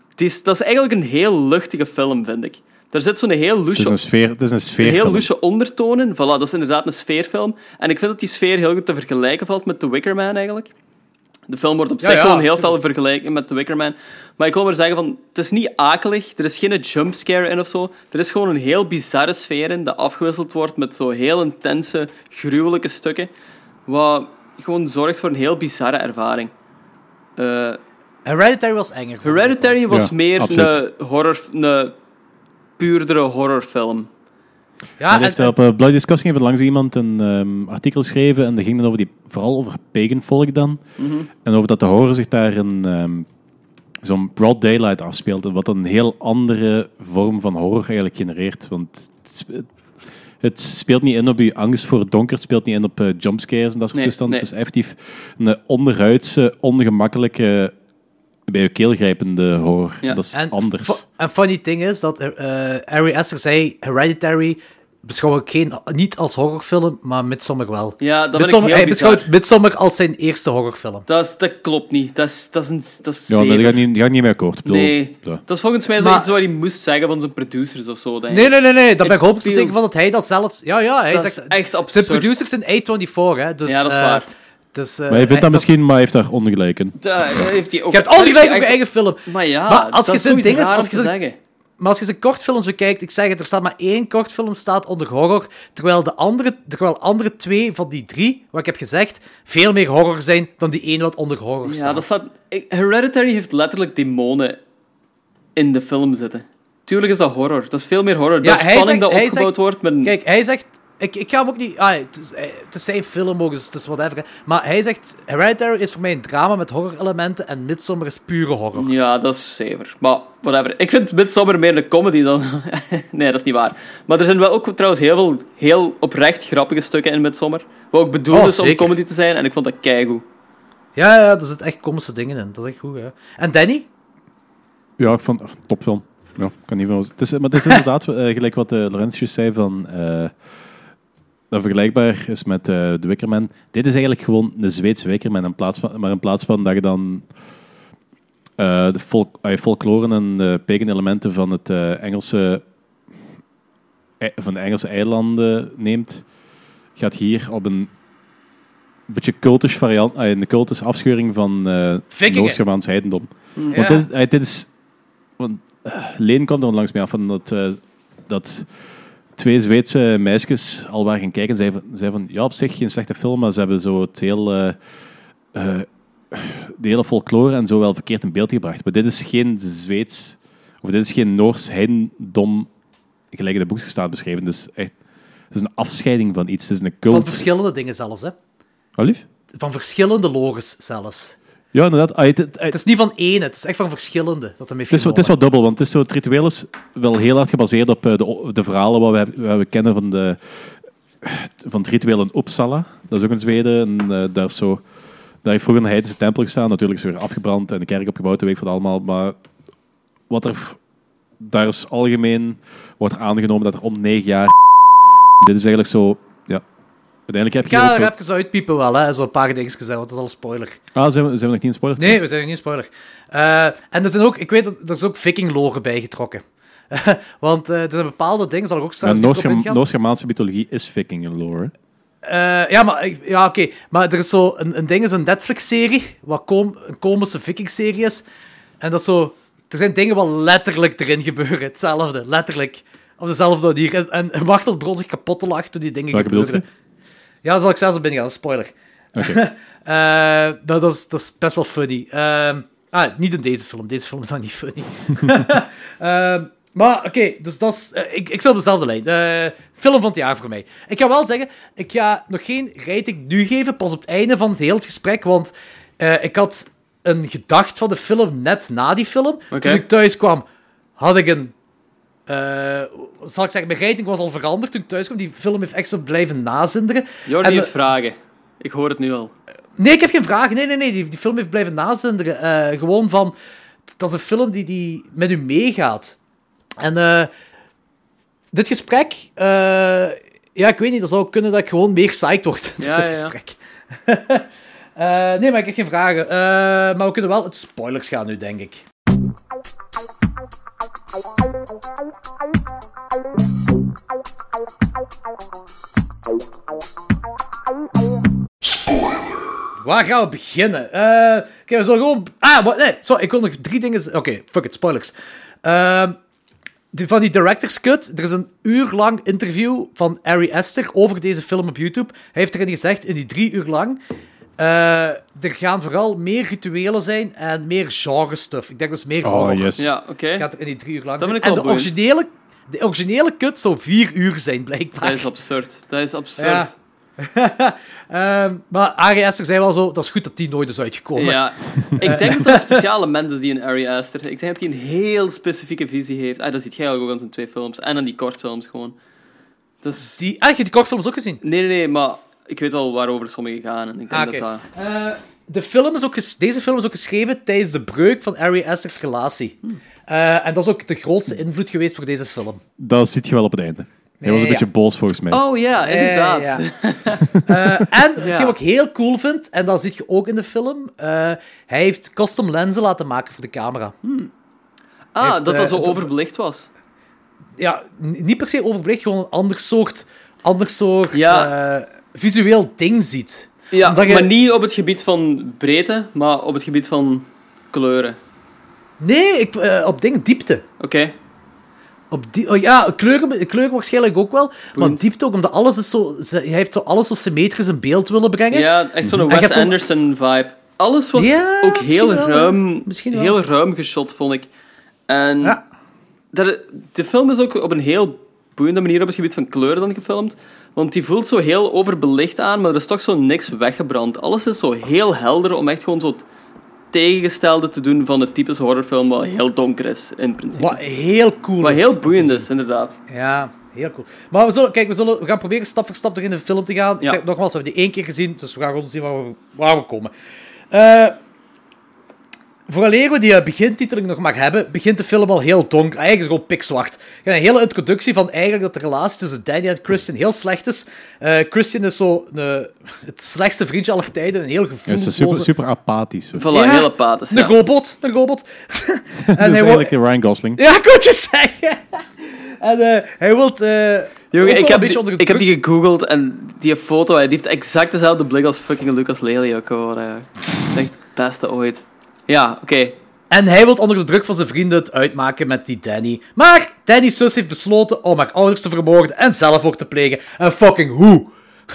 Het is, dat is eigenlijk een heel luchtige film, vind ik. Er zit zo'n heel het, is een sfeer, het is een heel loesje ondertonen. Voilà, dat is inderdaad een sfeerfilm. En ik vind dat die sfeer heel goed te vergelijken valt met The Wicker Man, eigenlijk. De film wordt op Ja, zich ja, gewoon heel veel vergelijken met The Wicker Man. Maar ik wil maar zeggen, van, het is niet akelig. Er is geen jumpscare in of zo. Er is gewoon een heel bizarre sfeer in, dat afgewisseld wordt met zo heel intense, gruwelijke stukken. Wat gewoon zorgt voor een heel bizarre ervaring. Eh, Hereditary was enger. Hereditary was Ja, meer absoluut. een, horror, een puurdere horrorfilm. Ja, en, heeft op uh, Bloody Discussing heeft langs iemand een ehm, artikel geschreven en dat ging dan over die, vooral over pagan volk dan. Mhm. En over dat de horror zich daar in ehm, zo'n broad daylight afspeelt. Wat een heel andere vorm van horror eigenlijk genereert. Want het, spe- het speelt niet in op je angst voor het donker, het speelt niet in op eh, jumpscares en dat soort Nee, toestanden. nee. Het is effectief een onderhuidse, ongemakkelijke, bij je keel grijpende horror. Ja. Dat is En anders. En funny thing is dat eh Ari Aster zei Hereditary beschouw ik geen, niet als horrorfilm, maar Midsommar wel. Ja, dat Midsommar, heel hij bizar. beschouwt Midsommar als zijn eerste horrorfilm. Dat, is, dat klopt niet. Dat is, dat is, een, dat is Ja, die gaat niet, die gaat niet mee akkoord. Bedoel, Nee, ja. dat is volgens mij Maar- zoiets wat hij moest zeggen van zijn producers of zo. Nee, nee, nee, nee. Daar ben ik te zeker van dat hij dat zelf... Ja, ja, hij Dat is zegt... echt De absurd. producers zijn A24, hè. Dus, Ja, dat is eh, waar. Dus, eh, Maar hij vindt dat misschien, maar hij heeft daar ongelijk in. Heeft hij ook... Je hebt al die daar gelijk heeft op je eigen film. Maar ja, Maar als dat je is ding is, als je zeggen. Maar als je zijn kortfilms bekijkt, ik zeg het, er staat maar één kortfilm staat onder horror, terwijl de andere, terwijl andere twee van die drie, wat ik heb gezegd, veel meer horror zijn dan die één wat onder horror Ja, staat. dat staat... Hereditary heeft letterlijk demonen in de film zitten. Tuurlijk is dat horror. Dat is veel meer horror. dat is hij spanning zegt- dat hij opgebouwd zegt- wordt met... Kijk, hij zegt... Ik, ik ga hem ook niet... Ah, het, is, eh, het is zijn film ook, dus het is whatever. hè. Maar hij zegt... Hereditary is voor mij een drama met horror-elementen en Midsommar is pure horror. Ja, dat is zeker. Maar whatever. Ik vind Midsommar meer een comedy dan... nee, dat is niet waar. Maar er zijn wel ook trouwens heel veel heel oprecht grappige stukken in Midsommar. Wat ook bedoeld Oh, is om zeker. comedy te zijn. En ik vond dat keigoed. Ja, ja, er zitten echt komische dingen in. Dat is echt goed, hè. En Danny? Ja, ik vond oh, topfilm. Ja, kan niet veel. Het is, maar het is inderdaad eh, gelijk wat uh, Laurentius zei van. eh, dat vergelijkbaar is met eh de Wickerman. Dit is eigenlijk gewoon een Zweedse Wickerman. In plaats van, maar in plaats van dat je dan eh, de folk, eh, folklore en de pagan elementen van, het, eh, Engelse, eh, van de Engelse eilanden neemt, gaat hier op een beetje cultisch variant, een cultisch afscheuring van. Noord-Germaans heidendom. Mm. Want Ja. dit, dit is... Want, Leen kwam er langs mee af van dat, dat twee Zweedse meisjes al waren gaan kijken en zeiden van, zeiden van ja, op zich geen slechte film, maar ze hebben zo het heel... eh, eh, de hele folklore en zo wel verkeerd in beeld gebracht. Maar dit is geen Zweeds... Of dit is geen Noors heidendom gelijk in de boekjes staat beschreven. Het is echt... Het is een afscheiding van iets. Het is een cult. Van verschillende dingen zelfs, hè. Wat lief? Van verschillende logos zelfs. Ja, inderdaad. Ah, het, het- Het is niet van één, het is echt van verschillende dat Het is, het is wat dubbel, want het, is zo, het ritueel is wel heel hard gebaseerd op eh, de, de verhalen wat we, wat we kennen van, de, van het ritueel in Uppsala. Dat is ook in Zweden. En, eh, daar, is zo, daar heeft vroeger een heidense tempel gestaan. Natuurlijk is er weer afgebrand en de kerk opgebouwd, de week van allemaal. Maar wat er, daar is algemeen wordt aangenomen dat er om negen jaar... Dit is eigenlijk zo... Ja, uiteindelijk heb Ik ga ook er zo... even uitpiepen wel, hè. Zo'n paar dingetjes zeggen, want dat is al een spoiler. Ah, zijn we, zijn we nog niet in spoiler? Nee, we zijn nog niet in spoiler. Eh, en er zijn ook, ik weet dat er is ook viking-lore bijgetrokken. Want eh, er zijn bepaalde dingen, zal ik ook Ja, straks Noors-Germ- ingaan. Noors-Germaanse mythologie is viking lore. Eh, ja, maar, ja, oké. Maar er is zo, een, een ding is een Netflix-serie, wat kom, een komische viking-serie is. En dat is zo, er zijn dingen wat letterlijk erin gebeuren. Hetzelfde, letterlijk. Op dezelfde manier. En, en, Wachtel begon zich kapot te lachen toen die dingen Welke gebeurden. Ja, dan zal ik zelfs op binnen gaan, spoiler. Oké. Eh, dat, dat, is, dat is best wel funny. Ehm, ah, niet in deze film. Deze film is dan niet funny. Ehm, maar oké, dus dat is, eh, ik, ik zit op dezelfde lijn. Eh, film van het jaar voor mij. Ik ga wel zeggen, ik ga nog geen rating nu geven, pas op het einde van het hele gesprek, want ik had een gedacht van de film net na die film. Toen ik thuis kwam, had ik een... eh, zal ik zeggen, mijn rating was al veranderd toen ik thuis kwam. Die film heeft echt zo blijven nazinderen. Jordi En, heeft vragen. Ik hoor het nu al. Nee, ik heb geen vragen. Nee, nee, nee. Die, die film heeft blijven nazinderen. Eh, gewoon van... Dat is een film die, die met u meegaat. En eh, dit gesprek... ja, ik weet niet. Dat zou kunnen dat ik gewoon meer psyched word door dit ja, gesprek. Nee, maar ik heb geen vragen. Maar we kunnen wel het spoilers gaan nu, denk ik. Waar gaan we beginnen? Eh, Oké, we zullen gewoon... Ah, wat, nee, sorry, ik wil nog drie dingen... Oké, fuck it, spoilers. Ehm, van die director's cut, er is een uur lang interview van Ari Aster over deze film op YouTube. Hij heeft erin gezegd, in die drie uur lang... eh, er gaan vooral meer rituelen zijn en meer genre stuff. Ik denk dus meer Oh, horror. yes. Ja, oké. Gaat er in die drie uur lang Dat zijn. vind ik En de originele, de originele cut zou vier uur zijn, blijkbaar. Dat is absurd. Dat is absurd. Ja. Ehm, maar Ari Aster zei wel zo, dat is goed dat die nooit is uitgekomen. Ja, ik denk dat er een speciale mens is die een Ari Aster. Ik denk dat hij een heel specifieke visie heeft. Ah, dat ziet jij ook aan zijn twee films. En aan die kortfilms gewoon. Dus... Die, ah, je die kortfilms ook gezien? Nee, nee, nee, maar ik weet al waarover sommige gaan. En ik denk Ah, dat. Eh, de film is ook deze film is ook geschreven tijdens de breuk van Ari Aster's relatie. Hmm. Eh, en dat is ook de grootste invloed geweest voor deze film. Dat zit je wel op het einde. Hij was een beetje boos volgens mij. Oh ja, inderdaad. Ja, ja. Eh, en wat ik heel cool vind, en dat zie je ook in de film, eh, hij heeft custom lenzen laten maken voor de camera. Ah, Heeft, dat dat zo overbelicht was. Ja, niet per se overbelicht, gewoon een ander soort, ander soort Ja. Visueel ding ziet. Ja, je- maar niet op het gebied van breedte, maar op het gebied van kleuren. Nee, ik, eh, op dingen diepte. Oké. Op die, oh ja, kleuren, kleuren waarschijnlijk ook wel, maar diepte ook, omdat alles is zo, ze- hij heeft zo alles zo symmetrisch in beeld willen brengen. Ja, echt zo'n Wes hebt zo'n- Anderson vibe. Alles was Ja, ook heel ruim, wel. heel ruim geschot, vond ik. En Ja. dat, de film is ook op een heel boeiende manier op het gebied van kleuren dan gefilmd. Want die voelt zo heel overbelicht aan, maar er is toch zo niks weggebrand. Alles is zo heel helder om echt gewoon zo het tegengestelde te doen van het typische horrorfilm wat heel donker is, in principe. Wat heel cool Wat heel boeiend is, inderdaad. Ja, heel cool. Maar we, zullen, kijk, we, zullen, we gaan proberen stap voor stap door in de film te gaan. Ik zeg nogmaals, we hebben die één keer gezien, dus we gaan gewoon zien waar we, waar we komen. Eh vooraleer we die eh, begintiteling nog maar hebben, begint de film al heel donker. Eigenlijk is het gewoon pikzwart. Je hebt een hele introductie van eigenlijk dat de relatie tussen Danny en Christian heel slecht is. Eh, Christian is zo een, het slechtste vriendje aller tijden, een heel Hij is gevoelsloze... super, super apathisch. Voilà, heel apathisch. Een Ja. robot, een robot. en Dus hij wil... eigenlijk Ryan Gosling. Ja, ik je zeggen. en eh, hij wil... eh, Jongen, ik heb, die, ik heb die gegoogeld en die foto, hij heeft exact dezelfde blik als fucking Lucas Lely ook gewoon. eh. Dat is echt het beste ooit. Ja, oké. En hij wil onder de druk van zijn vrienden het uitmaken met die Danny. Maar Danny's zus heeft besloten om haar ouders te vermoorden en zelfmoord te plegen. En fucking hoe?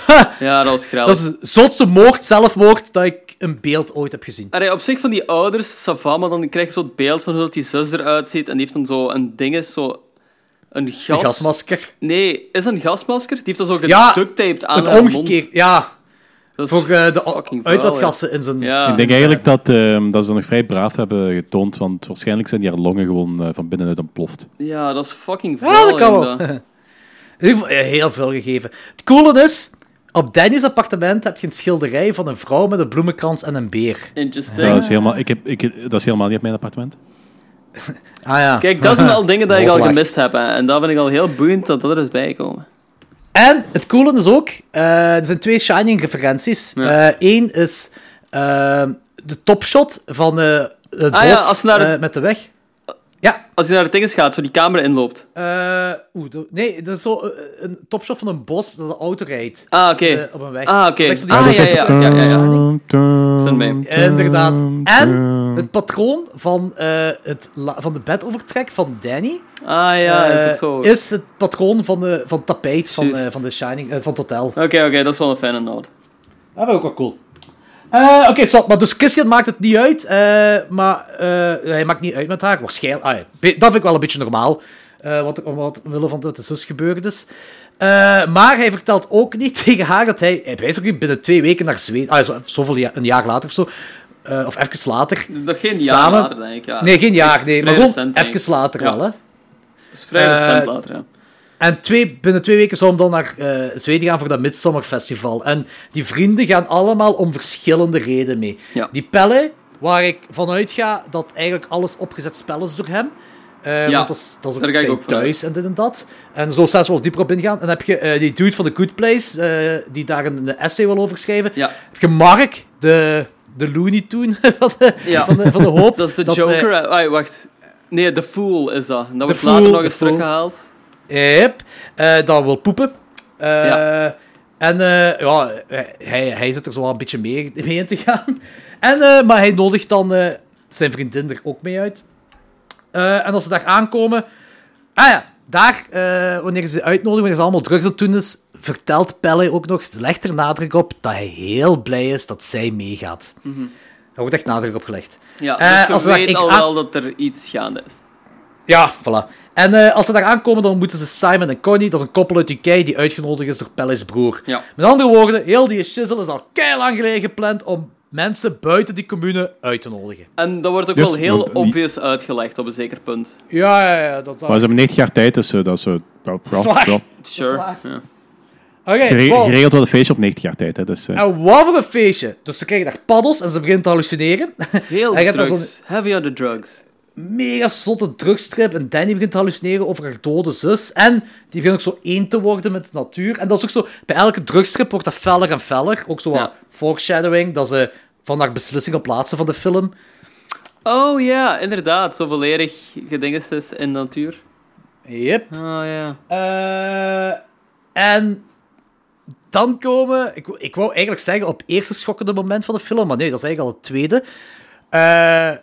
Ja, dat was grappig. Dat is de zotste moord, zelfmoord, dat ik een beeld ooit heb gezien. Allee, op zich van die ouders, Sava, maar dan krijg je zo het beeld van hoe dat die zus eruit ziet. En die heeft dan zo een ding, zo... Een gas... Een gasmasker. Nee, is een gasmasker? Die heeft dat zo Ja, geductaped aan Het haar mond. omgekeerd, ja. Dat is Voor eh, de uitlaatgassen in zijn... Ja. Ik denk eigenlijk dat, ehm, dat ze dat nog vrij braaf hebben getoond, want waarschijnlijk zijn die haar longen gewoon eh, van binnenuit ontploft. Ja, dat is fucking vuil. Ja, dat kan wel. heel veel gegeven. Het coole is, op Danny's appartement heb je een schilderij van een vrouw met een bloemenkrans en een beer. Interesting. Dat is, helemaal, ik heb, ik, dat is helemaal niet op mijn appartement. Ah ja. Kijk, dat zijn al dingen dat ik al gemist heb. hè. En dat vind ik al heel boeiend dat dat er is bijgekomen. En het coole is ook, eh, er zijn twee Shining-referenties. Eén is eh, de topshot van eh, het Ah bos ja, als naar het- eh, met de weg. Ja. Als hij naar de dinges gaat, zo die camera inloopt. Eh, oeh, nee, dat is zo eh, een topshot van een bos dat de auto rijdt. Ah, oké. Eh, op een weg. Ah, oké. Ah, dat ja, is ja, ja, ja, ja. Dum, Zijn mee. Inderdaad. En het patroon van, eh, het van de bedovertrek van Danny Ah ja, is eh, ook zo. is het patroon van, de, van het tapijt van, eh, van, de Shining, van het hotel. Oké, oké, dat is wel een fijne note. Dat vind ik ook wel cool. Eh, Oké, zwart, maar dus Christian maakt het niet uit, eh, maar eh, hij maakt niet uit met haar. Waarschijnlijk, ah, ja, dat vind ik wel een beetje normaal, eh, wat, wat omwille van wat de zus gebeurd is. Eh, maar hij vertelt ook niet tegen haar dat hij, hij basically binnen twee weken naar Zweden, ah, zo, zoveel ja, een jaar later of zo, eh, of even later. Nog geen jaar samen- later, denk ik. Ja. nee, geen jaar, nee, maar gewoon recent, even later Ja. wel, hè. Dat is vrij Eh, recent later, ja. En twee, binnen twee weken zou hem dan naar eh, Zweden gaan voor dat Midsummer Festival. En die vrienden gaan allemaal om verschillende redenen mee. Ja. Die Pelle, waar ik vanuit ga dat eigenlijk alles opgezet spel is door hem. Eh, Ja, want dat is, dat is ook zijn ook thuis en dit en dat. En zo zelfs wel dieper op ingaan. En dan heb je eh, die dude van The Good Place, eh, die daar een, een essay wil over schrijven. Ja. Heb je Mark, de, de Looney Tune van de, Ja. van de, van de hoop. Dat is de eh, Joker. Ah, wacht. Nee, The Fool is dat. Dat wordt Fool, later nog eens Fool. teruggehaald. Yep. Eh, dat wil poepen. Eh, Ja. En eh, ja, hij, hij zit er zo wel een beetje mee, mee in te gaan. En, eh, maar hij nodigt dan eh, zijn vriendin er ook mee uit. Eh, en als ze daar aankomen... Ah ja, daar, eh, wanneer ze uitnodigen, wanneer ze allemaal drugs aan het doen is, vertelt Pelle ook nog, legt er nadruk op dat hij heel blij is dat zij meegaat. Mhm. Daar wordt echt nadruk op gelegd. Ja, Eh, dus als je weet al wel dat er iets gaande is. Ja, voilà. En eh, als ze daar aankomen, dan moeten ze Simon en Connie, dat is een koppel uit UK die uitgenodigd is door Pelle's broer. Ja. Met andere woorden, heel die shizzle is al lang geleden gepland om mensen buiten die commune uit te nodigen. En dat wordt ook wel heel want die- obvious uitgelegd op een zeker punt. Ja, ja, ja. Dat, Maar ze hebben 90 jaar tijd, dus eh, dat is Zwaar. ja. Sure. Ja. Oké, Gere- wow. Geregeld wel een feestje op 90 jaar tijd. Hè, dus, eh. En wat voor een feestje. Dus ze krijgen daar paddels en ze beginnen te hallucineren. Veel dan drugs. Heavy on the drugs. Mega zotte drugstrip. En Danny begint te hallucineren over haar dode zus. En die begint ook zo één te worden met de natuur. En dat is ook zo... Bij elke drugstrip wordt dat feller en feller. Ook zo wat foreshadowing, dat ze van haar beslissingen plaatsen van de film. Oh ja, inderdaad. Zo volledig gedingest is in de natuur. Yep. Oh ja. Eh, en dan komen... Ik, wou- ik wou eigenlijk zeggen op het eerste schokkende moment van de film, maar nee, dat is eigenlijk al het tweede. Eh, eh,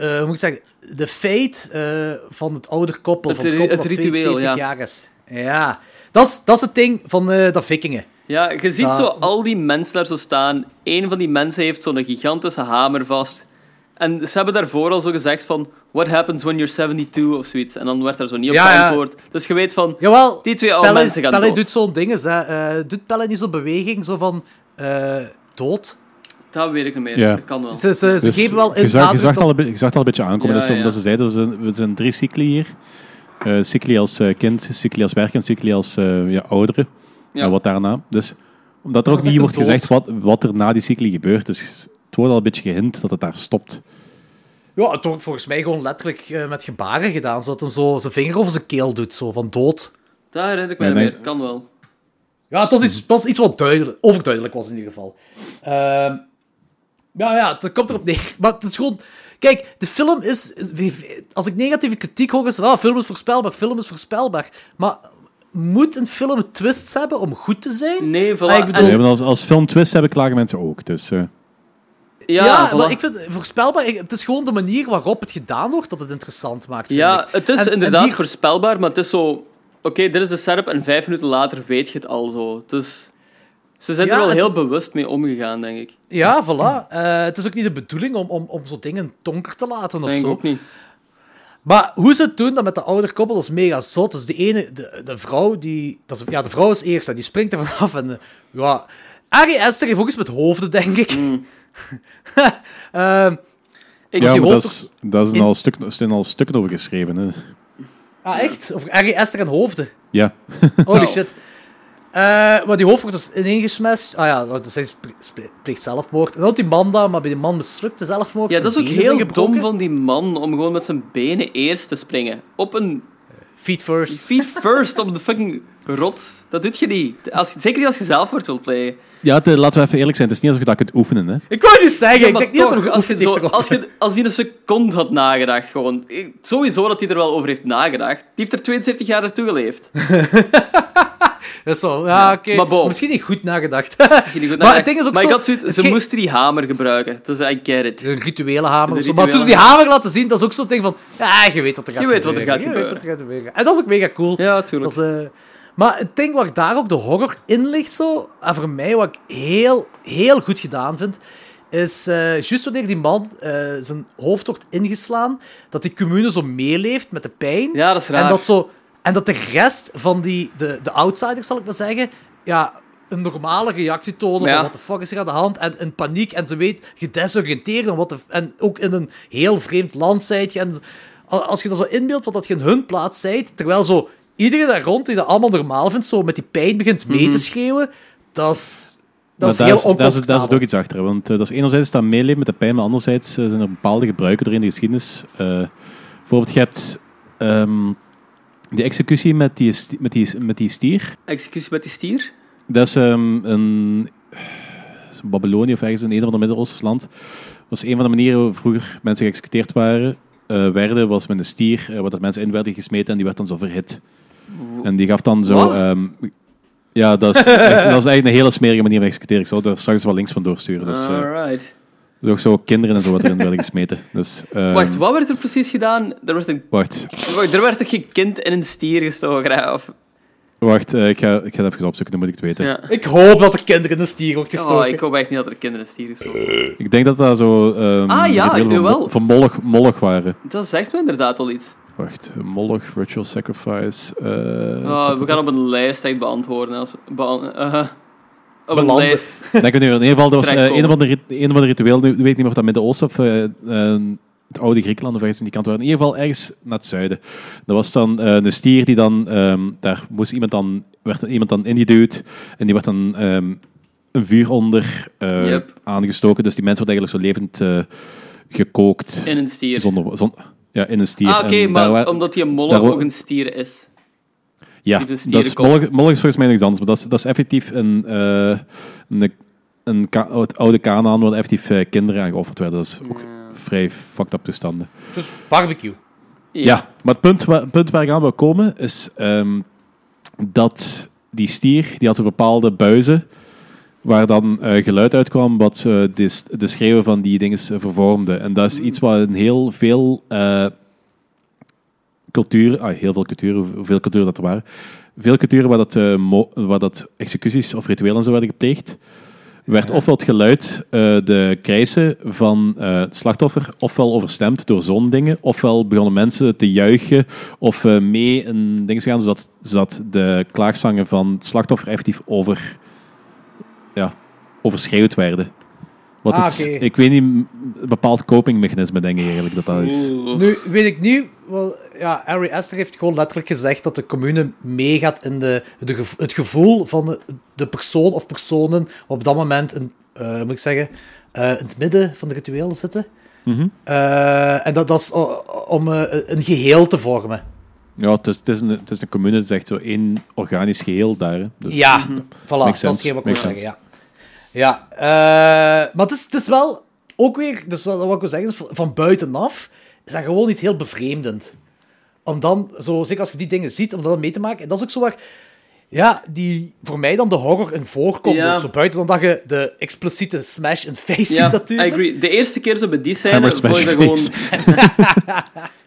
hoe moet ik zeggen? De fate eh, van het ouder koppel, Het van het koppel het ritueel, 72 ja. jaar is. Ja, dat is, dat is het ding van eh de vikingen. Ja, je ziet Dat- zo al die mensen daar zo staan. Eén van die mensen heeft zo'n gigantische hamer vast. En ze hebben daarvoor al zo gezegd van... What happens when you're 72 of zoiets. En dan werd daar zo niet op Ja, ja. geantwoord. Dus je weet van... Jawel, die twee oude Pelle, mensen gaan Pelle dood. doet zo'n ding, hè. Eh, doet Pelle niet zo'n beweging, zo van... eh, dood? Dat weet ik niet meer. Ja. Dat kan wel. Ze, ze, ze Dus geven wel je in zag, je, zag al je zag het al een beetje aankomen. Ja, dat is omdat ja. ze zeiden, we zijn, we zijn drie cycli hier. Eh cycli als eh, kind, cycli als werk en cycli als eh ja, ouderen. Ja. En wat daarna. Dus omdat er ook niet wordt gezegd wat, wat er na die cycli gebeurt. Dus het wordt al een beetje gehint dat het daar stopt. Ja, het wordt volgens mij gewoon letterlijk eh, met gebaren gedaan, zodat hij zo zijn vinger over zijn keel doet, zo van dood. Dat herinner ik me Ja, niet nee. meer. Kan wel. Ja, het was iets, was iets wat duidelijk, overduidelijk was in ieder geval. Ehm ja, ja, het komt erop neer. Maar het is gewoon... Kijk, de film is... Als ik negatieve kritiek hoor, is het, ah, film is voorspelbaar, film is voorspelbaar. Maar moet een film twists hebben om goed te zijn? Nee, voilà. Ah, ik bedoel- Nee, als, als film twist hebben, klagen mensen ook. Dus, eh, Ja, Ja, voilà. maar ik vind het voorspelbaar... Het is gewoon de manier waarop het gedaan wordt dat het interessant maakt, Ja, ik. het is En- en inderdaad hier- voorspelbaar, maar het is zo... Oké, dit is de setup en vijf minuten later weet je het al zo. Dus ze zijn Ja, er wel het- heel bewust mee omgegaan, denk ik. Ja, voilà. Eh, het is ook niet de bedoeling om, om, om zo dingen donker te laten of Denk ik zo. ook niet. Maar hoe ze het doen dat met de ouder koppel, dat is mega zot. Dus de ene, de, de vrouw, die... Dat is, ja, de vrouw is eerst, en die springt er vanaf en... eh, ja... Ari Esther heeft ook eens met hoofden, denk ik. Ehm, Ik- ja, die maar dat hoofd- is, dat is in- al stuk, zijn al stukken over geschreven. Hè. ah, echt? Over Ari Esther en hoofden. Ja. Holy shit. Eh, maar die hoofd wordt dus ineengesmest. Ah ja, want zij pleegt zelfmoord. En dan die man daar, maar bij die man mislukt de zelfmoord. Ja, dat is ook heel dom van die man om gewoon met zijn benen eerst te springen. Op een... Feet first. Feet first op de fucking rots. Dat doet je niet. Als, zeker niet als je zelfmoord wilt plegen. Ja, het, eh, laten we even eerlijk zijn. Het is niet alsof je dat kunt oefenen. Hè. Ik wou je zeggen, Ja, ik denk niet dat er als, je zo, als, je, als hij een seconde had nagedacht, gewoon. ik- Sowieso dat hij er wel over heeft nagedacht. Die heeft er 72 jaar naartoe geleefd. Dat is zo, ja, oké. Maar bon. Misschien niet goed nagedacht. Misschien niet goed maar nagedacht. het ding is ook maar zo... ik had zoiets, ze ge- moesten die hamer gebruiken. Dus I get it. Een rituele hamer of zo. Maar toen ze die hamer. laten zien, dat is ook zo'n ding van... Ja, je weet wat er gaat Je weet wat er gebeuren. gaat Je weet wat er gaat gebeuren. En dat is ook mega cool. Ja, tuurlijk. Dat is, eh, Maar het ding waar daar ook de horror in ligt, zo, en voor mij wat ik heel, heel goed gedaan vind, is eh juist wanneer die man eh, zijn hoofd wordt ingeslaan, dat die commune zo meeleeft met de pijn. Ja, dat is raar. En dat, zo, en dat de rest van die, de, de outsiders, zal ik maar zeggen, ja, een normale reactie tonen Ja. van wat de fuck is er aan de hand en in paniek en ze weet gedesoriënteerd en, wat de, en ook in een heel vreemd land zijt je en als je dat zo inbeeldt wat dat je in hun plaats zijt, terwijl zo iedereen daar rond die dat allemaal normaal vindt, zo met die pijn begint mee Mhm. te schreeuwen, dat is, dat is heel daar, is, daar, is, daar zit ook iets achter. Want eh, dat is enerzijds dat meeleven met de pijn, maar anderzijds eh, zijn er bepaalde gebruiken er in de geschiedenis. Eh, bijvoorbeeld, je hebt ehm, die executie met die, met, die, met die stier. Executie met die stier? Dat is ehm, een... Babylonië of ergens in een of ander Midden-Oosters land. Dat was een van de manieren waarop vroeger mensen geëxecuteerd waren, eh, werden, was met een stier, waar dat mensen in werden gesmeten en die werd dan zo verhit. En die gaf dan zo... Ehm, ja, dat is, echt, dat is eigenlijk een hele smerige manier van executeren. Ik zal er straks wel links van doorsturen. Dus, eh, Alright. dus ook zo kinderen en zo wat erin werden gesmeten. Dus, ehm, Wacht, wat werd er precies gedaan? Er werd, een... Wacht, er werd toch geen kind in een stier gestoken? Of... wacht eh, ik, ga, ik ga het even opzoeken, dan moet ik het weten. Ja. Ik hoop dat er kinderen in de stier wordt gestoken. Oh, ik hoop echt niet dat er kinderen in een stier gestoken Ik denk dat dat zo... ehm Ah, ja, rituelen van, jawel. Mo- van Moloch, Moloch waren. Dat zegt me inderdaad al iets. Wacht, Moloch, Ritual Sacrifice. eh, Oh, we gaan op een lijst echt beantwoorden. Als we bean- eh, op een Belanden. lijst. Denk ik nu, in ieder geval, dat was eh, Terechtkomen. een, van de, rit- een van de rituelen, nu weet ik niet meer of dat Midden-Oosten of eh, eh, het oude Griekenland of ergens in die kant waren. In ieder geval ergens naar het zuiden. Dat was dan eh, een stier die dan, ehm, daar moest iemand dan, werd iemand dan ingeduwd en die werd dan ehm, een vuur onder eh, Yep. aangestoken. Dus die mensen wordt eigenlijk zo levend eh, gekookt. In een stier. Zonder, zon- ja, in een stier. Ah, oké, maar omdat die Moloch ook een stier is. Ja, dat is. Moloch, Moloch is volgens mij niks anders. Maar dat is, dat is effectief een, een, een het oude Canaan waar effectief kinderen aan geofferd werden. Dat is ook vrij fucked up toestanden. Dus barbecue. Ja, maar het punt, waar, het punt waar ik aan wil komen is ehm, dat die stier, die had een bepaalde buizen waar dan eh, geluid uitkwam wat eh, de, de schreeuwen van die dingen vervormde. En dat is iets wat in heel veel eh culturen, ah, heel veel culturen, hoeveel culturen dat er waren, veel culturen waar dat, eh, mo- waar dat executies of rituelen en zo werden gepleegd, werd ofwel het geluid, eh, de krijsen van eh, het slachtoffer, ofwel overstemd door zo'n dingen, ofwel begonnen mensen te juichen of eh, mee een ding te gaan, zodat, zodat de klaagzangen van het slachtoffer effectief over, ja, overschreeuwd werden. Wat Ah, het. Ik weet niet, een bepaald copingmechanisme denk ik eigenlijk dat dat is. Nu weet ik niet, wel, ja, Harry Esther heeft gewoon letterlijk gezegd dat de commune meegaat in de, de, het gevoel van de, de persoon of personen op dat moment, in, eh, moet ik zeggen, eh, in het midden van de rituelen zitten. Mhm. Eh, en dat, dat is om eh, een geheel te vormen. Ja, het is, het, is een, het is een commune, het is echt zo één organisch geheel daar. Hè. Dus, ja, voilà, dat is hetgeen wat ik wil zeggen, ja. Ja, eh, maar het is, het is wel ook weer, dus wat wat ik wil zeggen, van buitenaf is dat gewoon iets heel bevreemdend. Om dan, zo, zeker als je die dingen ziet, om dat mee te maken. En dat is ook zo waar, ja, die voor mij dan de horror in voorkomt. Ja. ook. Zo buiten dan dat je de expliciete smash in face ziet Ja, I natuurlijk. agree. De eerste keer zo bij die scène vond ik dat gewoon...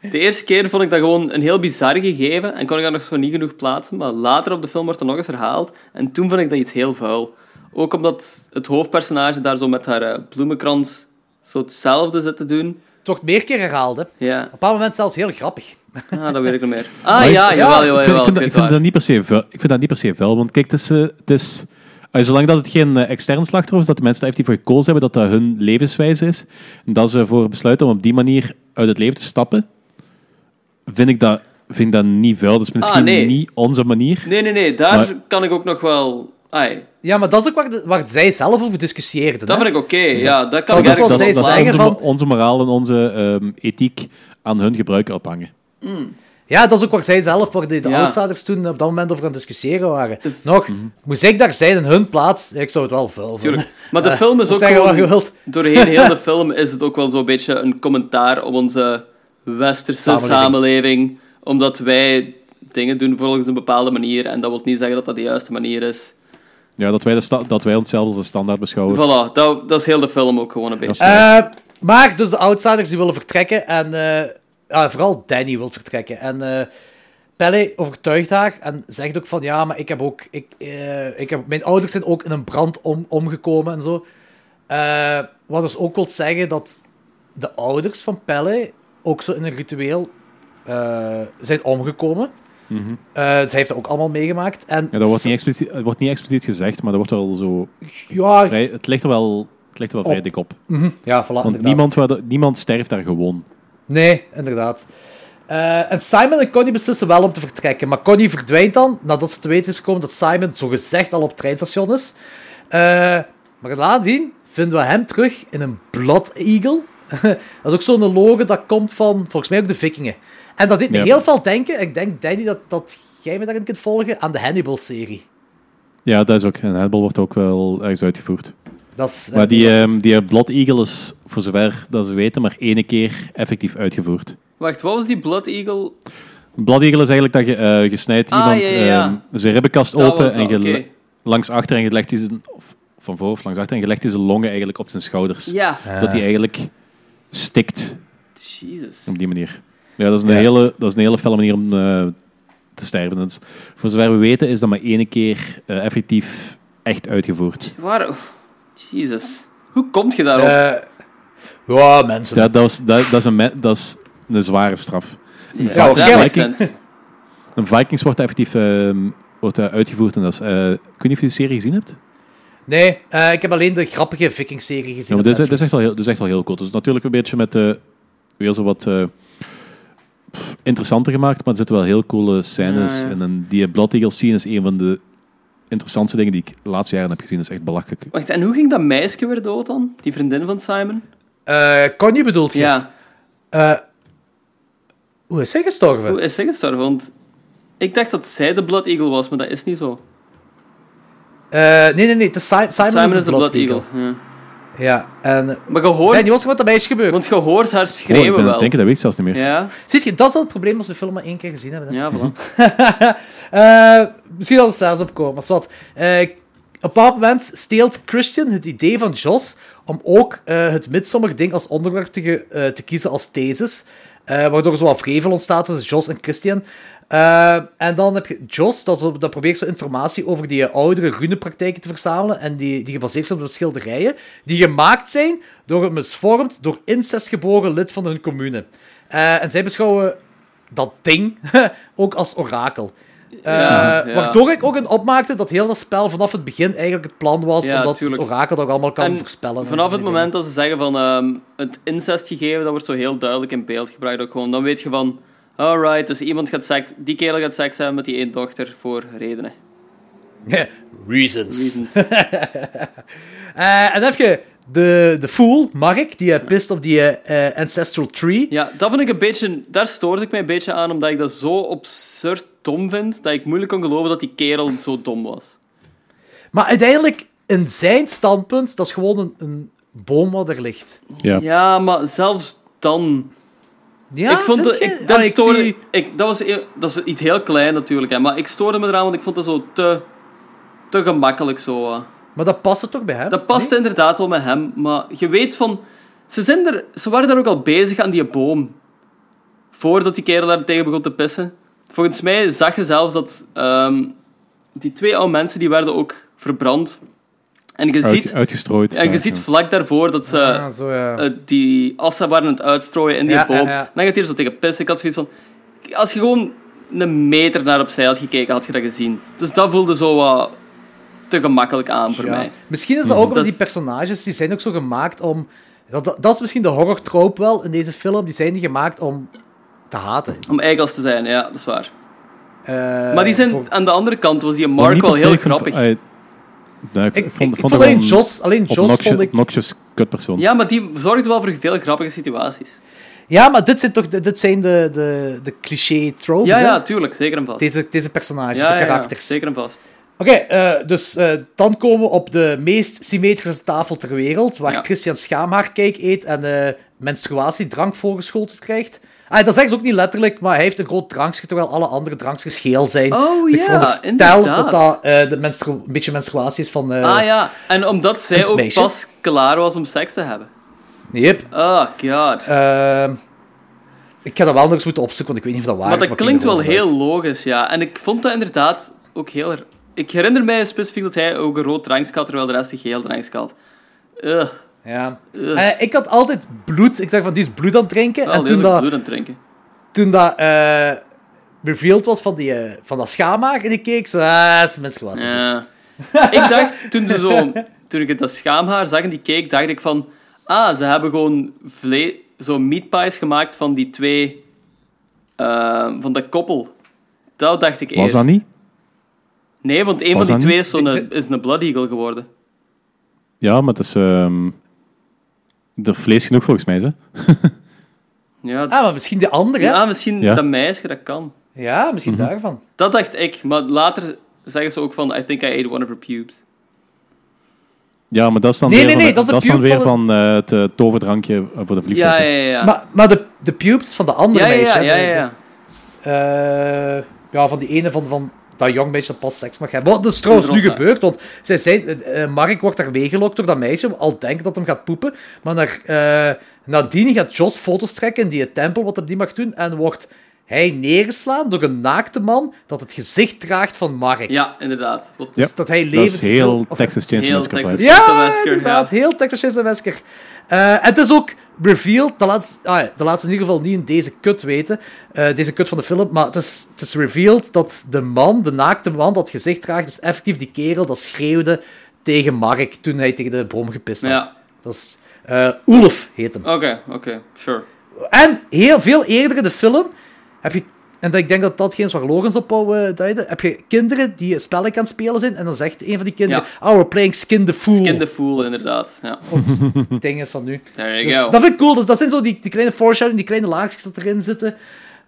de eerste keer vond ik dat gewoon een heel bizar gegeven en kon ik dat nog zo niet genoeg plaatsen. Maar later op de film wordt dat nog eens herhaald. En toen vond ik dat iets heel vuil. Ook omdat het hoofdpersonage daar zo met haar eh, bloemenkrans zo hetzelfde zit te doen. Het wordt meer keer herhaald, hè. Ja. Op een bepaald moment zelfs heel grappig. Ah, dat weet ik nog meer. Ah Maar ja, jawel, jawel, ik vind, ik ik dat niet per se vuil. Ik vind dat niet per se vuil, want kijk, het is, eh, het is eh, zolang dat het geen eh, extern slachtoffer is, dat de mensen daar voor gekozen hebben, dat dat hun levenswijze is, en dat ze ervoor besluiten om op die manier uit het leven te stappen, vind ik dat, vind ik dat niet vuil. Dat is misschien Ah, nee. niet onze manier. Nee, nee, nee. Daar Maar- kan ik ook nog wel... Ai, Ja, maar dat is ook waar, de- waar zij zelf over discussieerden. dat hè. vind ik oké. Ja, dat kan Dat ik wat zij dat is onze, van- onze moraal en onze ehm, ethiek aan hun gebruiker ophangen. Ja, dat is ook waar zij zelf, waar de, de Ja. outsiders toen op dat moment over aan het discussiëren waren. Nog, moest ik daar zijn in hun plaats? Ik zou het wel vuil vinden. Tuurlijk. Maar de Eh, film is ook gewoon... Doorheen heel de film is het ook wel zo'n beetje een commentaar op onze westerse Samenleving. samenleving. Omdat wij dingen doen volgens een bepaalde manier. En dat wil niet zeggen dat dat de juiste manier is. Ja, dat wij, de sta- dat wij onszelf als een standaard beschouwen. Voilà, dat, dat is heel de film ook gewoon een beetje. Eh, maar dus de outsiders die willen vertrekken en eh, ja, vooral Danny wil vertrekken. En eh Pelle overtuigt haar en zegt ook van ja, maar ik heb ook, ik, eh, ik heb, mijn ouders zijn ook in een brand om, omgekomen en zo. Eh, wat dus ook wil zeggen dat de ouders van Pelle ook zo in een ritueel zijn omgekomen. Eh, zij heeft dat ook allemaal meegemaakt. En Ja, dat wordt niet, expliciet, wordt niet expliciet gezegd, maar dat wordt wel zo... Ja, vrij- het ligt er wel, het ligt er wel vrij dik op. Mhm. Ja, voilà, Want niemand, niemand sterft daar gewoon. Nee, inderdaad. Eh, en Simon en Connie beslissen wel om te vertrekken. Maar Connie verdwijnt dan nadat ze te weten is gekomen dat Simon zogezegd al op het treinstation is. Eh, maar nadien vinden we hem terug in een Blood Eagle. dat is ook zo'n logo dat komt van, volgens mij ook de Vikingen. En dat deed me Ja. heel veel denken, ik denk, Danny, dat, dat jij me daarin kunt volgen, aan de Hannibal-serie. Ja, dat is ook. En Hannibal wordt ook wel ergens uitgevoerd. Dat is, eh, Maar die, dat is- ehm, die Blood Eagle is, voor zover dat ze weten, maar één keer effectief uitgevoerd. Wacht, wat was die Blood Eagle? Een Blood Eagle is eigenlijk dat je, eh je snijdt Ah, iemand ja, ja, ja. ehm, zijn ribbenkast Dat open was en dat, je oké. le- langs achter en je legt die zijn, of van voor of langs achter en je legt die zijn longen eigenlijk op zijn schouders. Ja. Dat hij eigenlijk stikt Jezus. op die manier. Ja, dat is een, Ja. hele, dat is een hele felle manier om eh, te sterven. Dat is- voor zover we weten is dat maar één keer eh, effectief echt uitgevoerd. Waar... Jezus. Hoe komt je daarop? Eh, ja, mensen. Dat, dat, is, dat, dat, is een, me- dat is een zware straf. Een, Ja, Viking- een Vikings wordt effectief ehm, wordt, eh, uitgevoerd. En dat is, eh, ik weet niet of je de serie gezien hebt. Nee, eh, ik heb alleen de grappige Viking-serie gezien. Ja, dit, is, dit, is Netflix. echt wel heel, dit is echt wel heel cool. Dus natuurlijk een beetje met eh, weer zo wat eh, interessanter gemaakt, maar er zitten wel heel coole scènes. Ja, ja. En een, die Blood Eagle scene is een van de interessantste dingen die ik de laatste jaren heb gezien. Dat is echt belachelijk. Wacht, en hoe ging dat meisje weer dood dan? Die vriendin van Simon? Eh Connie bedoelt je? Ja. Eh, hoe is hij gestorven? Hoe is zij gestorven? Want ik dacht dat zij de Blood Eagle was, maar dat is niet zo. Eh, nee, nee, nee. Simon, Simon, is de de Blood, Blood Eagle. Eagle. Ja. Ja, en... Maar je hoort... Nee, was wat dat meisje gebeurd. Want je hoort haar Oh, schreeuwen ik ben aan wel. het denken, dat weet ik zelfs niet meer. Ja. Ziet je, dat is al het probleem als we de film maar één keer gezien hebben. Hè? Ja, voilà. Eh, misschien dat we straks opkomen, maar wat. Eh, op een bepaald moment steelt Christian het idee van Jos om ook eh, het Midsommar-ding als onderwerp te, ge- te kiezen als thesis. eh, waardoor er zo wat vrevel ontstaat tussen Jos en Christian. Eh, en dan heb je Jos, dat, dat probeert zo informatie over die eh, oudere runepraktijken te verzamelen. En die, die gebaseerd zijn op de schilderijen. Die gemaakt zijn door een misvormd, door incest geboren lid van hun commune. Eh, en zij beschouwen dat ding ook als orakel. Eh, Ja, ja. Waardoor ik ook een opmaakte dat heel dat spel vanaf het begin eigenlijk het plan was, Ja, omdat tuurlijk. het orakel dat allemaal kan En voorspellen. en Vanaf het moment dat ze zeggen van ehm, het incestgegeven, dat wordt zo heel duidelijk in beeld gebruikt ook gewoon. Dan weet je van, alright, dus iemand gaat seks, die kerel gaat seks hebben met die één dochter voor redenen. Reasons. Reasons. Eh, en dan heb je de, de fool, Mark, die uh, pist op die eh, ancestral tree. Ja, dat vind ik een beetje, daar stoorde ik mij een beetje aan, omdat ik dat zo absurd dom vind, dat ik moeilijk kon geloven dat die kerel zo dom was. Maar uiteindelijk, in zijn standpunt, dat is gewoon een, een boom wat er ligt. Ja. Ja, maar zelfs dan... Ja, ik vond vind dat, je? ik, dat, Ah, ik stoorde, zie- ik, dat, was, e- dat is iets heel klein natuurlijk, hè, maar ik stoorde me eraan, want ik vond dat zo te, te gemakkelijk zo. eh. Maar dat paste toch bij hem? Dat past inderdaad wel met hem, maar je weet van... Ze, zijn er, ze waren daar ook al bezig aan die boom. Voordat die kerel daar tegen begon te pissen. Volgens mij zag je zelfs dat ehm, die twee oude mensen die werden ook verbrand. En je Uit- ziet, uitgestrooid. en je Ja, ziet ja. vlak daarvoor dat ze Ah, zo ja. eh, die assen waren aan het uitstrooien in die Ja, boom. ja, ja. Dan gaat hij er zo tegen pissen. Ik had zoiets van... Als je gewoon een meter naar opzij had gekeken, had je dat gezien. Dus dat voelde zo wat te gemakkelijk aan voor Ja. mij. Misschien is dat ook omdat Dat die personages, die zijn ook zo gemaakt om... Dat, dat, dat is misschien de horror trope wel in deze film. Die zijn niet gemaakt om te haten. Om eikels te zijn, ja, dat is waar. Eh, maar die zijn, voor- aan de andere kant was die Mark wel heel grappig. Nee, ik, Ik- vond, ik- vond ik vond hem alleen Jos- alleen Jos obnoxious- vond ik- obnoxious kutpersoon. Ja, maar die zorgde wel voor veel grappige situaties. Ja, maar dit zijn toch dit zijn de, de, de cliché tropes, Ja, hè? ja, tuurlijk, zeker en vast. Deze, deze personages, ja, de ja, ja, karakters. zeker en vast. Oké, eh, dus eh, dan komen we op de meest symmetrische tafel ter wereld, waar Ja. Christian schaamhaarcake eet en eh menstruatiedrank voorgeschoteld krijgt. Ah, dat zeggen ze ook niet letterlijk, maar hij heeft een groot drankje, terwijl alle andere drankjes geel zijn. Oh, dus ik ja, veronderstel inderdaad. dat dat eh, de menstru- een beetje menstruatie is van... eh ah ja, en omdat zij ook meisje. pas klaar was om seks te hebben. Yep. Oh god. Ehm, ik ga dat wel nog eens moeten opzoeken, want ik weet niet of dat waar maar is. dat ik klinkt wel heel logisch, ja. En ik vond dat inderdaad ook heel... Ik herinner mij specifiek dat hij ook een rood drankje had, terwijl de rest een geel drankje had. Ugh. Ja. Ugh. Eh, ik had altijd bloed. Ik dacht van, die is bloed aan het drinken. Wel, en die toen dat, bloed aan het drinken. toen dat eh, revealed was van, die, eh, van dat schaamhaar en ik keek, zo, ah, is menstruatie. Ja. ik dacht, toen, ze zo, toen ik dat schaamhaar zag en die keek, dacht ik van... Ah, ze hebben gewoon vle zo meat pies gemaakt van die twee... eh, van dat koppel. Dat dacht ik Was eerst. dat niet? Nee, want een Was van die dat twee is, zo'n is een Blood Eagle geworden. Ja, maar het is... ehm er vlees genoeg volgens mij, hè? Ja, Ah, maar misschien de andere, ja misschien Ja. dat meisje, dat kan. Ja, misschien Mhm. daarvan. Dat dacht ik, maar later zeggen ze ook van... I think I ate one of her pubes. Ja, maar dat is dan Nee, weer nee, van, nee, dat is de dan pube weer van van eh, het eh, toverdrankje eh, voor de vliegtuig. Ja, ja, ja. ja. Maar, maar de, de pubes van de andere ja, ja, meisje... ja, hè, ja, de- ja. de- eh, ja, van die ene van, van dat jong meisje pas seks mag hebben. Wat is trouwens nu gebeurd, want zij zijn, eh, eh, Mark wordt daar meegelokt door dat meisje, al denkt dat hem gaat poepen, maar naar, eh, nadien gaat Jos foto's trekken in die tempel, wat hij die mag doen, en wordt hij neergeslaan door een naakte man dat het gezicht draagt van Mark. Ja, inderdaad. Wat, Dus dat hij Dat levend is heel of- Texas Chainsaw Heel Massacre Texas vibes. Chainsaw Ja, Massacre, inderdaad. ja. Heel Texas Chainsaw Massacre. Eh, en het is ook revealed, dat laat, ah, dat laat ze in ieder geval niet in deze cut weten, eh, deze cut van de film, maar het is, het is revealed dat de man, de naakte man dat gezicht draagt, is effectief die kerel dat schreeuwde tegen Mark toen hij tegen de brom gepist had. Ja. Dat is eh Ulf heet hem. Oké, oké, sure. En heel veel eerder in de film heb je en ik denk dat dat geen is waar Logans op wou eh, duiden. Heb je kinderen die spellen kan spelen zijn en dan zegt een van die kinderen, oh, we're playing Skin the Fool. Skin the Fool, inderdaad. Ja. ding is van nu. There you Dus go. dat vind ik cool. Dat, dat zijn zo die, die kleine foreshadowing, die kleine laagjes dat erin zitten.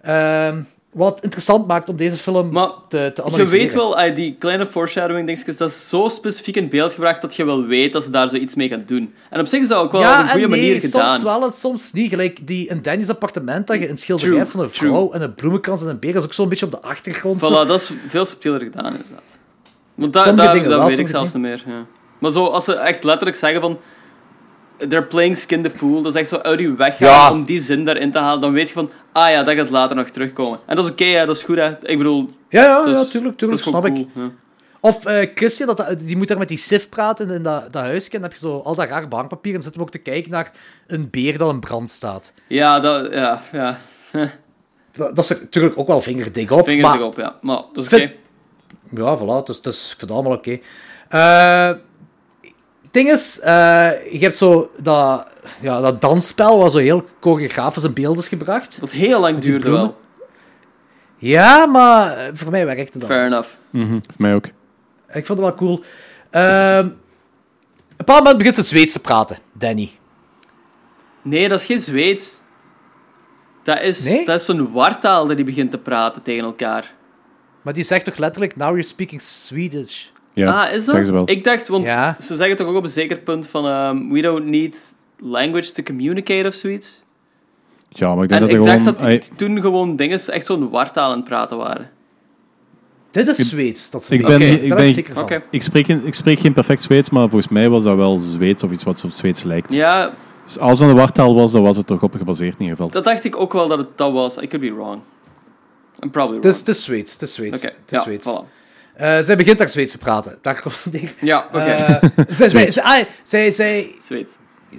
Ehm, wat interessant maakt om deze film te, te Je analyseren. weet wel, eh, die kleine foreshadowing dingetjes, dat is zo specifiek in beeld gebracht dat je wel weet dat ze daar zoiets mee gaan doen. En op zich is dat ook wel op een goede nee, manier soms gedaan. wel en soms niet. Gelijk die in Danny's appartement, dat je een schilderij True, hebt van een true. vrouw en een bloemenkrans en een beer, dat is ook zo'n beetje op de achtergrond. Voilà, dat is veel subtieler gedaan, inderdaad. Want dat, Sommige dat, weet ik zelfs niet meer. Ja. Maar zo, als ze echt letterlijk zeggen van... They're playing Skin the Fool, dat is echt zo uit je weg gaan Ja. om die zin daarin te halen, dan weet je van... Ah ja, dat gaat later nog terugkomen. En dat is oké, hè, dat is goed, hè. Ik bedoel... Ja, ja, is- ja, tuurlijk, tuurlijk, snap ik. ja. Of Christian, dat, die moet daar met die Sif praten in dat, dat huisje. En dan heb je zo al dat raar bankpapier. En dan zitten we ook te kijken naar een beer dat in brand staat. Ja, dat... Ja, ja. Dat, dat is natuurlijk ook wel vingerdik op. Vinger maar, erop, ja. Maar dat is oké. Ja, voilà. Dus, dus ik vind het allemaal oké. Eh, ding is, eh, je hebt zo dat, ja, dat dansspel waar zo heel choreografisch in beeld is gebracht. Wat heel lang die duurde bloemen. wel. Ja, maar voor mij werkte dat. Fair enough. Mhm, Voor mij ook. Ik vond het wel cool. Ehm, op een bepaald moment begint ze Zweeds te praten, Danny. Nee, dat is geen Zweeds. Dat is, Nee? dat is zo'n wartaal dat die begint te praten tegen elkaar. Maar die zegt toch letterlijk, now you're speaking Swedish. Ja, ah, is dat? ze wel. Ik dacht, want Ja. ze zeggen toch ook op een zeker punt van... ehm, we don't need language to communicate of zoiets. Ja, maar ik denk En dat ik dacht gewoon... dat die toen gewoon dingen echt zo'n wartaal aan het praten waren. Dit is Zweeds, dat ze ik ben, Oké, ik, daar ben, ben ik zeker van. Oké. ik, spreek, geen- ik spreek geen perfect Zweeds, maar volgens mij was dat wel Zweeds of iets wat op Zweeds lijkt. Ja, Dus als het een wartaal was, dan was het toch op gebaseerd in ieder geval. dat dacht ik ook wel dat het dat was. I could be wrong. I'm probably Het is, wrong. het is Zweeds, het is Zweeds. Oké, ja, Zweeds. voilà. Eh, zij begint daar Zweeds te praten. Daar komt het neer. Ja, oké. Eh, zij, zij, zij, ah, zij, zij, Zweeds.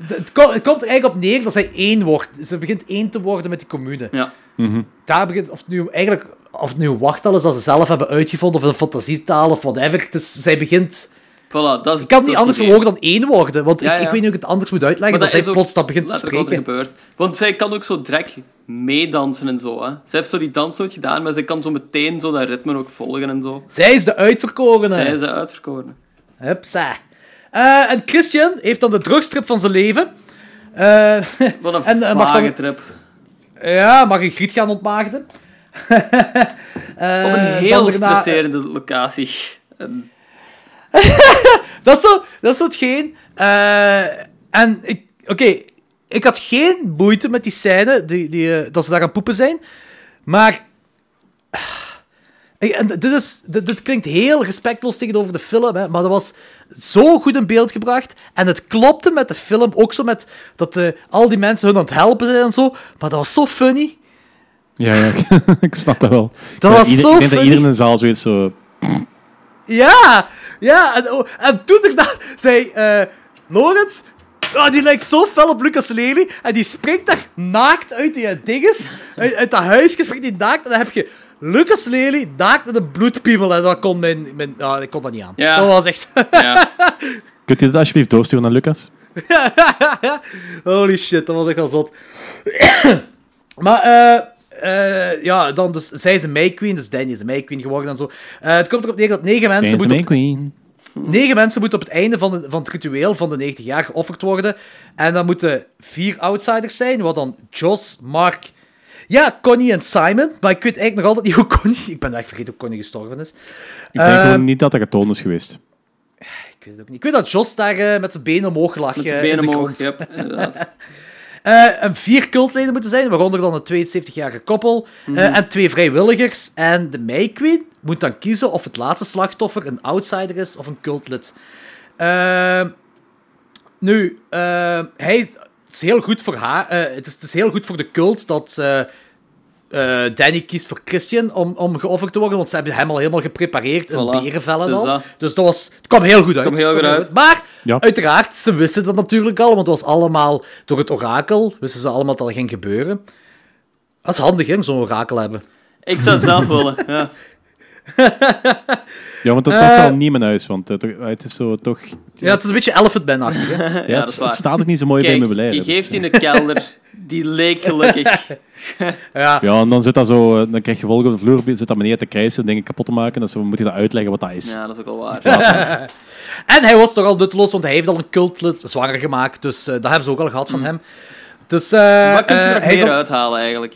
het, ko- het komt er eigenlijk op neer dat zij één wordt. Ze begint één te worden met die commune. Ja. Mhm. Daar begint, of het nu eigenlijk, of het nu wachttaal is dat ze zelf hebben uitgevonden, of een fantasietaal, of whatever. Dus zij begint... Voilà, dat is, Ik kan dat niet anders verwoorden dan één worden, want Ja, ik, ik weet niet hoe ik het anders moet uitleggen, Maar dat, zij plots dat begint te spreken. gebeurt. Want zij kan ook zo direct meedansen en zo. Hè. Zij heeft zo die dans nooit gedaan, maar zij kan zo meteen zo dat ritme ook volgen en zo. Zij is de uitverkorene. Zij is de uitverkorene. Hupsa. Eh, en Christian heeft dan de drugstrip van zijn leven. Eh, Wat een En, eh, mag dan- trip. ja, mag een griet gaan ontmaagden. Op een heel daarna- stresserende locatie. En Dat is zo, dat is zo hetgeen. Eh, en ik, oké, ik had geen moeite met die scène, die, die, eh, dat ze daar aan poepen zijn. Maar. eh, En dit, is, dit, dit klinkt heel respectloos tegenover de film, hè, maar dat was zo goed in beeld gebracht. En het klopte met de film, ook zo met dat al die mensen hun aan het helpen zijn en zo. Maar dat was zo funny. Ja, ja ik snap dat wel. Dat Ja, was ieder- zo Ik denk dat iedereen in de zaal zoiets zo... Ja, ja. En, oh, en toen daarna zei eh Lorenz, oh, die lijkt zo fel op Lucas Lely. En die springt daar naakt uit die dinges, uit, uit dat huisje springt die naakt. En dan heb je Lucas Lely naakt met een bloedpiemel. En dat kon mijn... mijn ja, ik kon dat niet aan. Ja. Dat was echt... ja. Kunt je dat alsjeblieft doorsturen naar Lucas? Holy shit, dat was echt wel zot. maar, eh... eh, ja, dan dus, zij is een May Queen, dus Danny is een May Queen geworden en zo. Eh, het komt erop neer dat negen mensen moeten May op Queen. Negen mensen moeten op het einde van, de- van het ritueel van de 90 jaar geofferd worden. En dan moeten vier outsiders zijn, wat dan Jos, Mark, ja, Connie en Simon. Maar ik weet eigenlijk nog altijd niet hoe Connie... Ik ben echt vergeten hoe Connie gestorven is. Ik denk Ehm, gewoon niet dat dat getoond is geweest. Ik weet het ook niet. Ik weet dat Jos daar eh, met zijn benen omhoog lag. Met zijn in benen de omhoog. Yep, inderdaad. Eh, en vier cultleden moeten zijn, waaronder dan een 72-jarige koppel. eh, Mhm. en twee vrijwilligers. En de May Queen moet dan kiezen of het laatste slachtoffer een outsider is of een cultlid. Ehm, nu, ehm, hij is, het is heel goed voor haar. eh, het, is, het is heel goed voor de cult dat eh, Danny kiest voor Christian om, om geofferd te worden, want ze hebben hem al helemaal geprepareerd in Voilà. berenvel en Dus al. dat. Dus dat was, het kwam heel goed uit. kwam heel goed uit. Maar Ja. Uiteraard, ze wisten dat natuurlijk al, want het was allemaal door het orakel. Wisten ze allemaal dat dat ging gebeuren. Dat is handig, hè, zo'n orakel hebben. Ik zou het zelf willen, ja. Ja, want dat is toch wel niet mijn huis, want eh, het is zo toch... Ja, het is een beetje Elephant Man-achtig, hè? Ja, het, het staat ook niet zo mooi bij mijn meubilair. je dus, geeft eh. in de kelder. Die leek gelukkig. ja. Ja, en dan zit dat zo, eh, dan krijg je volk op de vloer, zit dat meneer te krijsen, dingen kapot te maken, dan moet je dat uitleggen wat dat is. Ja, dat is ook wel waar. En hij was toch al nutteloos, want hij heeft al een cultlid zwanger gemaakt. Dus dat hebben ze ook al gehad van hem. Dus, eh Wat kun je er nog meer al- uithalen, eigenlijk?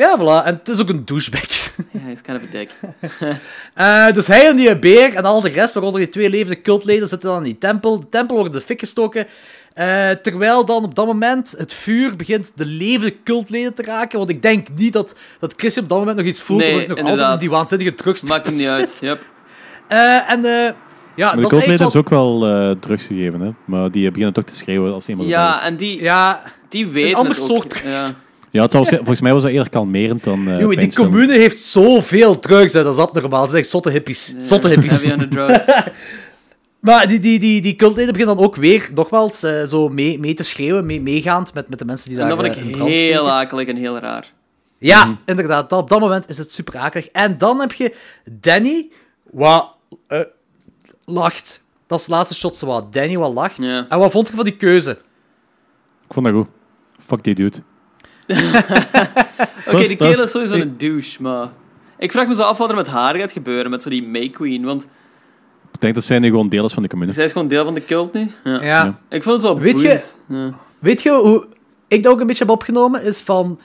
Ja, voilà. En het is ook een douchebag. Ja, hij is kind of a dick. Eh, dus hij en die beer en al de rest, waaronder die twee levende cultleden, zitten dan in die tempel. De tempel wordt in de fik gestoken. Eh, terwijl dan op dat moment het vuur begint de levende cultleden te raken. Want ik denk niet dat, dat Christian op dat moment nog iets voelt. Nee, omdat hij nog altijd inderdaad. in die waanzinnige drugs Maakt hem niet uit. Yep. Eh, en eh, ja, maar de dat is cultleden ze ook wel eh, drugs gegeven, hè? maar die beginnen toch te schreeuwen als iemand Ja, is. en die, ja, die weten ander het ook. soort drugs. Ja. Ja, het was, volgens mij was dat eerder kalmerend dan eh Joh, die commune heeft zoveel drugs, hè. dat is abnormaal. Ze zijn echt zotte hippies. Zotte hippies. Heavy on the drugs. Maar die, die, die, die cultleden beginnen dan ook weer, nogmaals, eh, zo mee, mee te schreeuwen, mee, meegaand met, met de mensen die En daar dat vond eh, in ik brand heel akelig en heel raar. Ja, Mhm. inderdaad. Dat, op dat moment is het super akelig. En dan heb je Danny, wat eh, lacht. Dat is het laatste shot, zo wat. Danny wat lacht. En wat vond je van die keuze? Ik vond dat goed. Fuck die dude. Oké, die kerel is- sowieso een douche, maar... Ik vraag me zo af wat er met haar gaat gebeuren, met zo die May Queen, want Ik denk dat zij nu gewoon deel is van de commune. zij is gewoon deel van de cult nu. Ja. Ja. Ik vond het wel Weet je-. Ja. Weet je hoe ik dat ook een beetje heb opgenomen? Is van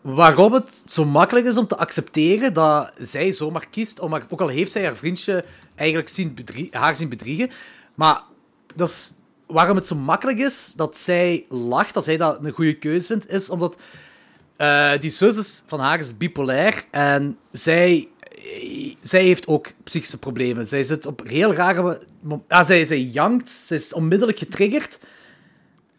waarom het zo makkelijk is om te accepteren dat zij zomaar kiest, om haar, ook al heeft zij haar vriendje eigenlijk zien bedrie- haar zien bedriegen, maar dat is, waarom het zo makkelijk is dat zij lacht, dat zij dat een goede keuze vindt, is omdat eh, die zus is, van haar is bipolair en zij, zij heeft ook psychische problemen. Zij zit op heel rare... Ah, zij, zij jankt, zij is onmiddellijk getriggerd.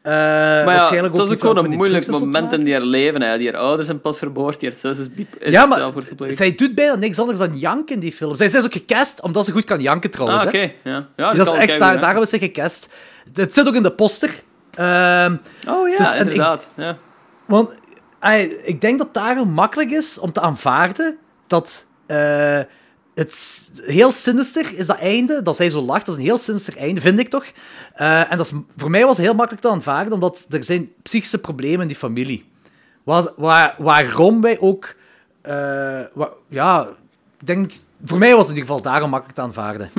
Eh, Maar ja, het was ook gewoon een moeilijk moment in haar leven. Hè. Die haar ouders zijn pas vermoord, die haar zus is, is Ja, maar zij doet bijna niks anders dan janken in die film. Zij, zij is ook gecast omdat ze goed kan janken trouwens. Ah, oké. Ja. Ja, dat dat is echt, daar, daarom is ze gecast. Het zit ook in de poster. Ehm, Oh ja, dus- en ik- inderdaad. Ja. want ik denk dat daarom makkelijk is om te aanvaarden dat eh, het heel sinister is dat einde, dat zij zo lacht, dat is een heel sinister einde, vind ik toch. Eh, en dat is, voor mij was het heel makkelijk te aanvaarden, omdat er zijn psychische problemen in die familie. Waar, waar, waarom wij ook... eh, ja, ik denk... Voor mij was het in ieder geval daarom makkelijk te aanvaarden.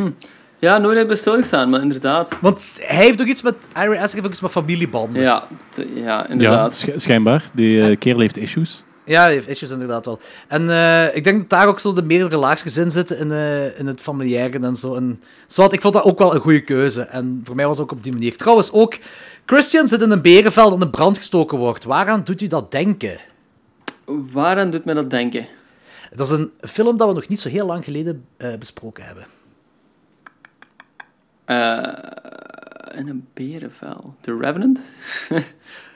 ja, nooit hebben stilgestaan, maar inderdaad. Want hij heeft ook iets met... Ira Aster heeft ook iets met familiebanden. Ja, ja Ja, inderdaad. sch- schijnbaar. Die eh, kerel heeft issues. Ja, heeft issues inderdaad wel. En eh, ik denk dat daar ook zo de meerdere laagjes in zitten in, eh, in het familiaire en zo. En, zowat, ik vond dat ook wel een goede keuze. En voor mij was het ook op die manier. Trouwens, ook Christian zit in een berenvel dat in brand gestoken wordt. Waaraan doet u dat denken? Waaraan doet mij dat denken? Dat is een film dat we nog niet zo heel lang geleden eh, besproken hebben. In een berenvel. The Revenant?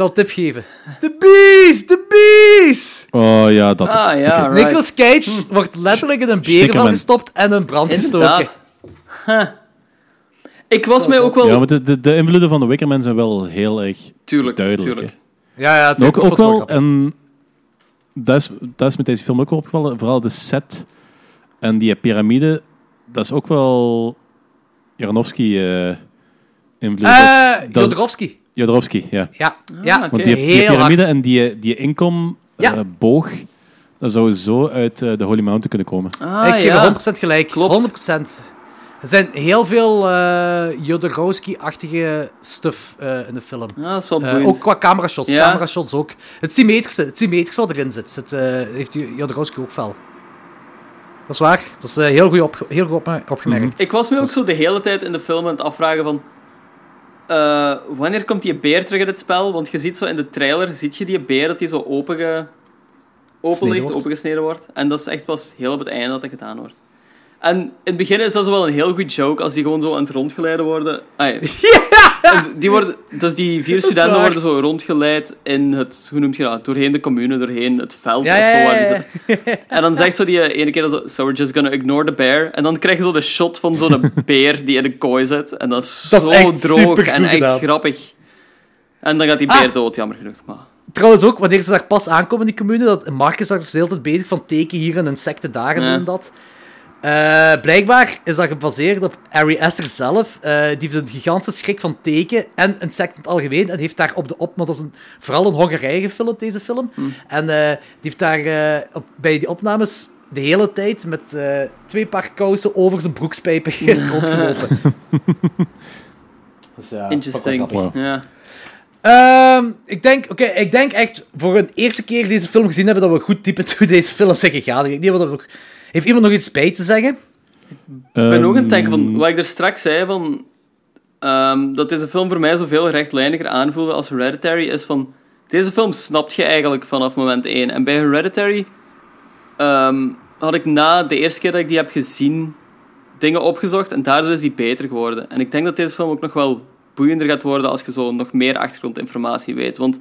Ik zal een tip geven. The Beast! The Beast! Oh ja, dat. Ah, ja, Oké. right. Nicolas Cage wordt letterlijk in een Stickerman. gestopt en in brand gestoken. Huh. Ik was mij ook wel... Ja, maar de, de, de invloeden van de Wickerman zijn wel heel erg Tuurlijk, duidelijk. tuurlijk. hè. Ja, ja, ook, ook wel, grappig. en dat is, dat is met deze film ook wel opgevallen, vooral de set en die piramide, dat is ook wel Jaranowski eh invloed. Eh, Dat- dat- Jodorowsky. Jodorowsky, ja. Ja, ja Ah, oké. Want die, die piramide en die, die inkom Ja. eh, boog, dat zou zo uit eh, de Holy Mountain kunnen komen. Ah, ik ja. je 100% gelijk. Klopt. 100%. Er zijn heel veel eh Jodorowsky-achtige stuff eh, in de film. Ja, dat is wel ook qua camerashots. Ja. Camerashots ook. Het symmetrische, het symmetrische wat erin zit, zit heeft Jodorowsky ook fel. Dat is waar. Dat is heel goed, op, heel goed opge- opgemerkt. Ik was me ook zo de hele tijd in de film aan het afvragen van... eh, wanneer komt die beer terug in het spel? Want je ziet zo in de trailer, ziet je die beer dat die zo openge, open ligt, wordt. opengesneden wordt. En dat is echt pas heel op het einde dat dat gedaan wordt. En in het begin is dat zo wel een heel goed joke als die gewoon zo aan het rondgeleiden worden. Ah, ja. En Die worden, dus die vier studenten waar. worden zo rondgeleid in het, hoe noem je dat, doorheen de commune, doorheen het veld Ja, zo waar. En dan zegt zo die eh, ene keer zo, so we're just gonna ignore the bear. En dan krijg je zo de shot van zo'n beer die in een kooi zit. En dat is Dat zo droog en echt gedaan. grappig. En dan gaat die Ah. beer dood, jammer genoeg. Maar... Trouwens ook, wanneer ze daar pas aankomen in die commune, dat Marcus daar is de hele tijd bezig van teken hier en insecten daar en en dat. Eh, blijkbaar is dat gebaseerd op Ari Aster zelf. Eh, die heeft een gigantische schrik van teken en insecten in het algemeen. En heeft daar op de op, want dat is een, vooral in Hongarije gefilmd, deze film. En eh, die heeft daar eh, op, bij die opnames de hele tijd met eh, twee paar kousen over zijn broekspijpen rondgelopen. Dus ja, Interesting. Ja. Ehm, ik, denk, oké, ik denk echt voor een eerste keer deze film gezien hebben dat we goed diep into deze film zijn gegaan. Ik wat er nog... Heeft iemand nog iets bij te zeggen? Ik ben ook aan het denken Ehm, van wat ik er straks zei van ehm, dat deze film voor mij zoveel rechtlijniger aanvoelde als Hereditary is van deze film snapt je eigenlijk vanaf moment 1 en bij Hereditary ehm, had ik na de eerste keer dat ik die heb gezien dingen opgezocht en daardoor is die beter geworden. En ik denk dat deze film ook nog wel boeiender gaat worden als je zo nog meer achtergrondinformatie weet. Want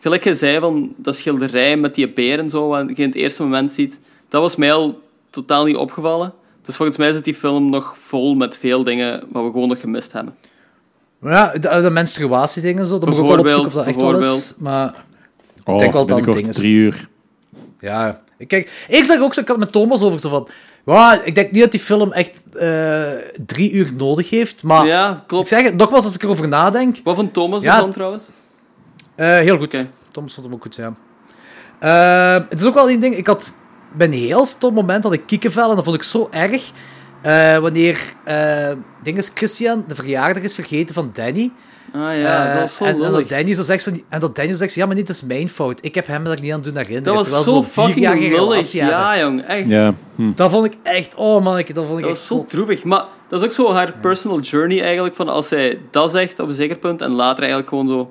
gelijk je zei van dat schilderij met die beer en zo wat je in het eerste moment ziet dat was mij al totaal niet opgevallen dus volgens mij zit die film nog vol met veel dingen wat we gewoon nog gemist hebben. Ja, de, de menstruatie-dingen zo, dat moet ik wel opzoeken of dat echt wel is. Bijvoorbeeld. Maar Oh, ik denk wel dat het binnenkort ding is. drie uur. Ja, ik kijk, ik zag ook zo, ik had het met Thomas over zo van, ja, ik denk niet dat die film echt eh, drie uur nodig heeft, maar Ja, klopt. ik zeg het nogmaals als ik erover nadenk. Wat van Thomas Ja. ervan trouwens? Eh, heel goed. Thomas vond hem ook goed, ja. Eh, het is ook wel een ding, ik had bij een heel stom moment had ik kiekenvel en dat vond ik zo erg. eh, wanneer eh dinges Christian de verjaardag is vergeten van Danny. Ah ja, Eh, dat was zo en, en dat Danny zo zegt, zo, en dat Danny zegt, ja, maar niet, het is mijn fout. Ik heb hem er niet aan doen herinneren. Dat was Terwijl zo fucking lullig. Ja, jong, echt. Ja. Hm. Dat vond ik echt, oh man, ik- dat vond ik Dat echt was zo droevig. Maar dat is ook zo haar personal journey eigenlijk, van als zij dat zegt op een zeker punt en later eigenlijk gewoon zo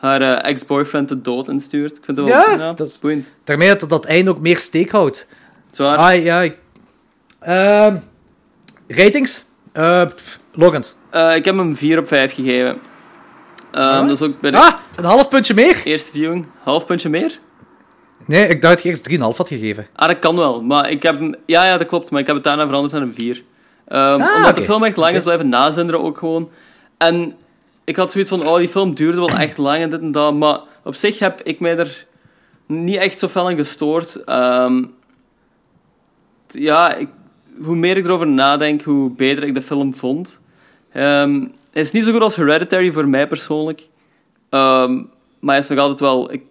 haar eh, ex-boyfriend de dood instuurt. Ik vind dat wel Ja, dat is boeiend. Daarmee dat dat einde ook meer steek houdt. Zwaar. Ah, ja. ik- Ehm, ratings? Eh, pff, Logan. Eh, ik heb hem 4 op 5 gegeven. Ehm, dat is ook bij de Ah, een half puntje meer? eerste viewing. Half puntje meer? Nee, ik dacht dat je eerst 3,5 had gegeven. Ah, dat kan wel. Maar ik heb hem... Ja, ja, dat klopt. Maar ik heb het daarna veranderd naar een 4. Ehm, Ah, omdat de film echt lang is blijven nazinderen ook gewoon. En ik had zoiets van, oh, die film duurde wel echt lang en dit en dat. Maar op zich heb ik mij er niet echt zo fel aan gestoord. Ehm, ja, ik, hoe meer ik erover nadenk, hoe beter ik de film vond. Ehm, hij is niet zo goed als Hereditary voor mij persoonlijk. Ehm, maar hij is nog altijd wel... Ik,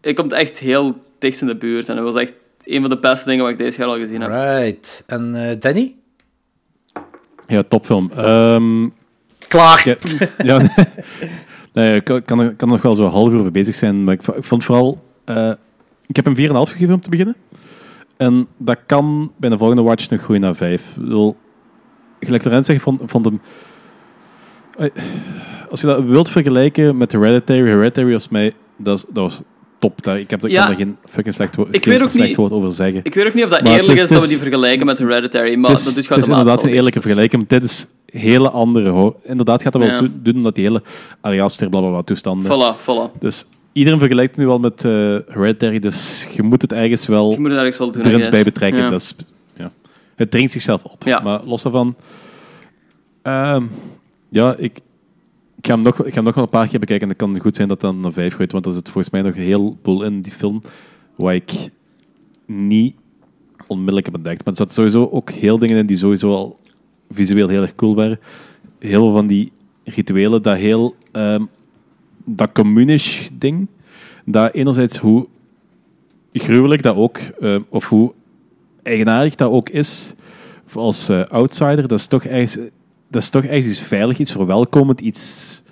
ik komt echt heel dicht in de buurt. En hij was echt een van de beste dingen wat ik deze jaar al gezien heb. Right. En eh, Danny? Ja, topfilm. Ehm, Klaar. Ja, nee, ik kan, kan, nog wel zo een half uur bezig zijn, maar ik, vond vooral... eh, ik heb hem 4,5 gegeven om te beginnen. En dat kan bij de volgende watch nog groeien naar 5. Ik bedoel, gelijk Lorenz zegt, vond, vond hem... Als je dat wilt vergelijken met Hereditary, Hereditary was mij... Dat, dat was top. Daar, ik heb, ik Ja. kan daar geen fucking slecht, wo- Ik weet ook slecht niet- woord over zeggen. Ik weet ook niet of dat Maar eerlijk is, dat we die vergelijken met Hereditary, maar is, dat doet het is inderdaad geen eerlijke vergelijking. maar Dit is hele andere. Hoor. Inderdaad gaat dat wel Ja. doen, omdat die hele Ariaster, blablabla toestanden. Voilà, voilà. Dus iedereen vergelijkt nu al met eh, Hereditary, dus je moet het ergens wel, Je moet het ergens wel doen, er eens bij betrekken. Ja. Ja. Het dringt zichzelf op. Maar los daarvan... ehm, ja, ik, ik, ga hem nog, ik ga hem nog wel een paar keer bekijken en het kan goed zijn dat dan een vijf gooit, want er zit volgens mij nog een heleboel in die film waar ik niet onmiddellijk heb ontdekt. Maar er zaten sowieso ook heel dingen in die sowieso al visueel heel erg cool waren. Heel veel van die rituelen, dat heel... ehm, dat communish ding, dat enerzijds hoe gruwelijk dat ook, eh, of hoe eigenaardig dat ook is als eh, outsider, dat is toch ergens, dat is toch ergens iets veilig, iets verwelkomend, iets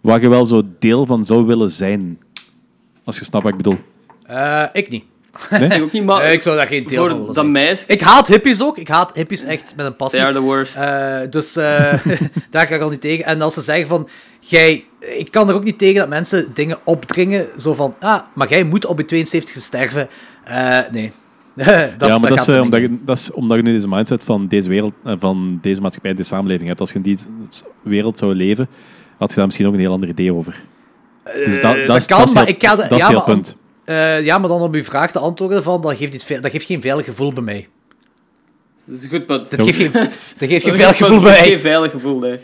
waar je wel zo deel van zou willen zijn. Als je snapt wat ik bedoel. Eh, ik niet. Nee? Ik ook niet, maar Nee, ik zou daar geen deel voor van willen dat zijn. meisje... Ik haat hippies ook. Ik haat hippies echt met een passie. They are the worst. Eh, dus eh, daar kan ik al niet tegen. En als ze zeggen van... Jij, ik kan er ook niet tegen dat mensen dingen opdringen. Zo van... Ah, maar jij moet op je 72 sterven. Eh, nee. dat, ja, maar dat, is, eh, omdat, je, dat is omdat je nu deze mindset van deze wereld, eh, van deze maatschappij, deze samenleving hebt. Als je in die wereld zou leven, had je daar misschien ook een heel ander idee over. Dus Eh, dat, dat kan, dat is maar heel- ik ga... Dat is ja, heel maar punt. eh, ja, maar dan om uw vraag te antwoorden van... Dat geeft, iets, dat geeft geen veilig gevoel bij mij. Dat is een goed punt. Dat geeft geen, dat geeft geen veilig gevoel bij Dat mij. geeft Geen veilig gevoel, nee.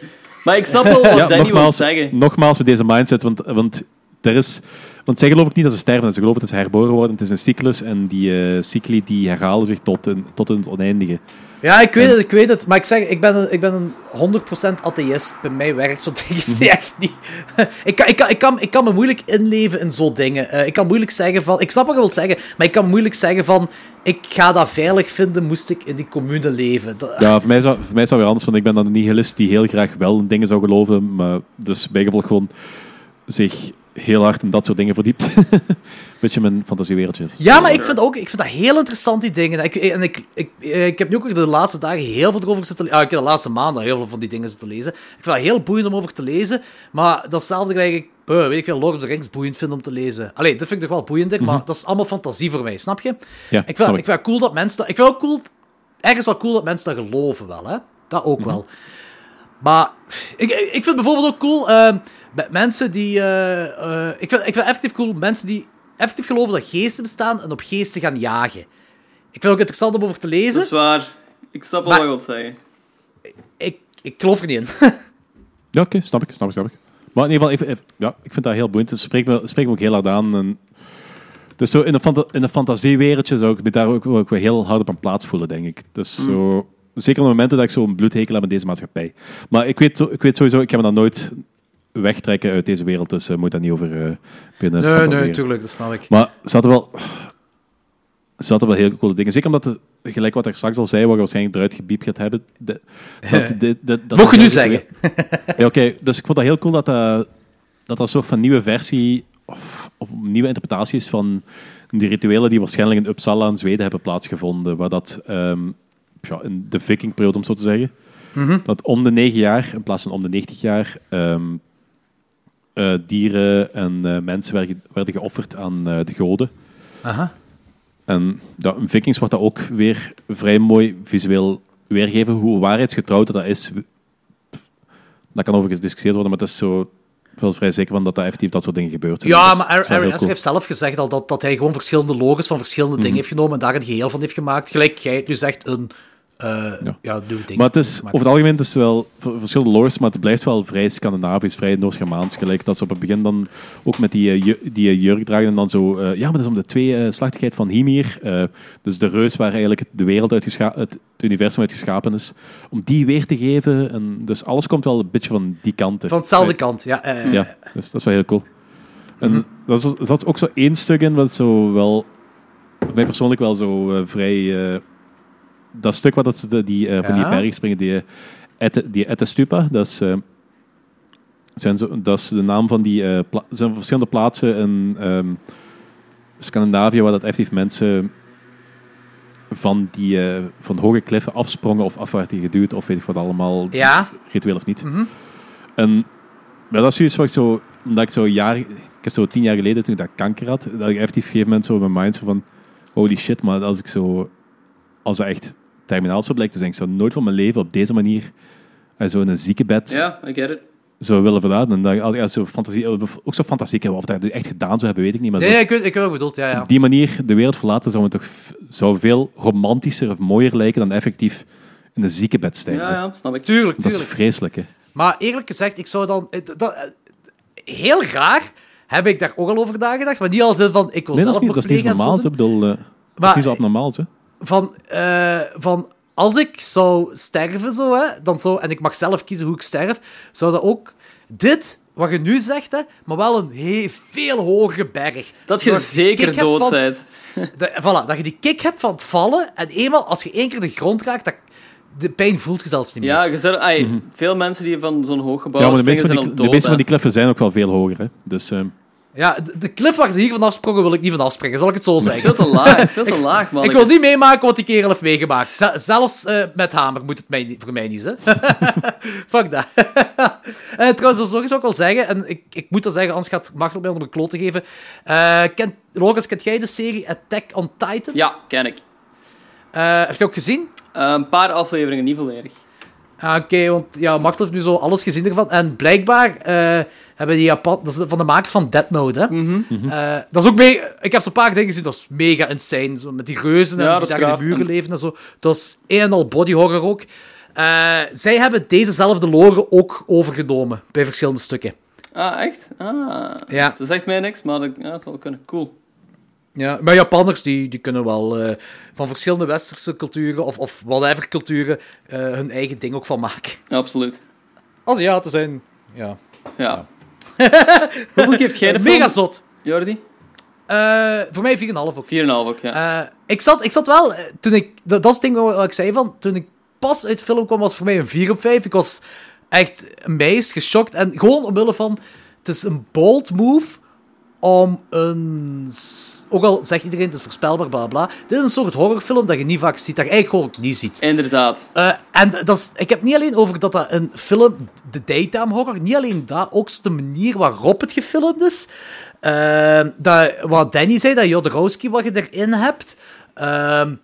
Maar ik snap wel wat Ja, Danny wil nogmaals, zeggen. nogmaals met deze mindset, want, want er is... Want zij geloven niet dat ze sterven, ze geloven dat ze herboren worden. Het is een cyclus en die eh cycli die herhalen zich tot, een, tot het oneindige. Ja, ik weet het, ik weet het. Maar ik zeg, ik ben een, ik ben een 100% atheïst. Bij mij werkt zo'n dingen echt niet. ik, kan, ik, kan, ik, kan, ik kan me moeilijk inleven in zo'n dingen. Eh, ik kan moeilijk zeggen van... Ik snap wat je wilt zeggen, maar ik kan moeilijk zeggen van... Ik ga dat veilig vinden, moest ik in die commune leven. Dat- Ja, voor mij, zou, voor mij dat weer anders, want ik ben dan een nihilist die heel graag wel in dingen zou geloven, maar dus bijgevolg gewoon zich heel hard in dat soort dingen verdiept. Beetje mijn fantasiewereldje. Ja, maar ik vind, ook, ik vind dat heel interessant, die dingen. Ik, en ik, ik, ik heb nu ook de laatste dagen heel veel erover zitten lezen. Ah, ik heb de laatste maanden heel veel van die dingen zitten lezen. Ik vind dat heel boeiend om over te lezen. Maar datzelfde gelijk ik, eh, weet ik veel, Lord of the Rings boeiend vind om te lezen. Allee, dat vind ik toch wel boeiender, maar dat is allemaal fantasie voor mij, snap je? Mhm. Ja, ik, vind, snap ik ik. vind het cool dat mensen dat... Ik vind ook cool... Ergens wel cool dat mensen dat geloven wel, hè. Dat ook Mhm. wel. Maar ik, ik vind bijvoorbeeld ook cool eh, met mensen die. eh, eh, ik, vind, ik vind effectief cool mensen die effectief geloven dat geesten bestaan en op geesten gaan jagen. Ik vind het ook interessant om over te lezen. Dat is waar. Ik snap wel Maar- wat je wilt zeggen. Ik, ik geloof er niet in. Ja, oké, snap ik, snap ik, snap ik. Maar in ieder geval, even, even- ja, ik vind dat heel boeiend. Het spreekt me, spreekt me ook heel hard aan. En dus zo in een, fanta in een fantasiewereldje zou ik me daar ook, ook wel heel hard op een plaats voelen, denk ik. Dus Mm. zo, zeker op momenten dat ik zo'n bloedhekel heb in deze maatschappij. Maar ik weet, zo- ik weet sowieso, ik heb me dan nooit wegtrekken uit deze wereld, dus uh, moet daar niet over uh, binnen Nee, fantaseren. nee, tuurlijk, dat snap ik. Maar er zaten wel, er zaten wel heel coole dingen. Zeker omdat, het, gelijk wat ik straks al zei, wat je waarschijnlijk eruit gebiept gaat hebben. De, dat, de, de, dat Mocht je nu zeggen. ja, oké. Dus ik vond dat heel cool dat dat, dat, dat een soort van nieuwe versie of, of nieuwe interpretatie is van die rituelen die waarschijnlijk in Uppsala in Zweden hebben plaatsgevonden. Waar dat ehm, ja, in de vikingperiode, om zo te zeggen, Mhm. dat om de negen jaar, in plaats van om de 90 jaar, ehm, eh, dieren en eh, mensen werden, werden geofferd aan eh, de goden. Aha. En ja, in Vikings wordt dat ook weer vrij mooi visueel weergeven. Hoe waarheidsgetrouw dat, dat is, dat kan over gediscussieerd worden, maar het is zo wel vrij zeker van dat dat effectief dat soort dingen gebeurt. Ja, Dat maar dat Aaron cool. heeft zelf gezegd al dat, dat hij gewoon verschillende logos van verschillende dingen Mhm. heeft genomen en daar een geheel van heeft gemaakt. Gelijk jij het nu zegt, een uh, ja. nieuw ding. Maar het is, over het algemeen is het wel verschillende lores, maar het blijft wel vrij Scandinavisch, vrij Noors-Germaans. Gelijk dat ze op het begin dan ook met die, eh, die eh, jurk dragen en dan zo... ja, maar dat is om de twee slachtigheid van Hymir, eh, dus de reus waar eigenlijk de wereld uit het, het universum uit geschapen is, om die weer te geven. En dus alles komt wel een beetje van die kanten. Van hetzelfde kant, ja. Ja, dus dat is wel heel cool. En Mhm. dat is, zat ook zo één stuk in wat zo wel, mij persoonlijk wel zo vrij. Dat stuk wat dat ze de, die, eh, van die Ja? bergen springen, die, eh, Ette, die Ettestupa, dat is, eh, zijn zo, dat is de naam van die. er zijn verschillende plaatsen in ehm, Scandinavië waar dat effectief mensen van, die, van hoge kliffen afsprongen of af werden geduwd of weet ik wat allemaal, Ja. ritueel of niet. Mhm. En maar dat is zoiets wat ik zo, omdat ik zo jaar, ik heb zo tien jaar geleden toen ik dat kanker had, dat ik effectief op een gegeven moment zo in mijn mind zo van, holy shit, maar als ik zo, als dat echt terminaal zou blijken te zijn, ik zou nooit van mijn leven op deze manier eh, zo in een ziekenbed Ja, I get it. zou willen verlaten. En dat, als ik zo fantasie, ook zo fantastiek, of dat echt gedaan zou hebben, weet ik niet. Maar Nee, zo- nee, ik weet, ik weet wat je bedoelt, ja, ja. op die manier de wereld verlaten zou me toch zou veel romantischer of mooier lijken dan effectief in een ziekenbed sterven. Ja, ja, snap ik. Tuurlijk, Dat is tuurlijk. vreselijk, hè. Maar eerlijk gezegd, ik zou dan... eh, Dat, eh, heel graag heb ik daar ook al over nagedacht, maar niet als in van, ik wil Nee, dat is zelf niet, dat is niet zo normaal. Ik bedoel, eh, dat is Maar- niet zo abnormaal. Hè. Van, eh, van als ik zou sterven zo, hè, dan zou, en ik mag zelf kiezen hoe ik sterf, zou dat ook dit, wat je nu zegt, hè, maar wel een heel, veel hogere berg. Dat je zeker dood van- bent. De, voilà, dat je die kick hebt van het vallen en eenmaal als je één keer de grond raakt, dat, de pijn voelt je zelfs niet meer. Ja, ai, veel mensen die van zo'n hoog gebouw Ja, maar de meeste, springen van zijn die, de meeste van die kliffen zijn ook wel veel hoger. Hè. Dus, eh, Ja, de, de cliff waar ze hier van afsprongen, wil ik niet van afspringen, zal ik het zo zeggen. veel te laag, veel te laag, man. Ik wil niet meemaken wat die kerel heeft meegemaakt. Z- zelfs eh, met hamer moet het mij, voor mij niet, hè. Fuck dat. Eh, trouwens, dat is nog eens ook wel zeggen, en ik, ik moet dat zeggen, anders gaat Machtel mij om een kloot te geven. Eh kent, Logans, kent jij de serie Attack on Titan? Ja, ken ik. Heb je ook gezien? Een paar afleveringen, niet volledig. Ah, Oké, want ja, Machtel heeft nu zo alles gezien ervan. En blijkbaar hebben die Japan... Dat is van de makers van Death Note, hè. Mhm. Eh, dat is ook mee... Ik heb zo'n paar dingen gezien, dat is mega insane. Zo, met die reuzen en Ja, die daar in de buren En- leven en zo. Dat is een en al body horror ook. Eh, zij hebben dezezelfde lore ook overgenomen bij verschillende stukken. Ah, echt? Ah. Ja. Dat zegt mij niks, maar dat, ja, dat zal kunnen. Cool. Ja, maar Japanners die, die kunnen wel eh, van verschillende westerse culturen of, of whatever culturen hun eigen ding ook van maken. Absoluut. Aziaten zijn, ja. Ja. Hoeveel geeft jij de film? Mega zot. Jordi? Eh, voor mij 4,5 ook. 4,5 ook, ja. Eh, ik, zat, ik zat wel, eh, toen ik, dat, dat is het ding wat ik zei van, toen ik pas uit de film kwam, was het voor mij een 4 op 5. Ik was echt meis, geschokt. En gewoon omwille van, het is een bold move om een... Ook al zegt iedereen, het is voorspelbaar, bla bla. Dit is een soort horrorfilm dat je niet vaak ziet, dat je eigenlijk gewoon niet ziet. Inderdaad. Eh, en dat is, ik heb niet alleen over dat dat een film, de daytime horror, niet alleen dat, ook de manier waarop het gefilmd is. Ehm, dat, wat Danny zei, dat Jodorowsky wat je erin hebt. Ehm,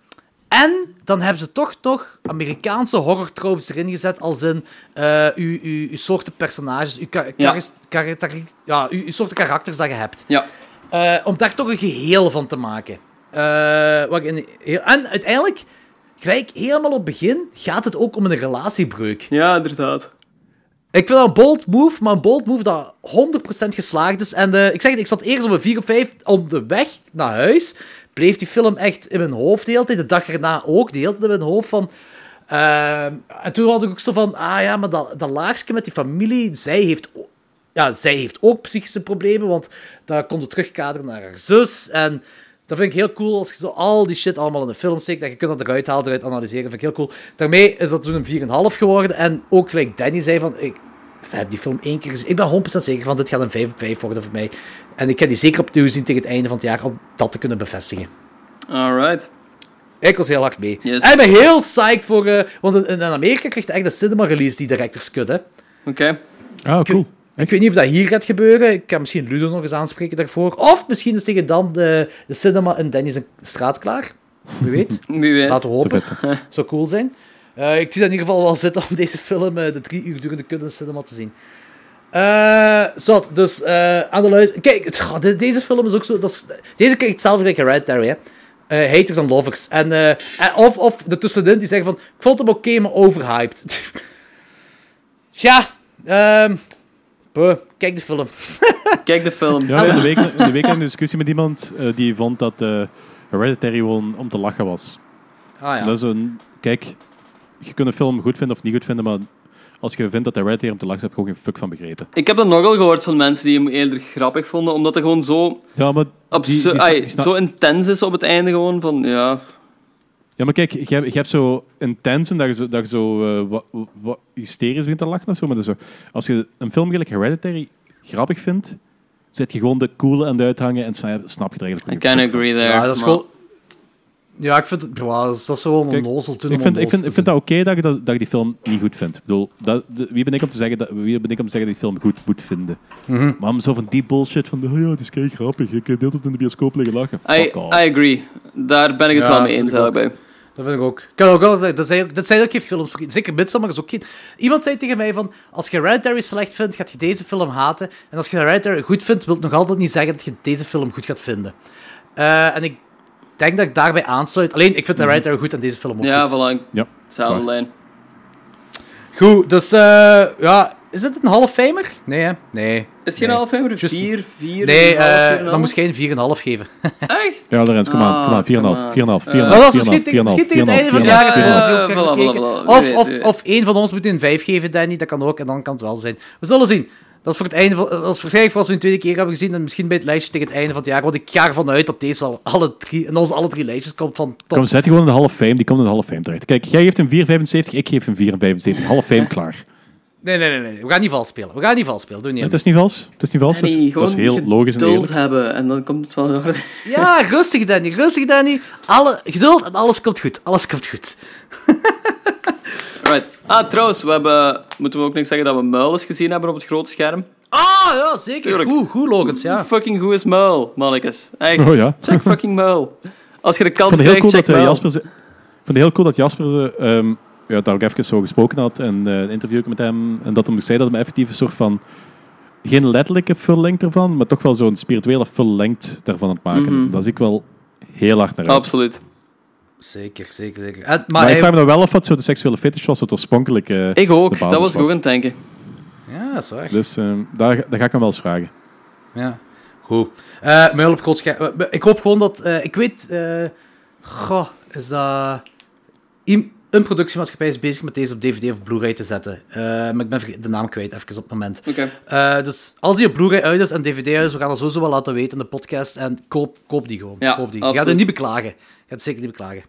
en dan hebben ze toch nog Amerikaanse horror tropes erin gezet, als in eh, uw, uw, uw soorten personages, uw, Ja. karis- karakter- ja, uw, uw soorten karakters dat je hebt. Ja. Eh, om daar toch een geheel van te maken. Eh, heel- en uiteindelijk, gelijk helemaal op het begin, gaat het ook om een relatiebreuk. Ja, inderdaad. Ik vind een bold move, maar een bold move dat 100% geslaagd is. En eh, ik zeg het, ik zat eerst op een 4 op 5 op de weg naar huis. Bleef die film echt in mijn hoofd de hele tijd. De dag erna ook, de hele tijd in mijn hoofd van... ehm, en toen was ik ook zo van, ah ja, maar dat, dat laagje met die familie, zij heeft, ja, zij heeft ook psychische problemen, want daar het terugkaderen naar haar zus. En dat vind ik heel cool, als je zo al die shit allemaal in de film steekt, dat je kunt dat eruit halen, eruit analyseren, vind ik heel cool. Daarmee is dat toen een 4,5 geworden. En ook gelijk Danny zei van, ik heb die film één keer gezien. Ik ben 100% zeker van, dit gaat een 5 op 5 worden voor mij. En ik ga die zeker opnieuw zien tegen het einde van het jaar, om dat te kunnen bevestigen. Alright. Ik was heel hard mee. Yes. En ik ben heel psyched voor... eh, want in, in Amerika krijgt hij echt de cinema-release, die director's cut, hè. Oké. Ah, cool. Ik weet niet of dat hier gaat gebeuren. Ik kan misschien Ludo nog eens aanspreken daarvoor. Of misschien is tegen dan de, de cinema in Danny's straat klaar. Wie weet. Wie weet. Laten we hopen. Zo Zou cool zijn. Eh, ik zie dat in ieder geval wel zitten om deze film eh, de drie uur durende kut in de cinema te zien. Eh zot, dus eh, aan de luister... Kijk, het- goh, de- deze film is ook zo... Dat is, deze krijgt hetzelfde gelijk Hereditary, hè. Eh, haters en lovers. En, eh, en of, of de tussenin die zeggen van... Ik vond hem oké, maar overhyped. ja, ehm... kijk de film. Kijk de film. Ja, in de week, in de week had ik een discussie met iemand eh, die vond dat eh Hereditary gewoon om te lachen was. Ah ja. Dat is een... Kijk, je kunt een film goed vinden of niet goed vinden, maar als je vindt dat Hereditary om te lachen is, heb je gewoon geen fuck van begrepen. Ik heb dat nogal gehoord van mensen die hem eerder grappig vonden, omdat het gewoon zo, Ja, maar... die- die- ai, zo intens is op het einde gewoon van, ja... Ja, maar kijk, je hebt, je hebt zo intense dat je zo, dat je zo eh, wat, wat hysterisch begint te lachen of zo. Maar dat is zo, als je een film gelijk Hereditary grappig vindt, zet je gewoon de coole aan de uithangen en snap, je er eigenlijk I can agree there. Ja, dat is. Ja, ik vind het... Ja, dat is dat is gewoon een Kijk, nozel toen Ik vind, ik vind, ik vind dat oké dat, je dat, dat je die film niet goed vindt. Ik bedoel, dat, de- wie, ben ik om te zeggen dat, wie ben ik om te zeggen dat je die film goed moet vinden? Mhm. Maar om zo van die bullshit van, oh ja, het is kei grappig, ik heb de hele tijd in de bioscoop liggen lachen. I. I agree. Daar ben ik het Ja, wel mee vind eens ik ook. eigenlijk bij. Dat vind ik ook. Ik kan ook wel zeggen, dat zijn, dat zijn ook geen films Zeker Midsommar is ook geen... Iemand zei tegen mij van, als je Hereditary slecht vindt, gaat je deze film haten. En als je Hereditary goed vindt, wil het nog altijd niet zeggen dat je deze film goed gaat vinden. Eh, en ik denk dat ik daarbij aansluit. Alleen, ik vind Hereditary goed en deze film ook Ja, goed. voilà. Ja, lijn. Goed, dus eh, ja... Is het een half famer? Nee, hè? Nee. Is het geen Nee. half famer? Just- 4, 4, Nee, eh, dan moest jij een 4,5 geven. Echt? Ja, Lorenz, kom aan, kom aan, 4,5, 4,5, 4,5, Ah, 4,5, Maar dat is misschien, tegen- 4,5, misschien tegen het einde van het 4,5, jaar hebben we 4,5. dat ook Ja, gaan voilà, kijken. voilà, voilà. Of, Wie of, weet, of één van ons moet een 5 geven, Danny. Dat kan ook, en dan kan het wel zijn. We zullen zien. Dat is voor het einde van, dat is waarschijnlijk voor als we een tweede keer hebben gezien. En misschien bij het lijstje tegen het einde van het jaar. Want ik ga ervan uit dat deze wel alle drie, in onze alle drie lijstjes komt van top. Kom, zet die gewoon in de Hall of Fame, die komt in de Hall of Fame terecht. Kijk, jij geeft een 4,75, ik geef een 4,75. Hall of Fame, klaar. Nee, nee, nee, nee. We gaan niet vals spelen. We gaan niet vals spelen. Doe niet Het is niet vals, het is niet vals, Nee, dat is heel logisch en geduld eerlijk. hebben en dan komt het wel in orde. Ja, rustig Danny, rustig Danny. Alle, geduld en alles komt goed. Alles komt goed. Right. Ah, trouwens, we hebben, moeten we ook nog zeggen dat we Muilens gezien hebben op het grote scherm? Ah, ja, zeker. Tuurlijk. Goed, goed, Logans, ja. Fucking goed is Muil, mannetjes. Echt. Oh ja. Check fucking Muil. Als je de kans heel krijgt, cool check dat eh, Muil. Jasper... ze- Ik vond het heel cool dat Jasper ehm, ja, daar ook even zo gesproken had en eh, een interview met hem. En dat hem zei dat hem effectief een soort van... Geen letterlijke full length ervan, maar toch wel zo'n spirituele full length daarvan aan het maken. Mhm. Dus daar zie ik wel heel hard naar uit. Absoluut. Zeker, zeker, zeker. En, Maar, maar ik vraag me dan wel af wat zo de seksuele fetish was, wat oorspronkelijk eh, Ik ook, de basis dat was ik ook aan het denken. Ja, dat is waar. Dus ehm, daar, daar ga ik hem wel eens vragen. Ja. Goed. Eh Muil op groot scherm. Eh, Ik hoop gewoon dat... eh, ik weet... eh goh, is dat... Iem- Een productiemaatschappij is bezig met deze op DVD of Blu-ray te zetten. Eh, maar ik ben de naam kwijt, even op het moment. Oké. Eh, dus als die op Blu-ray uit is en DVD uit is, we gaan dat sowieso wel laten weten in de podcast. En koop, koop die gewoon. Ja, koop die. Je gaat het niet beklagen. Je gaat het zeker niet beklagen.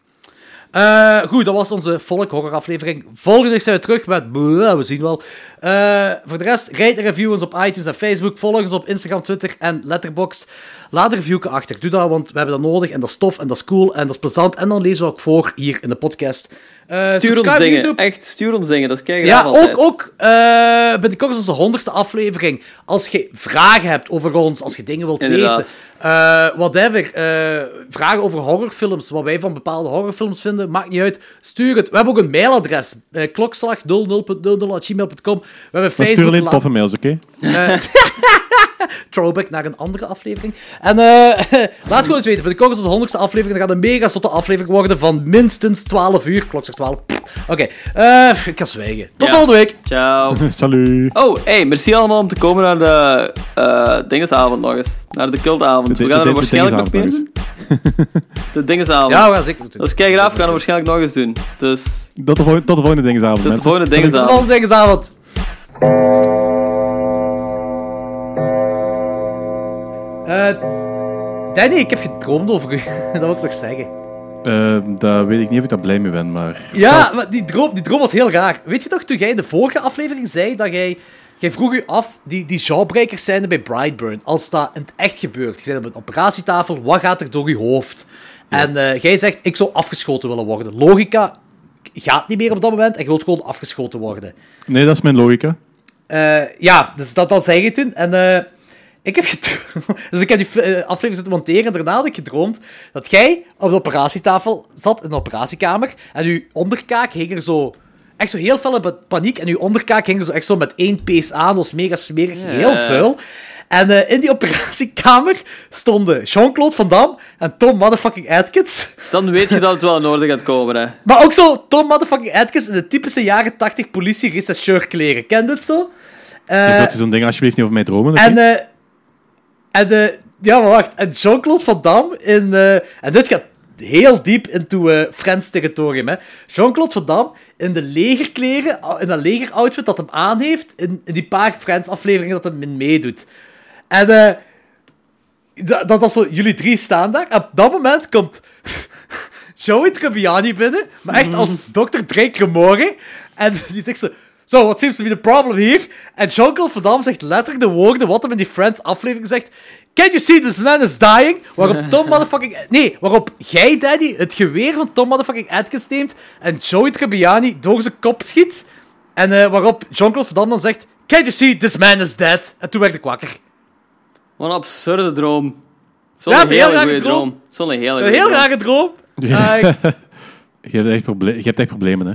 Eh, goed, dat was onze volk horror aflevering. Volgende week zijn we terug met... We zien wel. Eh, voor de rest, rate en review ons op iTunes en Facebook. Volg ons op Instagram, Twitter en Letterboxd. Laat een review achter. Doe dat, want we hebben dat nodig. En dat is tof, en dat is cool, en dat is plezant. En dan lezen we ook voor hier in de podcast. Eh, Stuur ons dingen. YouTube. Echt, stuur ons dingen. Dat is kijk Ja, ook, ook eh binnenkort is onze honderdste aflevering. Als je vragen hebt over ons, als je dingen wilt Inderdaad. weten, eh, whatever, eh, vragen over horrorfilms, wat wij van bepaalde horrorfilms vinden, maakt niet uit, stuur het. We hebben ook een mailadres, uh, klokslag00.00.gmail.com. We hebben Maar stuur Facebook. alleen toffe mails, oké? throwback naar een andere aflevering. En eh, laat gewoon eens weten, binnenkort is onze honderdste aflevering. Dat gaat een mega zotte aflevering worden van minstens 12 uur. Klok zegt 12. Pff. Oké, eh, ik ga zwijgen. Tot Ja. volgende week. Ciao. Salut. Oh, hey, merci allemaal om te komen naar de eh dingesavond nog eens. Naar de cultavond. De- We gaan de- er de waarschijnlijk nog meer dingesavond doen. De dingesavond. Ja, we gaan zeker doen. Dat is kei graaf, we gaan er waarschijnlijk nog eens doen. Dus, Tot de, tot de volgende dingesavond, tot de volgende Tot de dingesavond. volgende dingesavond. Eh, Danny, ik heb gedroomd over u. dat wil ik nog zeggen. Eh, daar weet ik niet of ik daar blij mee ben, maar... Ja, maar die droom, die droom was heel raar. Weet je toch, toen jij in de vorige aflevering zei dat jij... Jij vroeg je af, die, die jawbreakers zijn er bij Brightburn. Als dat in het echt gebeurt. Je zit op een operatietafel, wat gaat er door je hoofd? En eh, jij zegt, ik zou afgeschoten willen worden. Logica gaat niet meer op dat moment en je wilt gewoon afgeschoten worden. Nee, dat is mijn logica. Eh, ja, dus dat, dat zei je toen. En ik heb gedroomd... Dus ik heb die eh, aflevering zitten monteren en daarna had ik gedroomd dat jij op de operatietafel zat in de operatiekamer en uw onderkaak hing er zo... Echt zo heel fel in paniek en uw onderkaak hing er zo echt zo met één pees aan. Dat was mega smerig, heel vuil. En eh, in die operatiekamer stonden Jean-Claude Van Damme en Tom motherfucking Atkins. Dan weet je dat het wel in orde gaat komen, hè. Maar ook zo Tom motherfucking Atkins in de typische jaren 80 politie kleren. Ken dit zo? Eh, Zeg dat je zo'n ding alsjeblieft niet over mij dromen. oké? en, eh en eh, ja, maar wacht. En Jean-Claude Van Damme in... eh, en dit gaat heel diep into eh Friends territorium. Jean-Claude Van Damme in de legerkleren, in dat legeroutfit dat hem aan heeft, in, die paar Friends-afleveringen dat hem in meedoet. En eh dat, dat zo, jullie drie staan daar. En op dat moment komt Joey Tribbiani binnen, maar echt als Dr. Dre Cremore. En die zegt zo... So, what seems to be the problem here? En Jean-Claude Van Damme zegt letterlijk de woorden wat hem in die Friends-aflevering zegt. Can't you see this man is dying? Waarop Tom motherfucking... Nee, waarop jij, Daddy, het geweer van Tom motherfucking Atkins neemt en Joey Tribbiani door zijn kop schiet. En eh, waarop Jean-Claude Van Damme dan zegt... Can't you see this man is dead? En toen werd ik wakker. Wat een absurde droom. Ja, een hele rare goede droom. droom. Het is wel een hele Een heel droom. rare droom. Ja. Ik- je, hebt echt proble- je hebt echt problemen, hè.